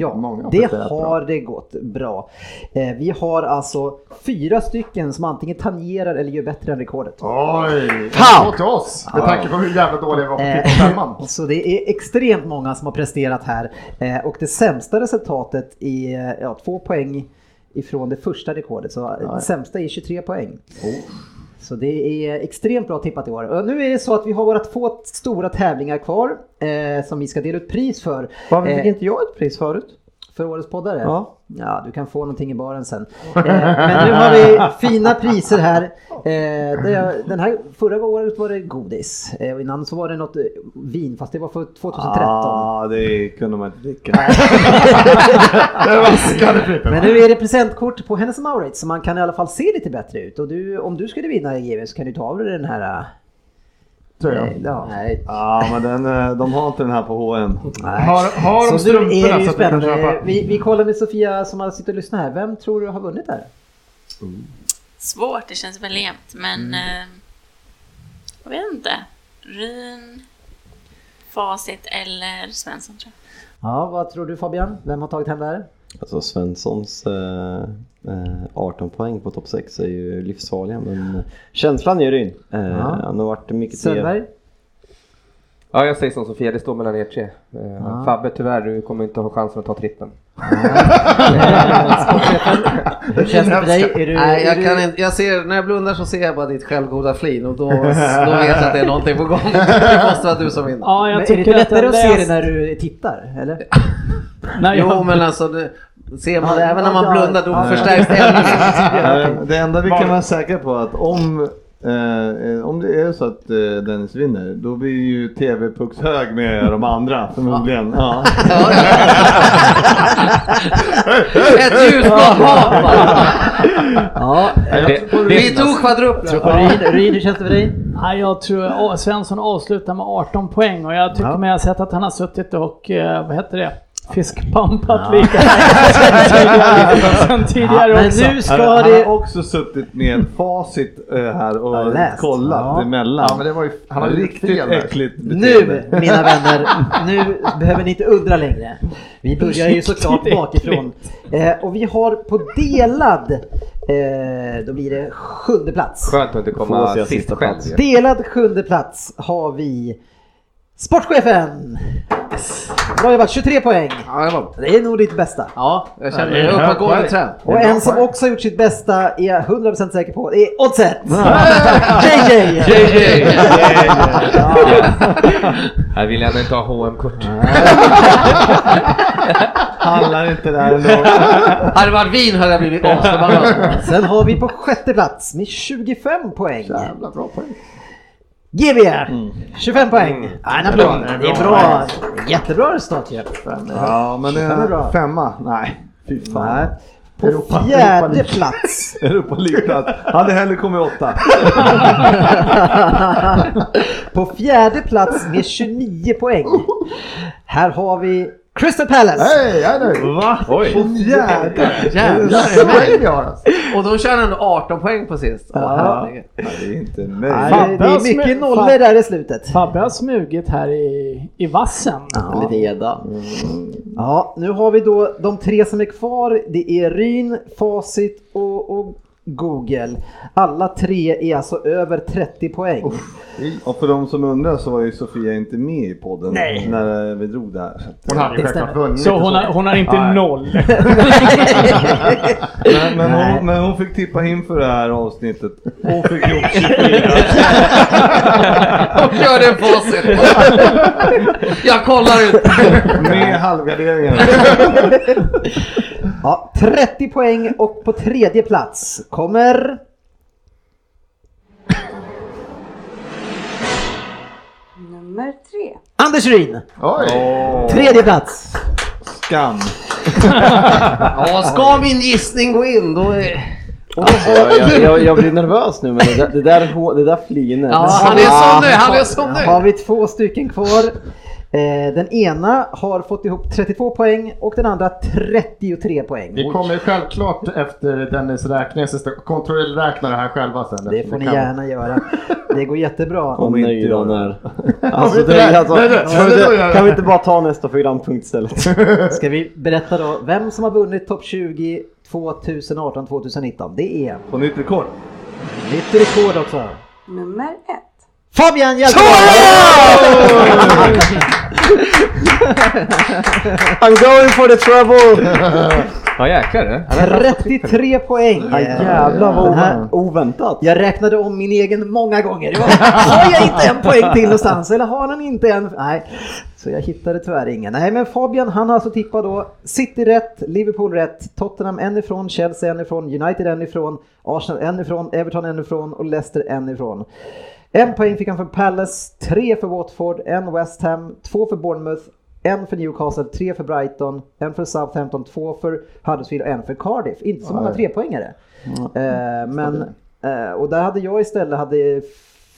S2: ja,
S7: Många har
S2: det har det gått bra. Eh, vi har alltså fyra stycken som antingen tangerar eller gör bättre än rekordet.
S7: Oj!
S2: Fan!
S7: Till oss! Med tanke på hur jävla dåliga vi var på
S2: Eh,
S7: tipsfemman.
S2: Så det är extremt många som har presterat här. Eh, Och det sämsta resultatet är ja, två poäng ifrån det första rekordet. Så det sämsta är 23 poäng. Så det är extremt bra tippat i år. Och nu är det så att vi har våra två stora tävlingar kvar eh, som vi ska dela ut pris för.
S14: Varför fick
S2: Eh,
S14: inte jag ett pris förut?
S2: För årets poddare?
S14: Ja.
S2: Ja, du kan få någonting i baren sen. Eh, men nu har vi fina priser här. Eh, den här förra året var det godis. Eh, och innan så var det något eh, vin, fast det var för 2013.
S14: Ah, det kunde man inte dricka.
S2: Men nu är det presentkort på Hennes Mauritz så man kan i alla fall se lite bättre ut. Och du, om du skulle vinna GW så kan du ta av dig den här...
S7: Tror jag.
S2: eh, ja.
S6: Nej,
S14: Ja, men den, eh, de har inte den här på H&M.
S2: Nej.
S7: Har, har de
S2: Så nu är det
S7: strumporna
S2: ju
S7: så att vi kan
S2: spännande.
S7: köpa?
S2: Vi, vi kollar med Sofia som har suttit och lyssnat här. Vem tror du har vunnit här?
S11: Svårt, det känns väl jämnt, men
S2: Mm.
S11: eh, jag vet inte. Ryn, Facit eller Svensson tror jag.
S2: Ja, vad tror du Fabian? Vem har tagit hem det här?
S14: Alltså Svenssons eh, eh, 18 poäng på topp 6 är ju livsfarliga men känslan är Ryn. Eh,
S2: Ja.
S14: Han har varit mycket
S2: Söderberg?
S3: Ja, jag säger som Sofia, det står mellan er tre.
S2: Ja.
S3: Fabbe, tyvärr, du kommer inte ha chansen att ta trippen.
S2: Hur känns det för dig? Är du,
S6: Nej,
S2: är
S6: jag
S2: du-
S6: kan inte, jag ser, när jag blundar så ser jag bara ditt självgoda flin och då, då vet jag att det är någonting på gång. Det måste vara du som vinner.
S5: Ja, jag
S2: Men är det
S5: tycker
S2: lättare att se det när du tittar? Eller?
S5: Nej,
S6: Jo,
S5: jag-
S6: men alltså det, ser man,
S2: Ja,
S6: även när man
S2: ja,
S6: blundar då
S2: ja.
S6: förstärks det ännu
S4: Det enda vi kan vara säkra på är att om, eh, om det är så att eh, Dennis vinner, då blir ju TV-Pucks hög med de andra förmodligen. Ja.
S6: Ett hav bara.
S2: Ja,
S6: Vi tog
S2: Ryn, hur känns det för dig?
S5: Nej, jag tror Svensson avslutar med 18 poäng och jag tycker
S2: Ja.
S5: mig ha sett att han har suttit och, eh, vad heter det, fiskpumpat
S2: Ja.
S5: lite sen tidigare
S2: men
S5: också.
S2: nu ska
S4: Han, han
S2: det...
S4: har också suttit med facit eh, här och
S2: Ja,
S4: kollat
S2: Ja.
S4: emellan.
S7: Ja, men det var ju, han hade
S4: Riktigt
S7: fel
S4: äckligt
S2: Nu,
S4: beteende.
S2: mina vänner, nu behöver ni inte undra längre. Vi börjar ju såklart bakifrån. Eh, och vi har på delad, eh, då blir det sjunde plats.
S3: Skönt att inte komma sist själv.
S2: Delad sjunde plats har vi Sportchefen! Bra jobbat, 23 poäng.
S6: Ja, det, var,
S2: Det är nog ditt bästa.
S6: ja, jag känner mig uppåtgående trend.
S2: Och en som också har gjort sitt bästa är jag 100% säker på, det är Oddset! JJ!
S6: JJ.
S3: Här vill jag inte ha HM-kort.
S4: Handlar inte där ändå.
S6: Hade det varit vin hade jag blivit asförbannad.
S2: Sen har vi på sjätte plats med 25 poäng.
S7: Jävla bra poäng.
S2: GB! 25 poäng. Ja, en applåd.
S7: Det är bra.
S2: bra. Jättebra resultat ju.
S4: Ja, men det
S2: 25 är bra.
S4: är femma. Nej, fy
S2: Nej.
S4: fan.
S2: På
S7: Europa-
S2: fjärde
S7: Europa
S2: plats.
S4: Europa League-plats. Hade hellre kommit åtta.
S2: på fjärde plats med 29 poäng. Här har vi Crystal Palace.
S7: Hej, jag är nöjd.
S4: Va?
S3: Oj.
S4: På fjärde?
S6: Jävlar. Och då kör han ändå 18 poäng på sist.
S2: Ja.
S4: Nej, det är inte möjligt.
S2: det- det är mycket nollor där i slutet.
S5: Fabbe har smugit här i, i vassen.
S2: Ja.
S14: Lite gädda.
S2: Ja, nu har vi då de tre som är kvar. Det är Ryn, Facit och, och Google. Alla tre är alltså över 30 poäng.
S4: Och för de som undrar så var ju Sofia inte med i podden
S2: Nej.
S4: när vi drog det här.
S7: Hon hade ju självklart vunnit.
S5: Så hon har, hon har inte
S4: Nej.
S5: noll.
S4: Men, men,
S2: Nej.
S4: hon, men hon fick tippa inför det här avsnittet. Hon fick ihop 24.
S6: Och gör det facit. Jag kollar ut.
S4: Med halvgarderingen.
S2: Ja, 30 poäng och på tredje plats kommer...
S12: Nummer tre.
S2: Anders Ryn!
S7: Oj!
S2: Tredje plats!
S4: Skam.
S6: Ja, ska min gissning gå in då är...
S14: Alltså, jag, jag, jag blir nervös nu men det där, det där, hå- det där flinet.
S6: Ja, han är som nu, han är som
S2: Då har
S6: nu.
S2: vi två stycken kvar. Eh, Den ena har fått ihop 32 poäng och den andra 33 poäng.
S7: Vi kommer ju självklart efter Dennis räkning kontrollräkna det här själva sen.
S2: Det får ni
S7: kan-
S2: gärna göra. Det går jättebra.
S14: Om
S4: inte jag-
S14: han är. Alltså,
S7: inte
S14: det, alltså, kan vi inte bara ta nästa programpunkt istället?
S2: Ska vi berätta då vem som har vunnit topp 20 2018-2019? Det är
S4: På nytt rekord.
S2: nytt rekord också.
S12: Nummer ett.
S2: Fabian Hjelteborg!
S14: I'm going for the trouble!
S3: Ja jäklar.
S2: 33 poäng.
S14: Ja, jävlar vad ovänt- oväntat.
S2: Jag räknade om min egen många gånger. Jag bara, Har jag inte en poäng till någonstans? Eller har han inte en? Nej, så jag hittade tyvärr ingen. Nej, men Fabian han har alltså tippat då City rätt, Liverpool rätt, Tottenham en ifrån, Chelsea en ifrån, United en ifrån, Arsenal en ifrån, Everton en ifrån och Leicester en ifrån. En poäng fick han för Palace, tre för Watford, en West Ham, två för Bournemouth, en för Newcastle, tre för Brighton, en för Southampton, två för Huddersfield och en för Cardiff. Inte så många trepoängare. Eh, men, eh, och där hade jag istället hade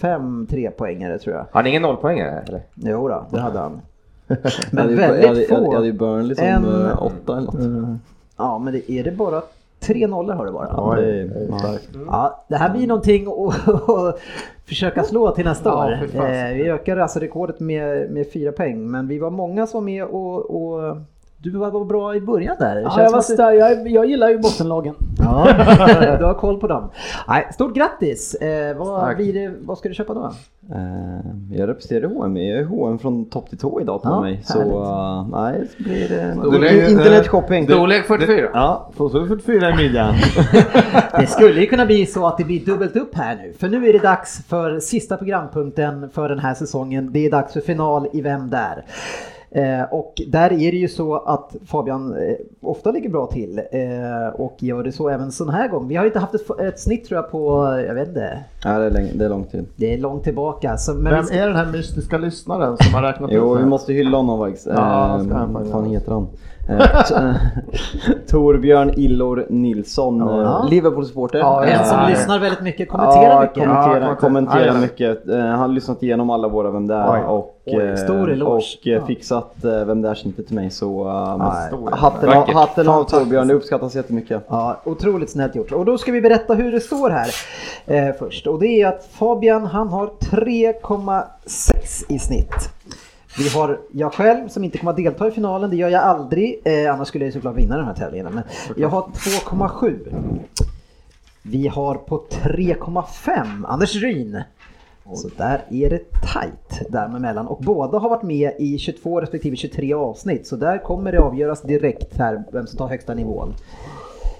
S2: fem trepoängare tror jag.
S3: Har ni ingen nollpoängare eller?
S2: Jo då, det hade han. Men väldigt få.
S14: Jag hade ju Burnley som
S2: En-
S14: eh, åtta eller något.
S2: Ja, men det, är det bara tre nollor har det bara?
S14: Ja, det är starkt.
S2: Ja, det här blir någonting att försöka slå till nästa
S7: Ja,
S2: år. Eh, vi ökar alltså rekordet med, med fyra poäng, men vi var många som var med och, och du var bra i början där. Det
S5: Ja, jag, var
S2: att du-
S5: jag, jag gillar ju bottenlagen.
S2: Ja, Ja, du har koll på dem. Nej, stort grattis! Eh, vad, det, vad ska du köpa då?
S14: Eh, jag representerar H&M, jag är H&M från topp till tå idag på
S2: Ja,
S14: mig. Så eh, nej, det blir det
S4: Storlek-
S14: internetshopping.
S6: Storlek 44.
S4: Ja, så så 44 i midjan.
S2: Det skulle ju kunna bli så att det blir dubbelt upp här nu. För nu är det dags för sista programpunkten för den här säsongen. Det är dags för final i Vem där? Eh, och där är det ju så att Fabian eh, ofta ligger bra till eh, och gör det så även sån här gång. Vi har inte haft ett, ett snitt tror jag på, jag vet inte,
S14: Ja, det är, länge, det är lång tid.
S2: det är långt tillbaka. Så, men vi
S7: Vem
S2: ska-
S7: är den här mystiska lyssnaren som har räknat
S14: Jo,
S7: ut
S14: vi
S7: det?
S14: måste hylla honom faktiskt.
S7: Ja,
S14: Eh, Vad fan heter han? Eh, Torbjörn Illor Nilsson,
S2: Ja.
S14: eh, Liverpool-supporter.
S2: Ja, en som
S14: Eh,
S2: lyssnar väldigt mycket, kommenterar
S14: ja,
S2: mycket.
S14: Kommenterar,
S7: Ja,
S14: kommenterar mycket. Han har lyssnat igenom alla våra Vem där och,
S2: Oj, stor eloge.
S14: och fixat Vem där snittet till mig. Så uh, hatten, av, hatten av Torbjörn, det uppskattas jättemycket.
S2: Ja, otroligt snällt gjort. Och då ska vi berätta hur det står här eh, först. Och det är att Fabian han har 3,6 i snitt. Vi har jag själv som inte kommer att delta i finalen, det gör jag aldrig. Eh, annars skulle jag såklart vinna den här tävlingen. Men jag har 2,7. Vi har på 3,5 Anders Ryn. Så där är det tight däremellan och båda har varit med i 22 respektive 23 avsnitt så där kommer det avgöras direkt här vem som tar högsta nivån.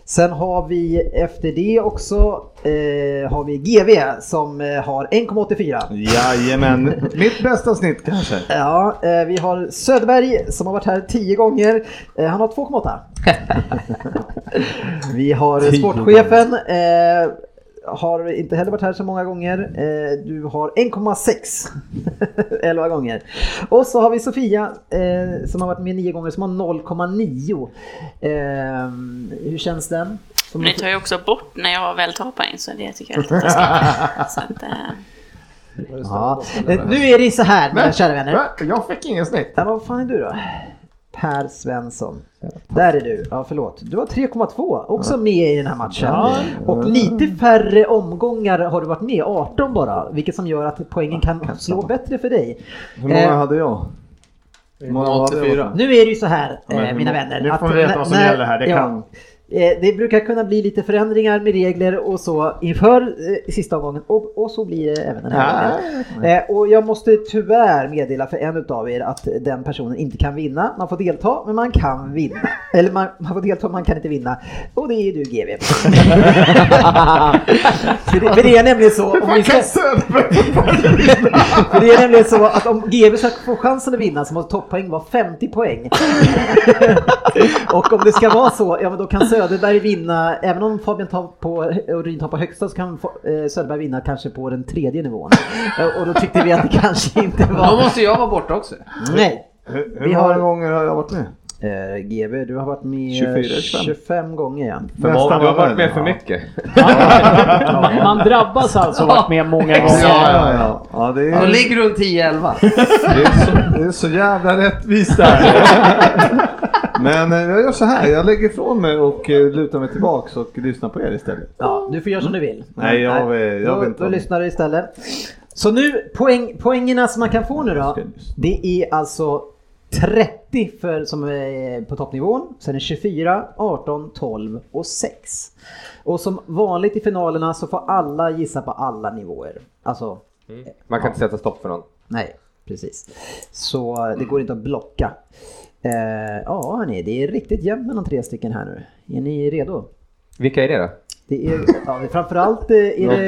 S2: Sen har vi efter det också eh, har vi GV som eh, har 1,84.
S4: Jajamän, mitt bästa snitt kanske.
S2: Ja, eh, vi har Söderberg som har varit här 10 gånger. Eh, han har 2,8. vi har sportchefen. Har inte heller varit här så många gånger. Eh, du har 1,6. 11 gånger. Och så har vi Sofia eh, som har varit med 9 gånger som har 0,9. Eh, hur känns den? Som
S11: Men det tar ju också bort när jag väl tar poäng så det tycker jag är lite eh,
S2: Ja. Nu är det så här mina kära vänner.
S7: Jag fick ingen snitt.
S2: Ja, vad fan är du då? Per Svensson. Där är du. Ja, förlåt. Du har 3,2. Också med i den här matchen. Och lite färre omgångar har du varit med. 18 bara. Vilket som gör att poängen kan slå bättre för dig.
S4: Hur många
S2: Eh,
S4: hade jag? Hur många hade jag?
S2: Nu är det ju så här,
S7: Ja,
S2: eh, mina vänner.
S7: nu får vi veta vad som
S2: när-
S7: gäller här, det kan-
S2: Eh, Det brukar kunna bli lite förändringar med regler och så inför eh, sista omgången och, och så blir det även den här gången. Eh, och jag måste tyvärr meddela för en utav er att den personen inte kan vinna. Man får delta men man kan vinna. Eller man, man får delta men man kan inte vinna. Och det är du GV. för, det, för det är nämligen så. Om vi ska, för det är nämligen så att om GV ska få chansen att vinna så måste topppoäng vara 50 poäng. och om det ska vara så, ja men då kan Söderberg vinna, även om Fabian tar på, och Ryn tar på högsta så kan eh, Söderberg vinna kanske på den tredje nivån. Eh, och då tyckte vi att det kanske inte
S6: Då
S2: var...
S6: måste jag vara borta också.
S2: Nej.
S4: Hur,
S2: Vi
S4: hur
S2: har-
S4: många gånger har jag varit med?
S2: Eh, GB, du har varit med
S4: 24,
S2: 25,
S4: 25
S2: gånger ja.
S3: För många, du har varit med för mycket.
S5: Man, man drabbas alltså och varit med många
S4: Ja,
S5: gånger.
S4: ja, ja. ja det,
S6: Då
S4: är,
S6: ligger runt 10-11.
S4: det, är så, det är så jävla rättvist där. Men eh, jag gör så här, jag lägger ifrån mig och eh, lutar mig tillbaks och lyssnar på er istället.
S2: Ja, du får göra som du vill.
S4: Nej, jag vill- jag
S2: då,
S4: vill inte
S2: då
S4: det.
S2: lyssnar du istället. Så nu, poäng, poängerna som man kan få nu då, det är alltså 30 för, som är på toppnivån, sen är 24, 18, 12 och 6. Och som vanligt i finalerna så får alla gissa på alla nivåer. Alltså,
S3: Man kan inte sätta stopp för någon.
S2: nej, precis. Så det går inte att blocka. Eh, ja, hörni, det är riktigt jämnt mellan tre stycken här nu. Är ni redo?
S3: Vilka är det då?
S2: Det är, ja, framförallt eh, är
S4: Ja,
S2: det,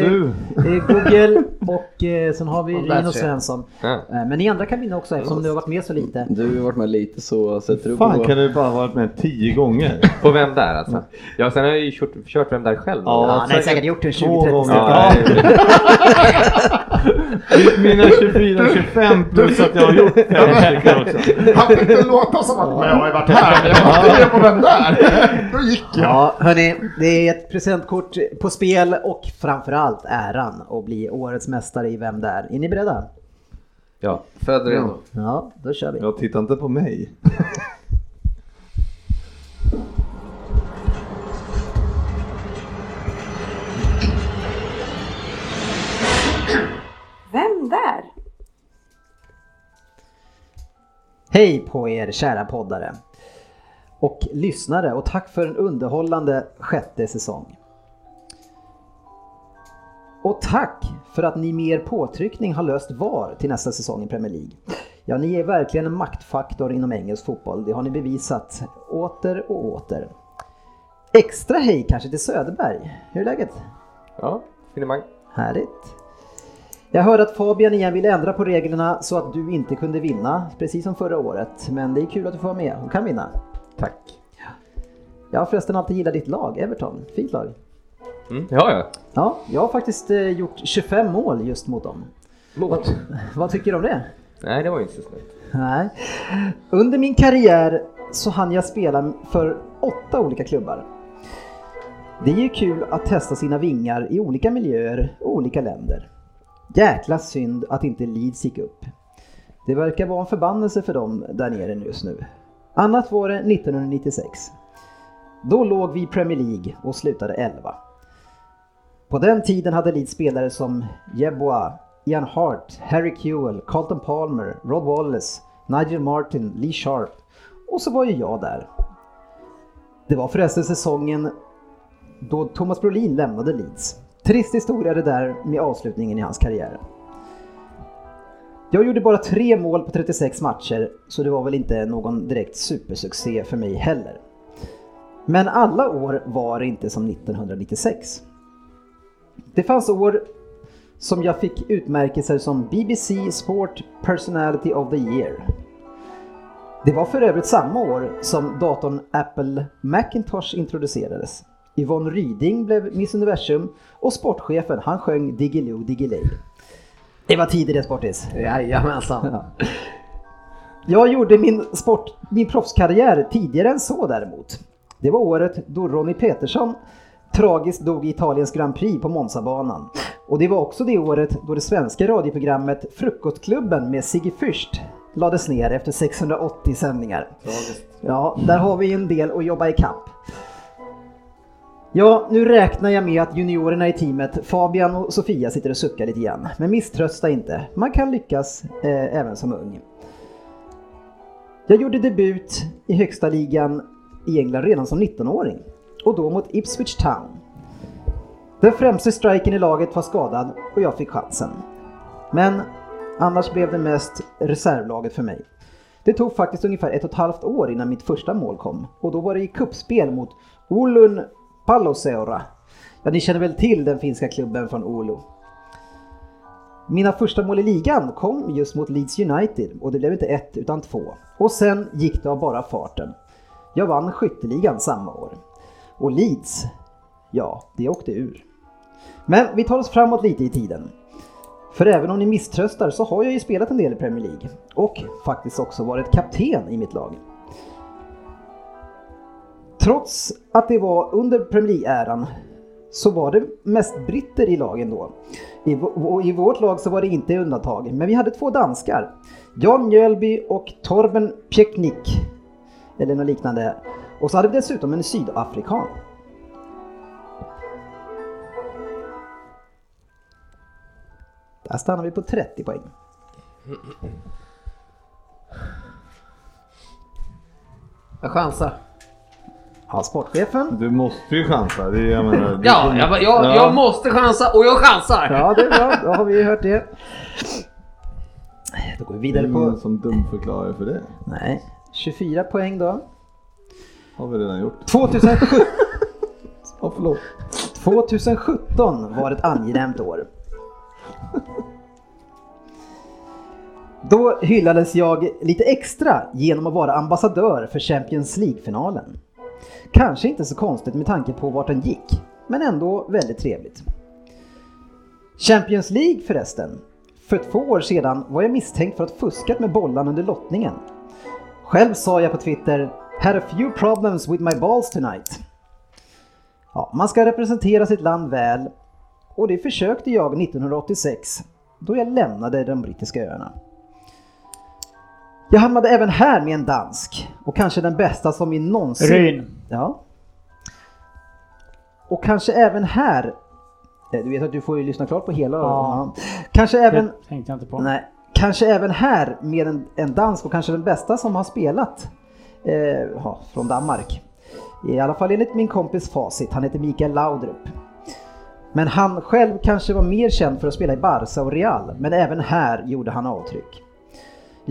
S2: det är Google och eh, sen har vi Rino. Svensson.
S3: Ja.
S2: Eh, Men ni andra kan vinna också eftersom du har varit med så lite.
S14: Du har varit med lite så sätter du
S4: Fan
S14: på...
S4: kan du bara ha varit med tio gånger?
S3: På vem där alltså? Ja, sen har jag ju kört, kört vem där själv.
S4: Ja,
S2: Ja, nej, säkert gjort en
S4: Två
S2: 20-30
S4: gånger. Mina 24-25 plus att jag har gjort fem stycken också.
S7: Han fick det låta som att men jag har varit här. Jag var inte med på vem där. Då gick jag.
S2: Ja, hörni, det är ett presentkort på spel och framförallt äran att bli årets mästare i Vem där? Är ni beredda?
S3: Ja.
S6: Född redo.
S2: Ja, då kör vi.
S4: Jag tittar inte på mig.
S12: Vem där?
S2: Hej på er kära poddare! och lyssnare och tack för en underhållande sjätte säsong. Och tack för att ni med er påtryckning har löst VAR till nästa säsong i Premier League. Ja, ni är verkligen en maktfaktor inom engelsk fotboll. Det har ni bevisat åter och åter. Extra hej kanske till Söderberg. Hur är läget?
S3: Ja, finemang.
S2: Härligt. Jag hörde att Fabian igen ville ändra på reglerna så att du inte kunde vinna, precis som förra året. Men det är kul att du får vara med och kan vinna.
S3: Tack.
S2: Jag har förresten alltid gillat ditt lag, Everton. Fint lag.
S3: Mm, ja, ja.
S2: Ja, jag har faktiskt eh, gjort 25 mål just mot dem.
S3: Mot?
S2: Vad, tycker du om det?
S3: Nej, det var inte så snällt.
S2: Nej. Under min karriär så hann jag spela för åtta olika klubbar. Det är ju kul att testa sina vingar i olika miljöer och olika länder. Jäkla synd att inte Leeds gick upp. Det verkar vara en förbannelse för dem där nere just nu. Annat var det 1996. Då låg vi i Premier League och slutade 11. På den tiden hade Leeds spelare som Jeboa, Ian Hart, Harry Kewell, Carlton Palmer, Rod Wallace, Nigel Martin, Lee Sharp och så var ju jag där. Det var förresten säsongen då Thomas Brolin lämnade Leeds. Trist historia det där med avslutningen i hans karriär. Jag gjorde bara tre mål på 36 matcher, så det var väl inte någon direkt supersuccé för mig heller. Men alla år var det inte som 1996. Det fanns år som jag fick utmärkelser som BBC Sport Personality of the Year. Det var för övrigt samma år som datorn Apple Macintosh introducerades. Yvonne Ryding blev Miss Universum och sportchefen han sjöng Diggiloo Diggiley. Det var tidigare Sportis.
S6: Jajamensan.
S2: Ja. Jag gjorde min, sport, min proffskarriär tidigare än så däremot. Det var året då Ronnie Petersson tragiskt dog i Italiens Grand Prix på Monzabanan. Och det var också det året då det svenska radioprogrammet Frukostklubben med Sigge Fürst lades ner efter 680 sändningar. Ja, där har vi en del att jobba i kapp. Ja, nu räknar jag med att juniorerna i teamet, Fabian och Sofia, sitter och suckar lite grann. Men misströsta inte, man kan lyckas eh, även som ung. Jag gjorde debut i högsta ligan i England redan som 19-åring och då mot Ipswich Town. Den främste strikern i laget var skadad och jag fick chansen. Men annars blev det mest reservlaget för mig. Det tog faktiskt ungefär ett och ett halvt år innan mitt första mål kom och då var det i kuppspel mot Oulun Palloseura. Ja, ni känner väl till den finska klubben från Oulu? Mina första mål i ligan kom just mot Leeds United och det blev inte ett utan två. Och sen gick det av bara farten. Jag vann skytteligan samma år. Och Leeds, ja, det åkte ur. Men vi tar oss framåt lite i tiden. För även om ni misströstar så har jag ju spelat en del i Premier League och faktiskt också varit kapten i mitt lag. Trots att det var under Premier League-äran så var det mest britter i lagen då. I, I vårt lag så var det inte undantag, men vi hade två danskar. Jan Mjölby och Torben Pieknik. Eller något liknande. Och så hade vi dessutom en sydafrikan. Där stannar vi på 30 poäng.
S6: Jag chansar.
S2: Ja, sportchefen.
S4: Du måste ju chansa. Det, jag menar, du
S6: Ja, jag, jag,
S4: Ja.
S6: jag måste chansa och jag chansar!
S2: Ja, det är bra. Då har vi ju hört det. Då går vi
S4: Det är
S2: vidare
S4: ingen
S2: på...
S4: som dumförklarar för det.
S2: Nej, 24 poäng då.
S4: Har vi redan gjort.
S2: 2017,
S4: Ja, förlåt.
S2: 2017 var ett angenämt år. Då hyllades jag lite extra genom att vara ambassadör för Champions League-finalen. Kanske inte så konstigt med tanke på vart den gick, men ändå väldigt trevligt. Champions League förresten. För två år sedan var jag misstänkt för att fuskat med bollen under lottningen. Själv sa jag på Twitter “Had a few problems with my balls tonight”. Ja, man ska representera sitt land väl och det försökte jag 1986 då jag lämnade de brittiska öarna. Jag hamnade även här med en dansk och kanske den bästa som vi någonsin...
S5: Ryn.
S2: Ja. Och kanske även här... eh, Du vet att du får ju lyssna klart på hela.
S5: Ja.
S2: Kanske även...
S5: Det tänkte jag inte på.
S2: Nej. Kanske även här med en, en dansk och kanske den bästa som har spelat Eh, ja, från Danmark. I alla fall enligt min kompis Facit, han heter Mikael Laudrup. Men han själv kanske var mer känd för att spela i Barca och Real, men även här gjorde han avtryck.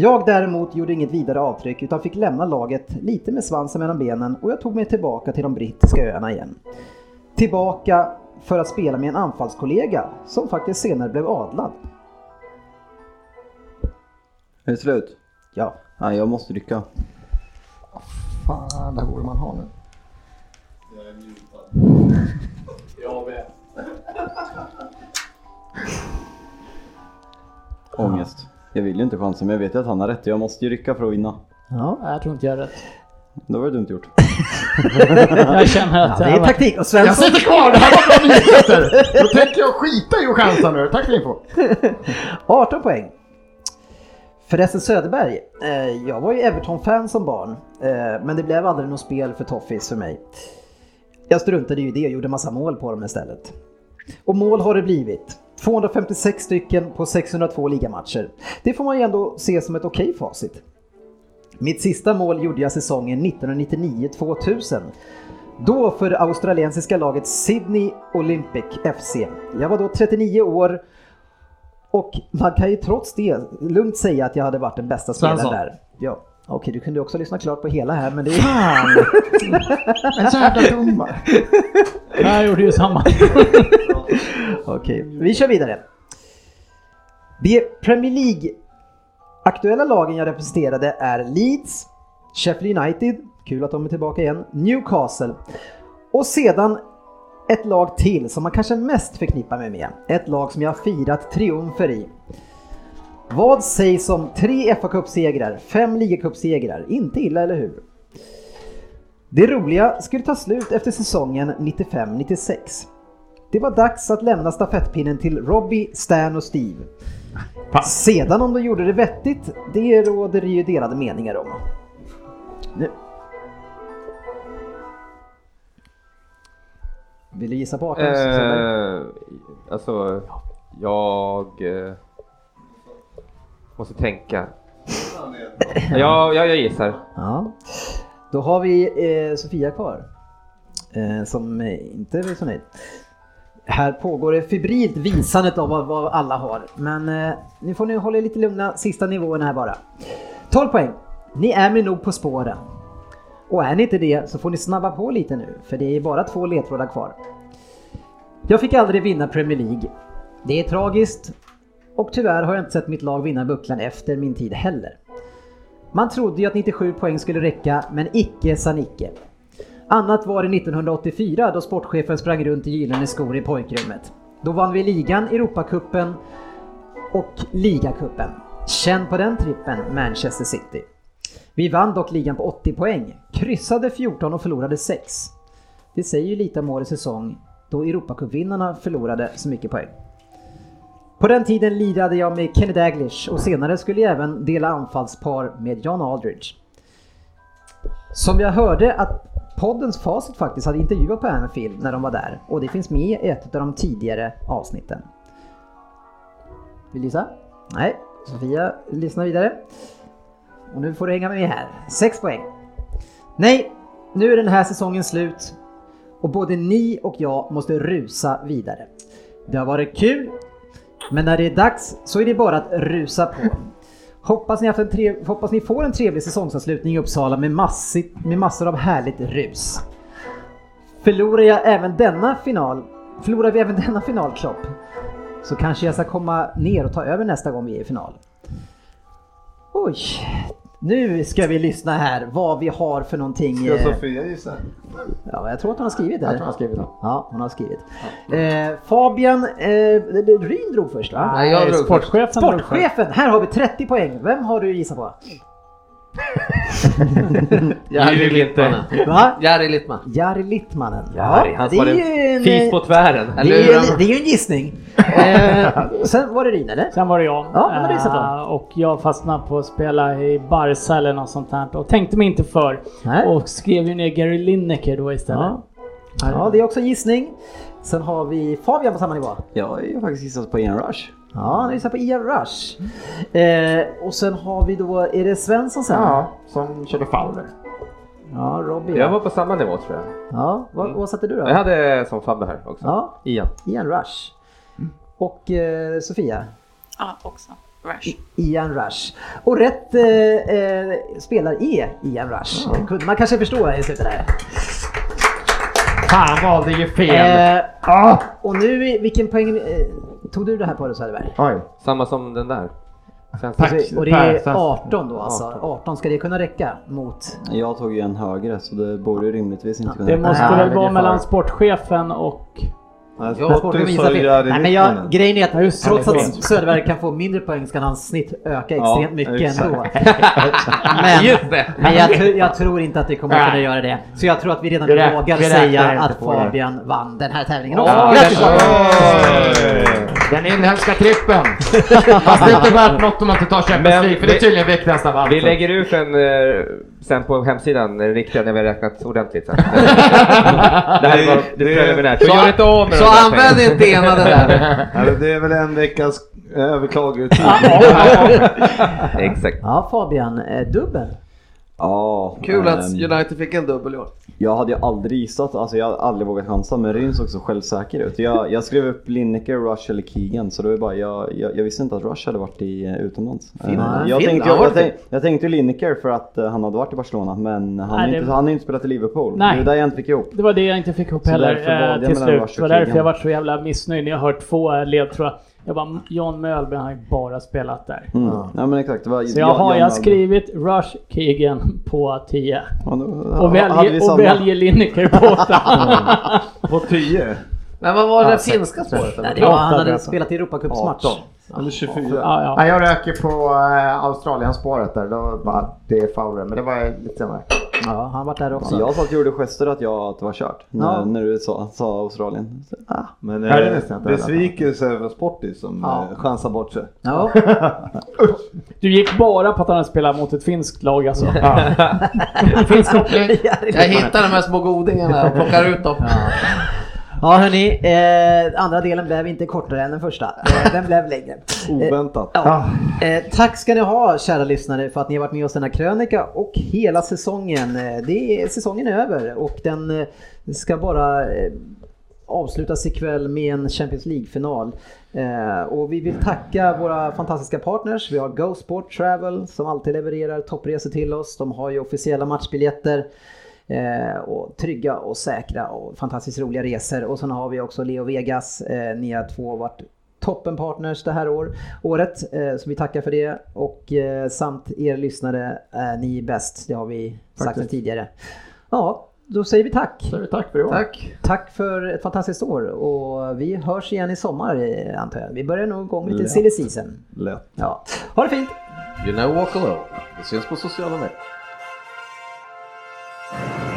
S2: Jag däremot gjorde inget vidare avtryck utan fick lämna laget lite med svansen mellan benen och jag tog mig tillbaka till de brittiska öarna igen. Tillbaka för att spela med en anfallskollega som faktiskt senare blev adlad.
S14: Är det slut?
S2: Ja.
S14: Nej, jag måste rycka.
S7: Fan, det här borde man ha nu.
S5: Jag med.
S14: Ångest. Jag vill ju inte chansa men jag vet ju att han har rätt. Jag måste ju rycka för att vinna.
S2: Ja.
S5: Jag tror inte jag är rätt.
S14: Då var det dumt gjort.
S5: Jag känner att
S2: Ja, det är taktik och
S7: Jag
S2: Svensson...
S7: sitter kvar, det här var bra nyheter! Då tänker jag skita i att chansa nu. Tack för info.
S2: 18 poäng. Förresten Söderberg, eh, jag var ju Everton-fan som barn, eh, men det blev aldrig något spel för Toffees för mig. Jag struntade ju i det och gjorde massa mål på dem istället. Och mål har det blivit. 256 stycken på 602 ligamatcher. Det får man ju ändå se som ett okej facit. Mitt sista mål gjorde jag säsongen 1999-2000. Då för australiensiska laget Sydney Olympic FC. Jag var då 39 år och man kan ju trots det lugnt säga att jag hade varit den bästa spelaren där. Ja. Okej, du kunde också lyssna klart på hela här men det är...
S7: Fan! En jävla dumma.
S5: Jag gjorde ju samma.
S2: Okej, vi kör vidare. De Premier League aktuella lagen jag representerade är Leeds, Sheffield United, kul att de är tillbaka igen, Newcastle och sedan ett lag till som man kanske mest förknippar mig med. Ett lag som jag har firat triumfer i. Vad sägs om tre fa Cup-segrar, fem ligacupsegrar? Inte illa, eller hur? Det roliga skulle ta slut efter säsongen 95-96. Det var dags att lämna stafettpinnen till Robbie, Stan och Steve. Sedan om de gjorde det vettigt, det råder ju delade meningar om. Nu. Vill du gissa på 18?
S3: Eh, alltså, jag eh, måste tänka. Ja, ja, jag gissar.
S2: Ja. Då har vi eh, Sofia kvar. Eh, som inte är så nöjd. Här pågår det febrilt visandet av vad, vad alla har. Men eh, nu får ni hålla er lite lugna, sista nivåerna här bara. 12 poäng. Ni är med nog på spåren. Och är ni inte det så får ni snabba på lite nu, för det är bara två ledtrådar kvar. Jag fick aldrig vinna Premier League. Det är tragiskt och tyvärr har jag inte sett mitt lag vinna bucklan efter min tid heller. Man trodde ju att 97 poäng skulle räcka, men icke sa Nicke. Annat var det 1984 då sportchefen sprang runt i gyllene skor i pojkrummet. Då vann vi ligan, Europacupen och ligacupen. Känn på den trippen, Manchester City. Vi vann dock ligan på 80 poäng, kryssade 14 och förlorade 6. Det säger ju lite om årets säsong då Europacupvinnarna förlorade så mycket poäng. På den tiden lirade jag med Kenny Daglish och senare skulle jag även dela anfallspar med John Aldridge. Som jag hörde att poddens facit faktiskt hade intervjuat på Anfield när de var där och det finns med i ett av de tidigare avsnitten. Vill du gissa? Nej, Sofia lyssnar vidare. Och nu får du hänga med här. 6 poäng. Nej, nu är den här säsongen slut och både ni och jag måste rusa vidare. Det har varit kul, men när det är dags så är det bara att rusa på. Hoppas ni, haft en trev... Hoppas ni får en trevlig säsongsavslutning i Uppsala med, massigt, med massor av härligt rus. Förlorar jag även denna final, förlorar vi även denna finalklopp så kanske jag ska komma ner och ta över nästa gång vi är i final. Oj, nu ska vi lyssna här vad vi har för någonting.
S4: Ska
S2: eh,
S4: Sofia gissa?
S2: Ja, jag tror att hon har skrivit det.
S7: Jag tror hon har skrivit det.
S2: Ja, hon har skrivit. Eh, Fabian eh, Ryn drog först va?
S6: Nej, jag drog.
S5: Sportchefen drog först.
S2: Sportchefen! Här har vi 30 poäng. Vem har du gissat på?
S6: Jari Littmanen.
S2: Va?
S6: Jari Littman.
S2: Jari Littmanen.
S3: Jari, han
S2: det är ju en,
S3: fis på tvären.
S2: det, är en, det är ju en gissning. Eh, sen var det Ryn eller?
S5: Sen var det jag.
S2: Ja, gissat på?
S5: Eh, Och jag fastnade på att spela i Barca eller något sånt här och tänkte mig inte för.
S2: Nej.
S5: Och skrev ju ner Gary Lineker då istället.
S2: Ja. ja, det är också en gissning. Sen har vi Fabian på samma nivå.
S14: Jag har faktiskt gissat på Ian Rush.
S2: Ja, han gissar på Ian Rush. Eh, och sen har vi då, är det Svensson sen?
S7: Ja, som körde Fowler.
S2: Ja, Robbie.
S3: Jag
S2: Ja,
S3: var på samma nivå tror jag.
S2: ja vad, vad satte du då?
S3: Jag hade som Fabbe här också.
S2: Ja,
S3: Ian.
S2: Ian Rush. Och eh, Sofia?
S11: Ja, också. Rush.
S2: Ian Rush. Och rätt eh, eh, spelare är Ian Rush. Det kunde man kanske förstå i slutet där.
S7: Fan valde ju fel.
S2: Eh,
S7: Ah!
S2: och nu, vilken poäng eh, tog du det här på då Söderberg?
S7: Oj.
S3: Samma som den där. Sen
S7: Tack.
S2: Och det är
S7: sen-
S2: 18 då alltså. 18 ska det kunna räcka mot...
S14: Jag tog ju en högre så det borde ju rimligtvis inte kunna
S5: Det måste
S2: Nej,
S5: väl vara mellan sportchefen och...
S4: Nej,
S2: Ja, sporten visar fel. Men jag, grejen är att
S5: just
S2: trots att. Söderberg kan få mindre poäng ska hans snitt öka
S4: Ja,
S2: extremt mycket
S4: exakt.
S2: ändå. Men, men jag, jag tror inte att det kommer att kunna göra det. Så jag tror att vi redan vågar säga att. Fabian vann den här tävlingen
S7: Åh,
S2: också. Grattis Fabian!
S7: Den inhemska trippen. Fast det är inte värt något om man inte tar Champions League för det är tydligen viktigast av allt.
S3: Vi lägger ut en eh, sen på hemsidan, den riktiga, när vi har räknat ordentligt sen. det här var det preliminärt. Så gör inte av med
S6: Så använd inte ena det där.
S4: Det är väl en veckas eh, överklagotid.
S3: Exakt.
S2: Ja Fabian, eh, dubbel.
S14: Ja.
S6: Kul att
S14: ehm,
S6: United fick en dubbel i år.
S14: Jag hade ju aldrig gissat, alltså jag hade aldrig vågat chansa men Ryn såg så självsäker ut. Jag, jag skrev upp Lineker, Rush eller Keegan så det var bara, jag, jag, jag visste inte att Rush hade varit i, eh, utomlands. Eh,
S6: Finland.
S14: jag,
S6: Finland,
S14: tänkte, jag,
S6: var
S14: jag,
S6: det.
S14: tänkte, jag tänkte ju Lineker för att eh, han hade varit i Barcelona men han har
S5: Nej,
S14: inte,
S5: det-
S14: han inte spelat i Liverpool.
S5: Nej.
S14: Det är där jag inte fick ihop.
S5: Det var det jag inte fick ihop
S14: Så
S5: heller eh,
S14: jag
S5: till slut. Det var därför jag var så jävla missnöjd när jag hört två eh, ledtrådar. Jag bara, John Mölby har ju bara spelat där.
S14: Mm. Ja men exakt. Det var,
S5: Så jag har jag skrivit Rush Keegan på 10.
S14: Ja,
S5: Och väljer, och väljer Lineker på 8.
S4: På 10?
S6: Men vad var det
S5: Ja,
S6: finska spåret?
S2: Var, han hade spelat i Europacupsmatch.
S4: 18? Eller 24?
S5: ja, ja.
S7: Nej, jag röker på äh, Australien-spåret där. Då bara, det är Fowler. Men det var lite senare.
S2: Ja, han varit där också.
S14: Jag sa att jag gjorde gester att, jag, att det var kört. När,
S2: Ja.
S14: när du sa, sa Australien. Så, ah.
S4: Men eh,
S7: inte.
S4: besvikelse över Sportis som
S2: Ja.
S4: eh, chansar bort sig.
S2: Ja.
S5: Du gick bara på att han spelade mot ett finskt lag alltså.
S7: Finsk koppling.
S6: Jag hittar de här små godingarna och plockar ut dem.
S2: Ja hörni, eh, andra delen blev inte kortare än den första. Eh, den blev längre.
S4: Oväntat.
S2: Ja. Eh, tack ska ni ha kära lyssnare för att ni har varit med oss denna krönika och hela säsongen. Eh, det är, säsongen är över och den eh, ska bara eh, avslutas ikväll med en Champions League-final. Eh, och vi vill tacka våra fantastiska partners. Vi har Go Sport Travel som alltid levererar toppresor till oss. De har ju officiella matchbiljetter. Eh, och trygga och säkra och fantastiskt roliga resor. Och sen har vi också Leo Vegas. Eh, ni har två varit toppenpartners det här år, året. Eh, så vi tackar för det. Och eh, samt er lyssnare, eh, ni är bäst. Det har vi sagt
S7: Faktiskt.
S2: tidigare. Ja, då säger vi tack.
S7: Så tack för i år.
S6: Tack.
S2: Tack för ett fantastiskt år och vi hörs igen i sommar antar jag. Vi börjar nog igång lite
S4: Lätt.
S2: silly season.
S4: Lätt.
S2: Ja. Ha det fint!
S6: You never walk alone. Det syns på sociala medier. Thank you.